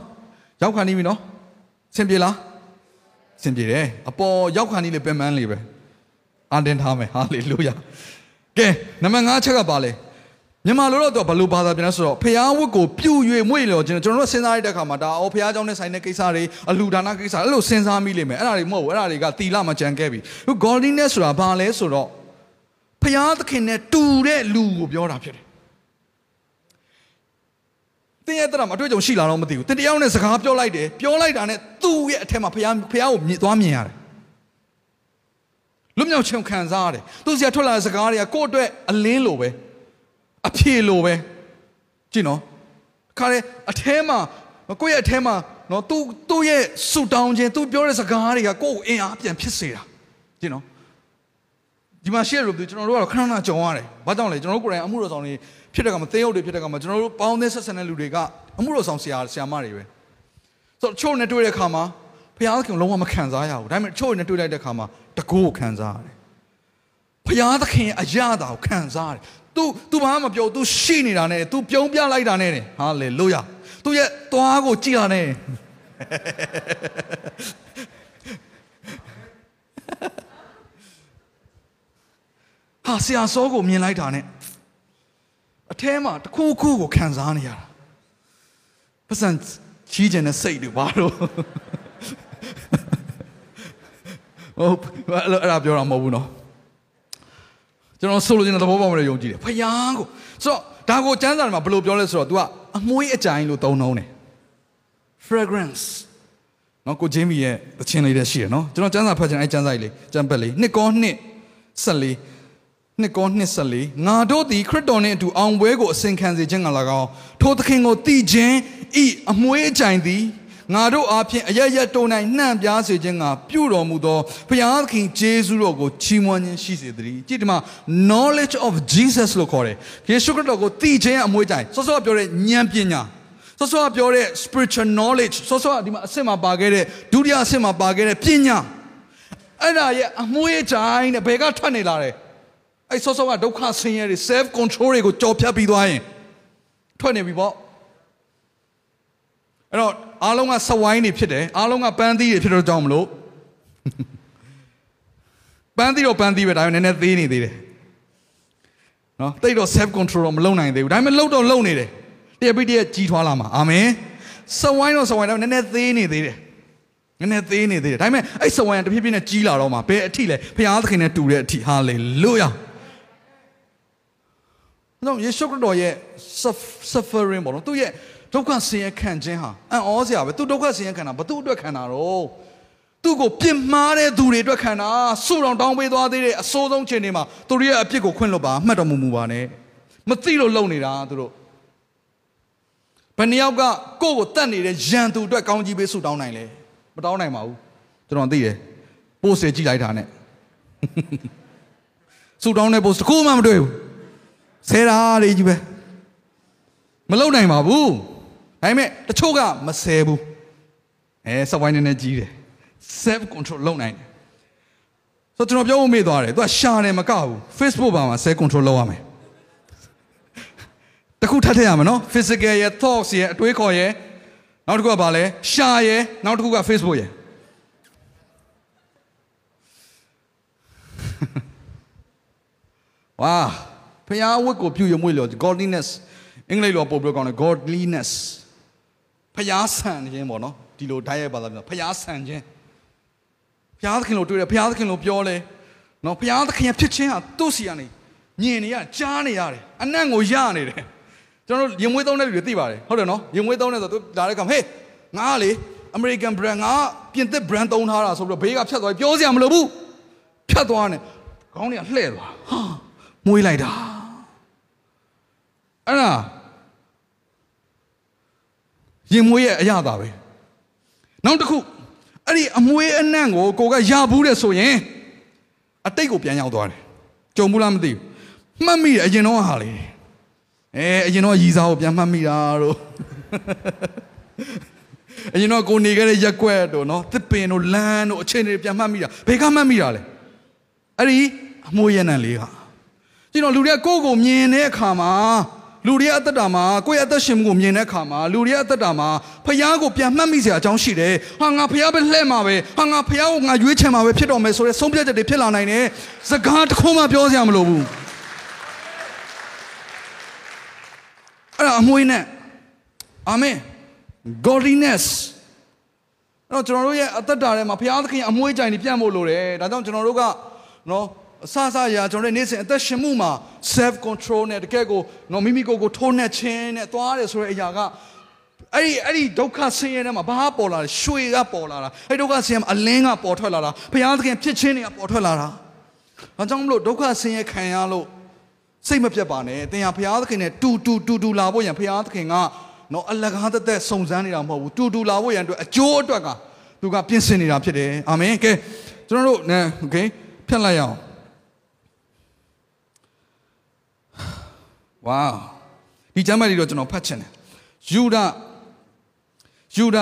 ရောက်ခါနေပြီနော်။စင်ပြေလား။စင်ပြေတယ်။အပေါ်ရောက်ခါနေလေပင်ပန်းလေးပဲ။အာတင်ထားမယ်။ဟာလေလုယာ။ကဲနံပါတ်5ချက်ကပါလေ။ မြန်မာလိုတော့သူကဘယ်လိုဘာသာပြန်လဲဆိုတော့ဖျားဝတ်ကိုပြုတ်၍မွေ့လျော်ခြင်းကျွန်တော်တို့စဉ်းစားရတဲ့အခါမှာဒါအော်ဖျားเจ้าနဲ့ဆိုင်တဲ့ကိစ္စတွေအလူဒါနကိစ္စအဲ့လိုစဉ်းစားမိလိမ့်မယ်အဲ့ဒါတွေမဟုတ်ဘူးအဲ့ဒါတွေကတီလာမကြံခဲ့ပြီသူ godliness ဆိုတာဘာလဲဆိုတော့ဖျားသခင်နဲ့တူတဲ့လူကိုပြောတာဖြစ်တယ် သင်ရဲ့တက်တာမှာအတွေ့အကြုံရှိလာတော့မသိဘူးသင်တယောက်နဲ့စကားပြောလိုက်တယ်ပြောလိုက်တာနဲ့သူ့ရဲ့အထက်မှာဖះဖះကိုမြင်သွားမြင်ရတယ်လွတ်မြောက်ခြင်းခံစားရတယ်သူစီကထွက်လာတဲ့စကားတွေကကိုယ့်အတွက်အလင်းလိုပဲ အဖြေလိုပဲကြည့်နော်ခါရဲအထဲမှာကိုယ့်ရဲ့အထဲမှာနော်သူသူ့ရဲ့ဆူတောင်းခြင်းသူပြောတဲ့စကားတွေကကိုယ့်ကိုအင်အားပြန်ဖြစ်စေတာကြည့်နော်ဒီမှာရှေ့လို့ကျွန်တော်တို့ကတော့ခဏခဏကြုံရတယ်။ဘာကြောင့်လဲကျွန်တော်တို့ကိုယ်တိုင်အမှုတော်ဆောင်တွေဖြစ်တဲ့ကမှာသင်းရုပ်တွေဖြစ်တဲ့ကမှာကျွန်တော်တို့ပေါင်းသင်းဆက်ဆံတဲ့လူတွေကအမှုတော်ဆောင်ဆရာဆရာမတွေပဲ။ဆိုတော့ချို့နဲ့တွေ့တဲ့အခါမှာဘုရားသခင်လုံးဝမခံစားရဘူး။ဒါပေမဲ့ချို့နဲ့တွေ့လိုက်တဲ့အခါမှာတကူကိုခံစားရတယ်။ဘုရားသခင်ရဲ့အရာတာကိုခံစားရတယ်။ သူသူဘာမှမပြောသူရှိနေတာနဲ့သူပြုံးပြလိုက်တာနဲ့ဟာလေလုယသူရဲ့သွားကိုကြည့်တာနဲ့ဟာဆရာစောကိုမြင်လိုက်တာနဲ့အထဲမှာတစ်ခုခုကိုခံစားနေရတာပတ်စံချီးကျင်တဲ့စိတ်တွေဘာလို့ဟုတ်အဲ့ဒါပြောတာမဟုတ်ဘူးနော် ကျွန်တော်ဆိုလိုချင်တဲ့သဘောပေါက်မလို့ယုံကြည်တယ်ဖယားကိုဆိုတော့ဒါကိုကျမ်းစာထဲမှာဘယ်လိုပြောလဲဆိုတော့ तू ကအမွှေးအကြိုင်လို့သုံးနှုံးတယ် fragrance နော်ကိုဂျင်းမီရဲ့သချင်းလေးတည်းရှိရနော်ကျွန်တော်ကျမ်းစာဖတ်ချင်အဲ့ကျမ်းစာကြီးလေးကျမ်းပတ်လေးနှစ်ကောနှစ်14နှစ်ကောနှစ်14ငါတို့သည်ခရစ်တော်နှင့်အတူအောင်ပွဲကိုအစဉ်ခံစေခြင်းက၎င်းထိုသခင်ကိုတည်ခြင်းဤအမွှေးအကြိုင်သည် ငါတို့အားဖြင့်အရရတုံနိုင်နှံ့ပြားစေခြင်းကပြုတော်မူသောဘုရားသခင်ဂျေဇုတော်ကိုချီးမွမ်းခြင်းရှိစေတည်းကြည့်ဒီမှာ knowledge of Jesus လို့ခေါ်တယ်ယေရှုခရစ်တော်ကိုတည်ခြင်းအမွှေးကြိုင်စောစောပြောတဲ့ဉာဏ်ပညာစောစောပြောတဲ့ spiritual knowledge စောစောဒီမှာအစစ်မှာပါခဲ့တဲ့ဒုတိယအစစ်မှာပါခဲ့တဲ့ပညာအဲ့ဒါရဲ့အမွှေးကြိုင်တဲ့ဘယ်ကထွက်နေလာတယ်အဲ့စောစောကဒုက္ခဆင်းရဲတွေ self control တွေကိုကြော်ဖြတ်ပြီးသွားရင်ထွက်နေပြီပေါ့ အဲ့တော့အားလုံးကစဝိုင်းနေဖြစ်တယ်အားလုံးကပန်းသီးတွေဖြစ်တော့ကြောင်းမလို့ပန်းသီးတော့ပန်းသီးပဲဒါပေမဲ့နည်းနည်းသေးနေသေးတယ်နော်တိတ်တော့ self control တော့မလုပ်နိုင်သေးဘူးဒါပေမဲ့လှုပ်တော့လှုပ်နေတယ်တရပိတရကြီးထွားလာမှာအာမင်စဝိုင်းတော့စဝိုင်းတော့နည်းနည်းသေးနေသေးတယ်နည်းနည်းသေးနေသေးတယ်ဒါပေမဲ့အဲ့စဝိုင်းကတဖြည်းဖြည်းနဲ့ကြီးလာတော့မှာဘယ်အထိလဲဘုရားသခင်နဲ့တူတဲ့အထိဟာလေလုယာနော်ယေရှုခရစ်တော်ရဲ့ suffering ပေါ့နော်သူရဲ့ ဒုက္ခဆင်းရဲခံခြင်းဟာအံ့ဩစရာပဲသူဒုက္ခဆင်းရဲခံတာဘသူအတွက်ခံတာတော့သူ့ကိုပြစ်မှားတဲ့သူတွေအတွက်ခံတာဆုတောင်းတောင်းပေးသွားသေးတဲ့အဆိုးဆုံးချိန်တွေမှာသူတို့ရဲ့အပြစ်ကိုခွင့်လွတ်ပါမှတ်တော်မူမူပါနဲ့မသိလို့လုံနေတာသူတို့ဘယ်နှယောက်ကကိုယ့်ကိုတတ်နေတဲ့ရန်သူအတွက်ကောင်းကြီးပေးဆုတောင်းနိုင်လဲမတောင်းနိုင်ပါဘူးကျွန်တော်သိတယ်ပို့စေကြည့်လိုက်တာနဲ့ဆုတောင်းတဲ့ပို့တစ်ခုမှမတွေ့ဘူးဆဲတာလေးကြီးပဲမလုံနိုင်ပါဘူး ဒါပေမဲ့တချို့ကမဆဲဘူးအဲစဝိုင်းနေနေကြီးတယ် self control လုပ်နိုင်တယ်ဆိုတော့ကျွန်တော်ပြောဖို့မေ့သွားတယ်သူကရှာတယ်မကဘူး Facebook ပါမှာ self control လုပ်ရမယ်တခုထပ်ထည့်ရမယ်နော် physical ရဲ့ thoughts ရဲ့အတွေးခေါ်ရဲ့နောက်တစ်ခုကဘာလဲရှာရဲ့နောက်တစ်ခုက Facebook ရဲ့ဝါဖျားဝတ်ကိုပြုရမွေ့လို့ godliness အင်္ဂလိပ်လိုပို့ပြောကောင်းတယ် godliness ဖျားဆန်ခြင်းပေါ့နော်ဒီလိုဓာတ်ရိုက်ပါသားပြောဖျားဆန်ခြင်းဖျားသခင်လိုတွေ့တယ်ဖျားသခင်လိုပြောလဲနော်ဖျားသခင်ဖြစ်ခြင်းဟာသူ့စီကနေမြင်နေရကြားနေရတယ်အနံ့ကိုရနေတယ်ကျွန်တော်တို့ရင်မွေးသုံးတဲ့လူတွေသိပါတယ်ဟုတ်တယ်နော်ရင်မွေးသုံးတဲ့ဆိုသူလာတဲ့ကောင်ဟေးငါကလေ American brand ငါပြင်သစ် brand သုံးထားတာဆိုပြီးတော့ဘေးကဖြတ်သွားပြောစရာမလိုဘူးဖြတ်သွားတယ်ခေါင်းတွေကလှဲ့သွားဟာမွေးလိုက်တာအဲ့ဒါ ရင်မွေးရဲ့အရာသာပဲနောက်တစ်ခုအဲ့ဒီအမွေးအနှံ့ကိုကိုကရဘူးတဲ့ဆိုရင်အတိတ်ကိုပြန်ရောက်သွားတယ်ကြုံဘူးလားမသိဘူးမှတ်မိတယ်အရင်တော့ဟာလေအဲအရင်တော့ရည်စားကိုပြန်မှတ်မိတာတို့အရင်တော့ကိုနေခဲ့တဲ့ရက်ွက်တို့နော်တစ်ပင်တို့လမ်းတို့အချိန်တွေပြန်မှတ်မိတာဘယ်ကမှတ်မိတာလဲအဲ့ဒီအမွေးရနံလေးကကျွန်တော်လူတွေကကိုယ့်ကိုမြင်တဲ့အခါမှာ လူတွေရဲ့အသက်တာမှာကိုယ့်ရဲ့အသက်ရှင်မှုကိုမြင်တဲ့အခါမှာလူတွေရဲ့အသက်တာမှာဖျားကိုပြန်မှတ်မိစရာအကြောင်းရှိတယ်။ဟာငါဖျားပဲလှဲ့မှာပဲ။ဟာငါဖျားကိုငါရွေးချယ်မှာပဲဖြစ်တော်မယ်ဆိုတဲ့ဆုံးဖြတ်ချက်တွေဖြစ်လာနိုင်တယ်။စကားတစ်ခုမှပြောစရာမလိုဘူး။အဲ့ဒါအမွေးနဲ့အာမင် godliness အဲ့တော့ကျွန်တော်တို့ရဲ့အသက်တာထဲမှာဘုရားသခင်အမွေးကြိုင်တွေပြန့်ဖို့လိုတယ်ဒါကြောင့်ကျွန်တော်တို့ကနော် အဆဆရာကျွန်တော်တို့နေ့စဉ်အသက်ရှင်မှုမှာ self control နဲ့တကယ့်ကိုနော်မိမိကိုယ်ကိုထိုးနှက်ခြင်းနဲ့သွားရတယ်ဆိုတဲ့အရာက အဲ့ဒီအဲ့ဒီဒုက္ခဆင်းရဲထဲမှာဘာပေါ်လာလဲရွှေကပေါ်လာတာအဲ့ဒုက္ခဆင်းရဲမှာအလင်းကပေါ်ထွက်လာတာဘုရားသခင်ဖြစ်ခြင်းတွေကပေါ်ထွက်လာတာအဲကြောင့်မလို့ဒုက္ခဆင်းရဲခံရလို့စိတ်မပြတ်ပါနဲ့သင်ဟာဘုရားသခင်နဲ့တူတူတူတူလာဖို့ရန်ဘုရားသခင်ကနော်အလကားသက်သက်စုံစမ်းနေတာမဟုတ်ဘူးတူတူလာဖို့ရန်အတွက်အကျိုးအတွက်ကသူကပြင်ဆင်နေတာဖြစ်တယ်အာမင်ကဲကျွန်တော်တို့နဲโอเคဖြတ်လိုက်ရအောင် ဝါဒီကျမ်းမာလေးတော့ကျွန်တော်ဖတ်ချင်တယ်ယူဒယူဒ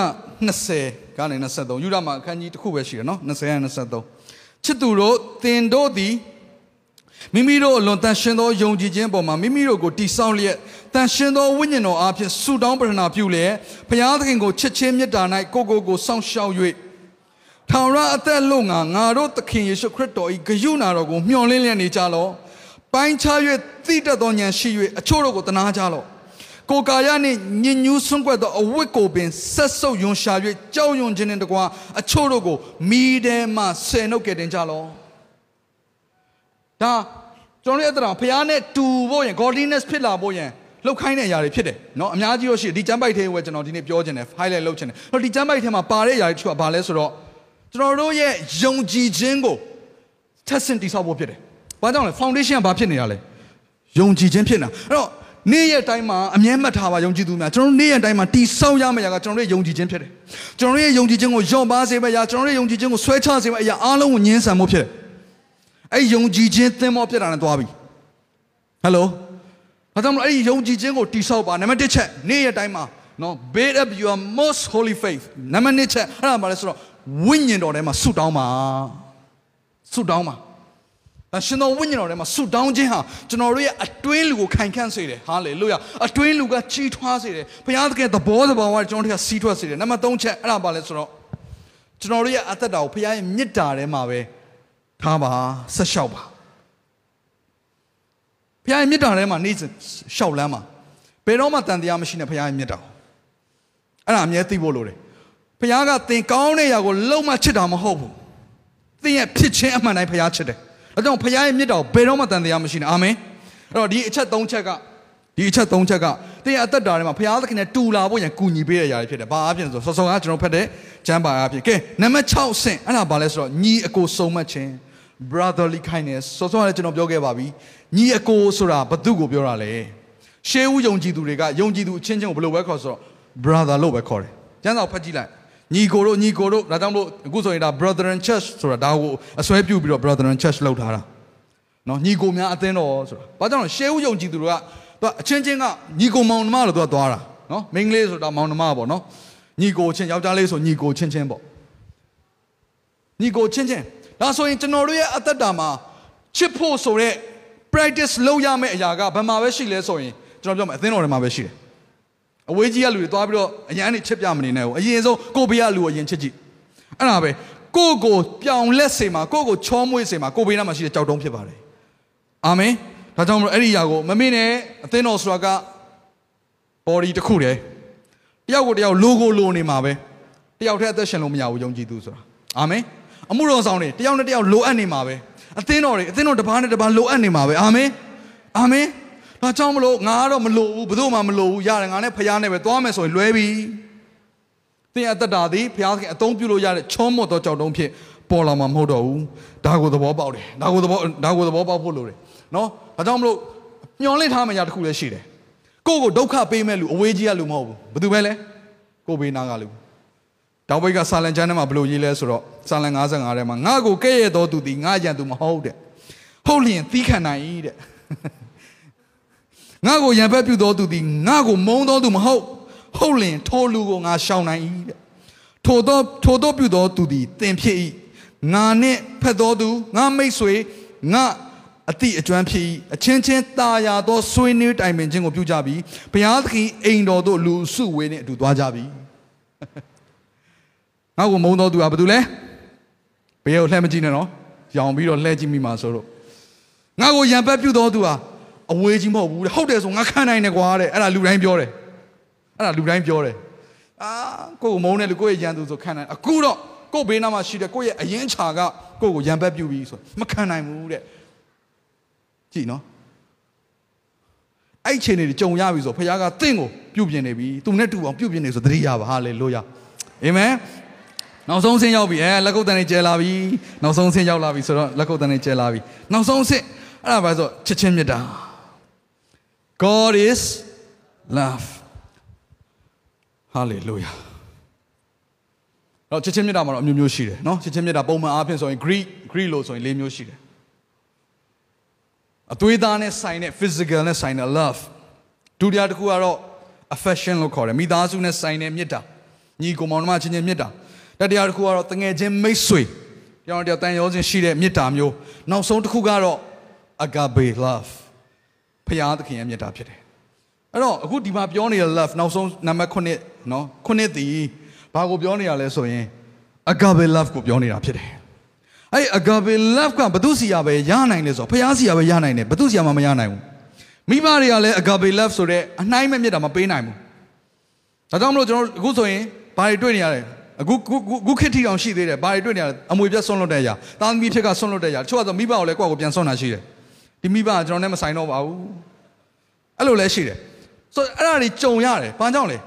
20ကနေ23ယူဒမှာအခန်းကြီးတစ်ခုပဲရှိတယ်နော်20ကနေ23ချစ်သူတို့သင်တို့သည်မိမိတို့အလွန်တန်ရှင်သောယုံကြည်ခြင်းပေါ်မှာမိမိတို့ကိုတည်ဆောက်လျက်တန်ရှင်သောဝိညာဉ်တော်အားဖြင့်ဆုတောင်းပတနာပြုလျက်ဘုရားသခင်ကိုချစ်ချင်းမေတ္တာ၌ကိုကိုကိုစောင့်ရှောက်၍ထောင်ရအသက်လုံငါငါတို့သခင်ယေရှုခရစ်တော်၏ဂရုဏာတော်ကိုမျှော်လင့်လျက်နေကြလော ပိုင်းခြား၍သိတတ်သောဉာဏ်ရှိ၍အချို့တို့ကိုတနာကြလောကိုကာယနှင့်ညဉ့်ညူးဆွန့်ကွက်သောအဝတ်ကိုပင်ဆက်ဆုပ်ယွန်ရှာ၍ကြောက်ရွံ့ခြင်းနှင့်တကွာအချို့တို့ကိုမိထဲမှဆယ်နှုတ်ကယ်တင်ကြလောဒါကျွန်တော်ရဲ့အတ္တတော်ဘုရားနဲ့တူဖို့ရင် godliness ဖြစ်လာဖို့ရင်လောက်ခိုင်းတဲ့အရာတွေဖြစ်တယ်เนาะအများကြီးလို့ရှိရင်ဒီကျမ်းပိုက်ထဲဝယ်ကျွန်တော်ဒီနေ့ပြောခြင်းတယ် highlight လုပ်ခြင်းတယ်ဟိုဒီကျမ်းပိုက်ထဲမှာပါတဲ့အရာတွေတချို့ကဘာလဲဆိုတော့ကျွန်တော်တို့ရဲ့ယုံကြည်ခြင်းကိုထက်ဆင့်တည်ဆောက်ဖို့ဖြစ်တယ်။ ဘာကြောင့်လဲ foundation ကဘာဖြစ်နေတာလဲ။ယုံကြည်ခြင်းဖြစ်နေတာ။အဲ့တော့နေ့ရက်တိုင်းမှာအမြဲမှတ်ထားပါယုံကြည်သူများကျွန်တော်တို့နေ့ရက်တိုင်းမှာတည်ဆောက်ရမယ့်အရာကကျွန်တော်တို့ရဲ့ယုံကြည်ခြင်းဖြစ်တယ်။ကျွန်တော်တို့ရဲ့ယုံကြည်ခြင်းကိုယုံပါစေမယ့်အရာကျွန်တော်တို့ရဲ့ယုံကြည်ခြင်းကိုဆွဲချစေမယ့်အရာအားလုံးကိုညှင်းဆန်မှုဖြစ်တယ်။အဲ့ယုံကြည်ခြင်းသင်္ဘောပြတ်တာနဲ့သွားပြီ။ဟယ်လို။ဘာကြောင့်လဲအဲ့ဒီယုံကြည်ခြင်းကိုတည်ဆောက်ပါနံပါတ်1ချက်နေ့ရက်တိုင်းမှာနော် build up your most holy faith နံပါတ်2ချက်အဲ့ဒါမှလည်းဆိုတော့ဝိညာဉ်တော်ထဲမှာဆုတောင်းပါဆုတောင်းပါ အရှင်တော်ဝိညာဉ်တော်ထဲမှာဆုတောင်းခြင်းဟာကျွန်တော်တို့ရဲ့အတွင်းလူကိုခိုင်ခန့်စေတယ်ဟာလေလုယာအတွင်းလူကကြီးထွားစေတယ်ဘုရားသခင်သဘောသဘာဝကျွန်တော်တို့ကစီးထွက်စေတယ်နံပါတ်3ချက်အဲ့ဒါပါလဲဆိုတော့ကျွန်တော်တို့ရဲ့အသက်တာကိုဘုရားရဲ့မေတ္တာထဲမှာပဲထားပါဆက်လျှောက်ပါဘုရားရဲ့မေတ္တာထဲမှာနေလျှောက်လမ်းပါဘယ်တော့မှတန်တရားမရှိနဲ့ဘုရားရဲ့မေတ္တာအဲ့ဒါအမြဲသိဖို့လိုတယ်ဘုရားကသင်ကောင်းတဲ့ຢာကိုလုံးမချစ်တာမဟုတ်ဘူးသင်ရဲ့ဖြစ်ခြင်းအမှန်တိုင်းဘုရားချစ်တယ် အဲကြောင့်ဘုရားရဲ့မြတ်တော်ဘယ်တော့မှတန်တရားမရှိနဲ့အာမင်အဲ့တော့ဒီအချက်၃ချက်ကဒီအချက်၃ချက်ကသင်ရဲ့အသက်တာထဲမှာဘုရားသခင်နဲ့တူလာဖို့ရန်ကူညီပေးတဲ့အရာတွေဖြစ်တယ်ဘာအဖြစ်ဆိုစောစောကကျွန်တော်ဖတ်တဲ့ကျမ်းပါအဖြစ်ကဲနံပါတ်6ဆင့်အဲ့ဒါဘာလဲဆိုတော့ညီအကိုစုံမတ်ခြင်း brotherly kindness စောစောကလည်းကျွန်တော်ပြောခဲ့ပါပြီညီအကိုဆိုတာဘသူ့ကိုပြောတာလဲရှေးဦးယုံကြည်သူတွေကယုံကြည်သူအချင်းချင်းကိုဘယ်လိုပဲခေါ်ဆိုတော့ brother လို့ပဲခေါ်တယ်ကျမ်းစာဖတ်ကြည့်လိုက် ညီကိုတို့ညီကိုတို့ဒါကြောင့်မလို့အခုဆိုရင်ဒါ brother and church ဆိုတာဒါကိုအစွဲပြုပြီးတော့ brother and church လောက်ထားတာနော်ညီကိုများအသင်းတော်ဆိုတာဘာကြောင့်လဲရှေးဦးယုံကြည်သူတွေကသူအချင်းချင်းကညီကိုမောင်နှမလို့သူကသွားတာနော်မိန်းကလေးဆိုတာမောင်နှမပေါ့နော်ညီကိုချင်းယောက်ျားလေးဆိုညီကိုချင်းချင်းပေါ့ညီကိုချင်းချင်းဒါဆိုရင်ကျွန်တော်တို့ရဲ့အသက်တာမှာချစ်ဖို့ဆိုတဲ့ practice လုပ်ရမယ့်အရာကဘယ်မှာပဲရှိလဲဆိုရင်ကျွန်တော်ပြောမယ်အသင်းတော်ထဲမှာပဲရှိတယ် အဝေးကြီးကလူတွေသွားပြီးတော့အရန်နေချစ်ပြမနေနဲ့ဘူးအရင်ဆုံးကိုဘေးကလူကိုအရင်ချစ်ကြည့်အဲ့ဒါပဲကိုကိုပြောင်လက်စေမှာကိုကိုချောမွေးစေမှာကိုဘေးနားမှာရှိတဲ့ကြောက်တုံးဖြစ်ပါတယ်အာမင်ဒါကြောင့်မလို့အဲ့ဒီຢာကိုမမေ့နဲ့အသင်းတော်ဆိုတာက body တစ်ခုတည်းတယောက်ကိုတယောက် logo လိုနေမှာပဲတယောက်တည်းအသက်ရှင်လို့မရဘူးယုံကြည်သူဆိုတာအာမင်အမှုတော်ဆောင်တွေတယောက်နဲ့တယောက်လိုအပ်နေမှာပဲအသင်းတော်တွေအသင်းတော်တစ်ပါးနဲ့တစ်ပါးလိုအပ်နေမှာပဲအာမင်အာမင် ဒါကြောင့်မလို့ငါကတော့မလိုဘူးဘယ်သူမှမလိုဘူးရတယ်ငါနဲ့ဖရားနဲ့ပဲသွားမယ်ဆိုရင်လွဲပြီသင်အသက်တာသည်ဖရားခင်အသုံးပြုလို့ရတဲ့ချောမော့သောကြောက်တုံးဖြစ်ပေါ်လာမှာမဟုတ်တော့ဘူးဒါကိုသဘောပေါက်တယ်ဒါကိုသဘောဒါကိုသဘောပေါက်ဖို့လိုတယ်နော်ဒါကြောင့်မလို့ညှော်လင့်ထားမယ့်ຢာတစ်ခုလည်းရှိတယ်ကိုယ့်ကိုဒုက္ခပေးမဲ့လူအဝေးကြီးကလူမဟုတ်ဘူးဘယ်သူပဲလဲကိုဘေးနာကလူတောက်ဘိတ်ကဆာလန်ချမ်းထဲမှာဘယ်လိုရေးလဲဆိုတော့ဆာလန်55ထဲမှာငါ့ကိုကဲ့ရဲ့တော်သူသည်ငါရန်သူမဟုတ်တဲ့ဟုတ်လျင်သီးခံနိုင်၏တဲ့ ငါ့ကိုရံဖက်ပြုတော်သူသည်ငါ့ကိုမုန်းတော်သူမဟုတ်ဟုတ်လင်ထိုလူကိုငါရှောင်နိုင်၏တဲ့ထိုတော့ထိုတော့ပြုတော်သူသည်တင်ဖြစ်၏ငါနဲ့ဖက်တော်သူငါမိတ်ဆွေငါအတိအကျွမ်းဖြစ်၏အချင်းချင်းตาရသောဆွေးနွေးတိုင်ပင်ခြင်းကိုပြုကြပြီးဘုရားသခင်အိမ်တော်သို့လူစုဝေးနှင့်အတူသွားကြပြီငါ့ကိုမုန်းတော်သူကဘာတူလဲဘယ်ကိုလှည့်မကြည့်နဲ့နော်ရောင်ပြီးတော့လှည့်ကြည့်မိမှာဆိုတော့ငါ့ကိုရံပက်ပြုတော်သူဟာ အဝေးကြီးမဟုတ်ဘူးတဲ့ဟုတ်တယ်ဆိုငါခံနိုင်တယ်ကွာတဲ့အဲ့ဒါလူတိုင်းပြောတယ်အဲ့ဒါလူတိုင်းပြောတယ်အာကိုကိုမုန်းတယ်လူကိုရဲ့ရန်သူဆိုခံနိုင်အခုတော့ကိုဘေးနားမှာရှိတဲ့ကိုရဲ့အရင်ချာကကိုကိုရံပက်ပြုပြီးဆိုမခံနိုင်ဘူးတဲ့ကြည့်နော်အဲ့အချိန်တွေကြုံရပြီဆိုဖခင်ကတင့်ကိုပြုပြင်နေပြီသူနဲ့တူအောင်ပြုပြင်နေဆိုသတိရပါဟာလေလုယာအာမင်နောက်ဆုံးဆင်းရောက်ပြီအဲလက်ကုပ်တန်နေကျဲလာပြီနောက်ဆုံးဆင်းရောက်လာပြီဆိုတော့လက်ကုပ်တန်နေကျဲလာပြီနောက်ဆုံးဆင်းအဲ့ဒါပါဆိုချစ်ချင်းမြတ်တာ God is love. Hallelujah. တော့ချက်ချင်းမြတ်တာမှာတော့အမျိုးမျိုးရှိတယ်နော်ချက်ချင်းမြတ်တာပုံမှန်အားဖြင့်ဆိုရင် Greek Greek လို့ဆိုရင်၄မျိုးရှိတယ်အသွေးသားနဲ့ဆိုင်တဲ့ physical နဲ့ဆိုင်တဲ့ love ဒုတိယတစ်ခုကတော့ affection လို့ခေါ်တယ်မိသားစုနဲ့ဆိုင်တဲ့မြတ်တာညီကိုမောင်နှမချင်းချင်းမြတ်တာတတိယတစ်ခုကတော့တငယ်ချင်းမိတ်ဆွေတယောက်တယောက်တန်ရောစင်ရှိတဲ့မြတ်တာမျိုးနောက်ဆုံးတစ်ခုကတော့ agape love ဖရာသခင်ရဲ့မြတ်တာဖြစ်တယ်အဲ့တော့အခုဒီမှာပြောနေတဲ့ love နောက်ဆုံးနံပါတ်9နော်9တီဘာကိုပြောနေရလဲဆိုရင် agape love ကိုပြောနေတာဖြစ်တယ်အဲ့ agape love ကဘသူစီရပဲရနိုင်လဲဆိုဖရာစီရပဲရနိုင်တယ်ဘသူစီရမှမရနိုင်ဘူးမိမတွေကလည်း agape love ဆိုတဲ့အနှိုင်းမဲ့မြတ်တာမပေးနိုင်ဘူးဒါကြောင့်မလို့ကျွန်တော်အခုဆိုရင်ဘာတွေတွေ့နေရလဲအခုခုခေတ်ထီအောင်ရှိသေးတယ်ဘာတွေတွေ့နေရလဲအမွေပြတ်ဆွန့်လွတ်တဲ့အရာတာသမီဖြစ်ကဆွန့်လွတ်တဲ့အရာတချို့ကဆိုမိဘကိုလည်းကိုယ့်ကိုပြန်ဆွန့်တာရှိတယ် ဒီမိဘကကျွန်တော်နဲ့မဆိုင်တော့ပါဘူးအဲ့လိုလည်းရှိတယ်ဆိုတော့အဲ့ဒါတွေကြုံရတယ်ဘာကြောင့်လဲ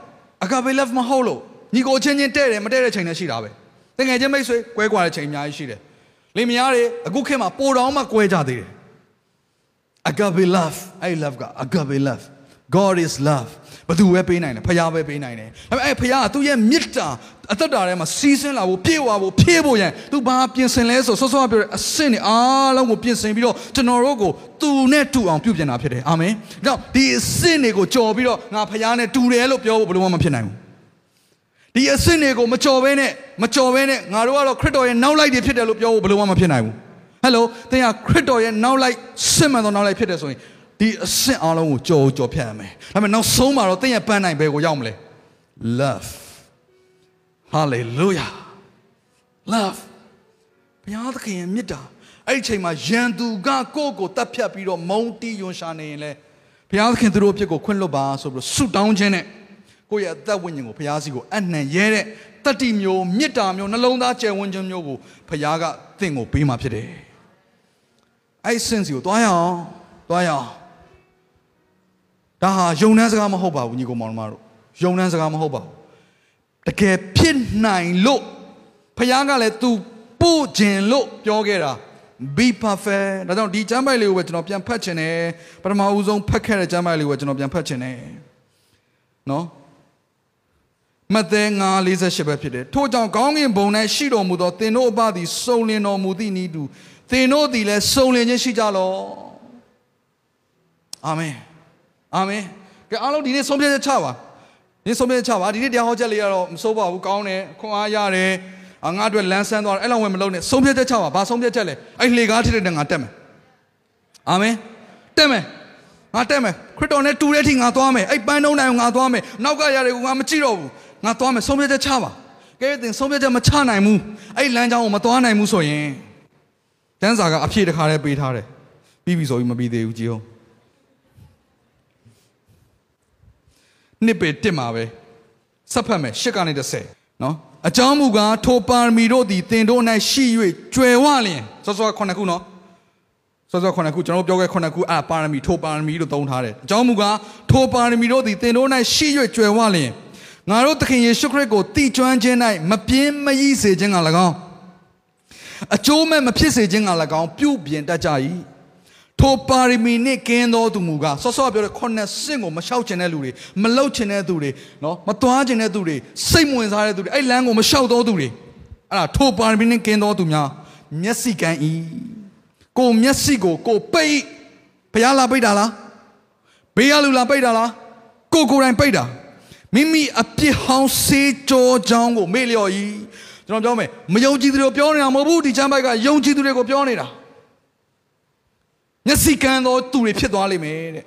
agape love မဟုတ်လို့ညီကိုချင်းချင်းတဲ့တယ်မတဲ့တဲ့ချိန်လည်းရှိတာပဲတကယ်ချင်းမိတ်ဆွေကွဲကွာတဲ့ချိန်အများကြီးရှိတယ်လင်မယားတွေအခုခေတ်မှာပိုတော်မှကွဲကြသေးတယ် agape love အဲ့ love က agape love God is love ဘသူပဲပေးနိုင်တယ်ဖခင်ပဲပေးနိုင်တယ်ဒါပေမဲ့အဲ့ဖခင်ကသူ့ရဲ့မေတ္တာအသက်တာထဲမှာစီးဆင်းလာဖို့ပြေဝဖို့ဖြည့်ဖို့ရန်သူဘာပြင်ဆင်လဲဆိုဆောဆောပြောတဲ့အဆင့်တွေအားလုံးကိုပြင်ဆင်ပြီးတော့ကျွန်တော်တို့ကိုသူနဲ့တူအောင်ပြုပြင်တာဖြစ်တယ်အာမင်ဒါကြောင့်ဒီအဆင့်တွေကိုကြော်ပြီးတော့ငါဖခင်နဲ့တူတယ်လို့ပြောဖို့ဘယ်လိုမှမဖြစ်နိုင်ဘူးဒီအဆင့်တွေကိုမကြော်ဘဲနဲ့မကြော်ဘဲနဲ့ငါတို့ကတော့ခရစ်တော်ရဲ့နောက်လိုက်တွေဖြစ်တယ်လို့ပြောဖို့ဘယ်လိုမှမဖြစ်နိုင်ဘူးဟယ်လိုသင်ကခရစ်တော်ရဲ့နောက်လိုက်စစ်မှန်သောနောက်လိုက်ဖြစ်တယ်ဆိုရင် ဒီအဆင့်အားလုံးကိုကြော်ကြော်ဖြတ်ရမယ်ဒါပေမဲ့နောက်ဆုံးမှာတော့သင်ရဲ့ပန်းနိုင်ဘယ်ကိုရောက်မလဲ love hallelujah love ဘုရားသခင်ရဲ့မေတ္တာအဲ့ဒီအချိန်မှာယန်သူကကိုယ့်ကိုတတ်ဖြတ်ပြီးတော့မုန်းတီးယွန်ရှာနေရင်လေဘုရားသခင်သူတို့အဖြစ်ကိုခွင့်လွတ်ပါဆိုပြီးဆုတောင်းခြင်းနဲ့ကိုယ့်ရဲ့အသက်ဝိညာဉ်ကိုဘုရားစီကိုအနှံရဲတဲ့တတိမျိုးမေတ္တာမျိုးနှလုံးသားကျယ်ဝန်းခြင်းမျိုးကိုဘုရားကသင်ကိုပေးมาဖြစ်တယ်အဲ့စင်စီကိုတွားရအောင်တွားရအောင် ဒါဟာယုံနှန်းစကားမဟုတ်ပါဘူးညီကောင်မောင်တို့ယုံနှန်းစကားမဟုတ်ပါဘူးတကယ်ဖြစ်နိုင်လို့ဖခင်ကလည်း तू ပို့ခြင်းလို့ပြောခဲ့တာ be perfect ဒါကြောင့်ဒီကျမ်းပိုက်လေးကိုပဲကျွန်တော်ပြန်ဖတ်ခြင်းတယ်ပထမဦးဆုံးဖတ်ခဲ့တဲ့ကျမ်းပိုက်လေးကိုပဲကျွန်တော်ပြန်ဖတ်ခြင်းတယ်နော်မဿဲ9:48ပဲဖြစ်တယ်ထို့ကြောင့်ကောင်းကင်ဘုံ၌ရှိတော်မူသောသင်တို့အပသည်စုံလင်တော်မူသည့်ဤသူသင်တို့သည်လည်းစုံလင်ခြင်းရှိကြလော့အာမင် အာမင်ကဲအားလုံးဒီနေ့ဆုံးဖြတ်ချက်ချပါဒီဆုံးဖြတ်ချက်ချပါဒီနေ့တရားဟောချက်လေးကတော့မစိုးပါဘူးကောင်းတယ်ခွန်အားရတယ်ငါအတွက်လမ်းဆန်းသွားတယ်အဲ့လောက်ဝင်မလုံးနဲ့ဆုံးဖြတ်ချက်ချပါဘာဆုံးဖြတ်ချက်လဲအဲ့လှေကားထစ်တဲ့ငါတက်မယ်အာမင်တက်မယ်ငါတက်မယ်ခရစ်တော်နဲ့တူတဲ့အထိငါသွားမယ်အဲ့ပန်းတုံးတိုင်းကိုငါသွားမယ်နောက်ကရတယ်ကိုငါမကြည့်တော့ဘူးငါသွားမယ်ဆုံးဖြတ်ချက်ချပါကဲတင်ဆုံးဖြတ်ချက်မချနိုင်ဘူးအဲ့လမ်းကြောင်းကိုမသွားနိုင်ဘူးဆိုရင်တန်းစာကအဖြေတစ်ခါတည်းပေးထားတယ်ပြီးပြီဆိုပြီးမပြီးသေးဘူးကြည်အောင် နှစ်ပေတစ်မှာပဲဆက်ဖတ်မယ်ရှစ်ကနေ30နော်အကြောင်းမူကားထိုပါရမီတို့သည်တင်တို့၌ရှိ၍ကျွယ်ဝလျင်စောစောခုနှစ်ခုနော်စောစောခုနှစ်ခုကျွန်တော်ပြောခဲ့ခုနှစ်ခုအာပါရမီထိုပါရမီလို့သုံးထားတယ်အကြောင်းမူကားထိုပါရမီတို့သည်တင်တို့၌ရှိ၍ကျွယ်ဝလျင်ငါတို့သခင်ယေရှုခရစ်ကိုတည်ကျွမ်းခြင်း၌မပြင်းမရည်စေခြင်းက၎င်းအကျိုးမဲ့မဖြစ်စေခြင်းက၎င်းပြုပြင်တတ်ကြ၏ ထိုပါရမီနှင့်ကင်းသောသူမူကားဆော့ဆော့ပြောတဲ့ခုနှစ်စင့်ကိုမလျှောက်ချင်တဲ့လူတွေမလှုပ်ချင်တဲ့သူတွေနော်မသွားချင်တဲ့သူတွေစိတ်ဝင်စားတဲ့သူတွေအဲ့လမ်းကိုမလျှောက်သောသူတွေအဲ့ဒါထိုပါရမီနှင့်ကင်းသောသူများမျက်စိကန်းဤကိုမျက်စိကိုကိုပိတ်ဘုရားလာပိတ်တာလားဘေးရလူလာပိတ်တာလားကိုကိုယ်တိုင်ပိတ်တာမိမိအပြစ်ဟောင်းစေးကြောကြောင်းကိုမေ့လျော်ဤကျွန်တော်ပြောမယ်မယုံကြည်သူတွေပြောနေတာမဟုတ်ဘူးဒီချမ်းပိုက်ကယုံကြည်သူတွေကိုပြောနေတာ မျက်စိကန်းသောသူတွေဖြစ်သွားလိမ့်မယ်တဲ့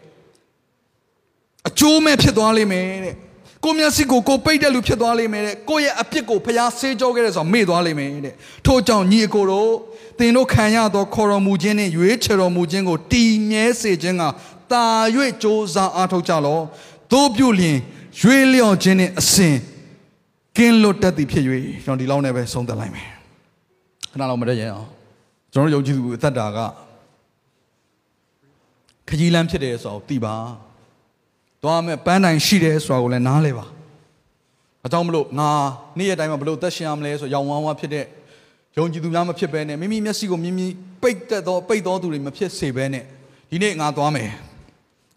အကျိုးမဲ့ဖြစ်သွားလိမ့်မယ်တဲ့ကိုမျက်စိကိုကိုပိတ်တဲ့လူဖြစ်သွားလိမ့်မယ်တဲ့ကိုရဲ့အပြစ်ကိုဖျားဆေးကြောခဲ့တဲ့ဆိုမေ့သွားလိမ့်မယ်တဲ့ထို့ကြောင့်ညီအကိုတို့သင်တို့ခံရသောခေါ်တော်မူခြင်းနှင့်ရွေးချယ်တော်မူခြင်းကိုတည်မြဲစေခြင်းကတာ၍စ조사အားထုတ်ကြလောတို့ပြုလျင်ရွေးလျော့ခြင်းနှင့်အစဉ်ကင်းလွတ်တတ်သည်ဖြစ်၍ကျွန်တော်ဒီလောက်နဲ့ပဲဆုံးသက်လိုက်မယ်ခဏလောက်မတည့်ရအောင်ကျွန်တော်ယုံကြည်သူအသက်တာက ခကြီးလန်းဖြစ်တယ်ဆိုတော့သိပါသွားမယ်ပန်းတိုင်ရှိတယ်ဆိုတာကိုလည်းနားလဲပါအကြောင်းမလို့ငါနေ့ရက်တိုင်းမှာဘလို့သက်ရှင်ရမလဲဆိုရောင်ဝမ်းဝါဖြစ်တဲ့ယုံကြည်သူများမဖြစ်ဘဲနဲ့မိမိမျက်စိကိုမြင်မြင်ပိတ်သက်သောပိတ်သောသူတွေမဖြစ်စေဘဲနဲ့ဒီနေ့ငါသွားမယ်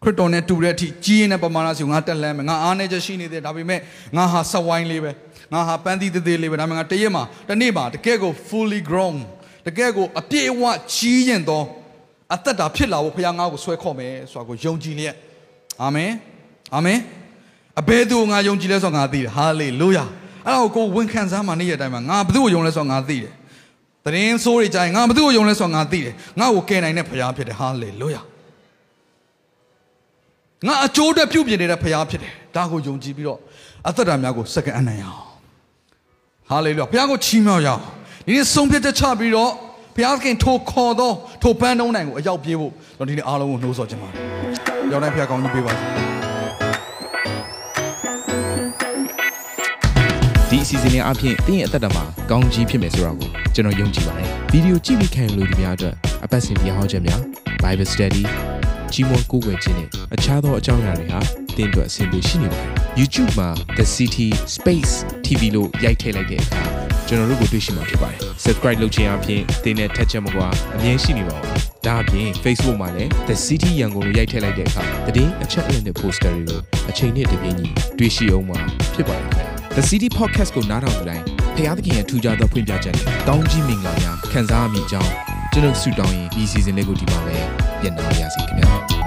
ခရစ်တော်နဲ့တူတဲ့အထိကြီးရင်တဲ့ပမာဏစီကိုငါတက်လန်းမယ်ငါအားနေချက်ရှိနေသေးတယ်ဒါပေမဲ့ငါဟာဆက်ဝိုင်းလေးပဲငါဟာပန်းသီးသေးသေးလေးပဲဒါပေမဲ့ငါတရက်မှာတစ်နေ့မှာတကယ်ကို fully grown တကယ်ကိုအပြည့်အဝကြီးရင်သော အသက်တာဖြစ်လာဖို့ဘုရားငါ့ကိုဆွဲခေါ်မယ်ဆိုတာကိုယုံကြည်လျက်အာမင်အာမင်အဘယ်သူငါယုံကြည်လဲဆိုတော့ငါသိတယ်ဟာလေလုယာအဲ့ဒါကိုကိုဝန်ခံစားမှနေ့ရက်တိုင်းမှာငါဘယ်သူကိုယုံလဲဆိုတော့ငါသိတယ်သတင်းဆိုးတွေကြရင်ငါဘယ်သူကိုယုံလဲဆိုတော့ငါသိတယ်ငါ့ကိုကယ်နိုင်တဲ့ဘုရားဖြစ်တယ်ဟာလေလုယာငါအကျိုးအတွက်ပြုပြင်နေတဲ့ဘုရားဖြစ်တယ်ဒါကိုယုံကြည်ပြီးတော့အသက်တာများကိုစက္ကန့်အနိုင်အောင်ဟာလေလုယာဘုရားကိုချီးမြှောက်ရအောင်ဒီနေ့ဆုံးဖြတ်ချက်ချပြီးတော့ ဘုရားခင်ထိုခေါ်သောထိုပန်းတုံးနိုင်ကိုအရောက်ပြေးဖို့ကျွန်တော်ဒီနေ့အားလုံးကိုနှိုးဆော်ချင်ပါတယ်။ရောက်တိုင်းဘုရားကောင်းကြီးပေးပါစေဒီအစီအစဉ်လေးအပြင်တင်းရဲ့အသက်တာမှာကောင်းကြီးဖြစ်မယ်ဆိုတာကိုကျွန်တော်ယုံကြည်ပါတယ်ဗီဒီယိုကြည့်ပြီးခံယူလို့ဒီများအတွက်အပတ်စဉ်တရားဟောခြင်းများ Bible Study ကြီးမွန်ကိုယ်ွယ်ခြင်းနဲ့အခြားသောအကြောင်းအရာတွေဟာတင်းအတွက်အဆင်ပြေရှိနေပါတယ် YouTube မှာ The City Space TV လို့ရိုက်ထည့်လိုက်တဲ့အခါ ကျွန်တော်တို့ကိုတွေ့ရှိမှာဖြစ်ပါတယ် Subscribe လုပ်ခြင်းအပြင်တင်းနဲ့ထက်ချက်မကွာအမြင်ရှိနေပါပါဒါအပြင် Facebook မှာလည်း The City ရန်ကုန်လို့ရိုက်ထည့်လိုက်တဲ့အခါတည်င်းအချက်အလက်နဲ့ poster တွေကိုအချိန်နဲ့တပြေးညီတွေ့ရှိအောင်မှာဖြစ်ပါတယ်ခင်ဗျာ The City Podcast ကိုနားထောင်ကြတိုင်းဖခင်သခင်ရဲ့ထူကြသောဖွင့်ပြချက်နဲ့ကောင်းကြီးမင်္ဂလာများခံစားရမိကြောင်းကျွန်တော်ဆုတောင်းရင်ဒီ season လေးကိုဒီမှာပဲညံ့နာပါရစေခင်ဗျာ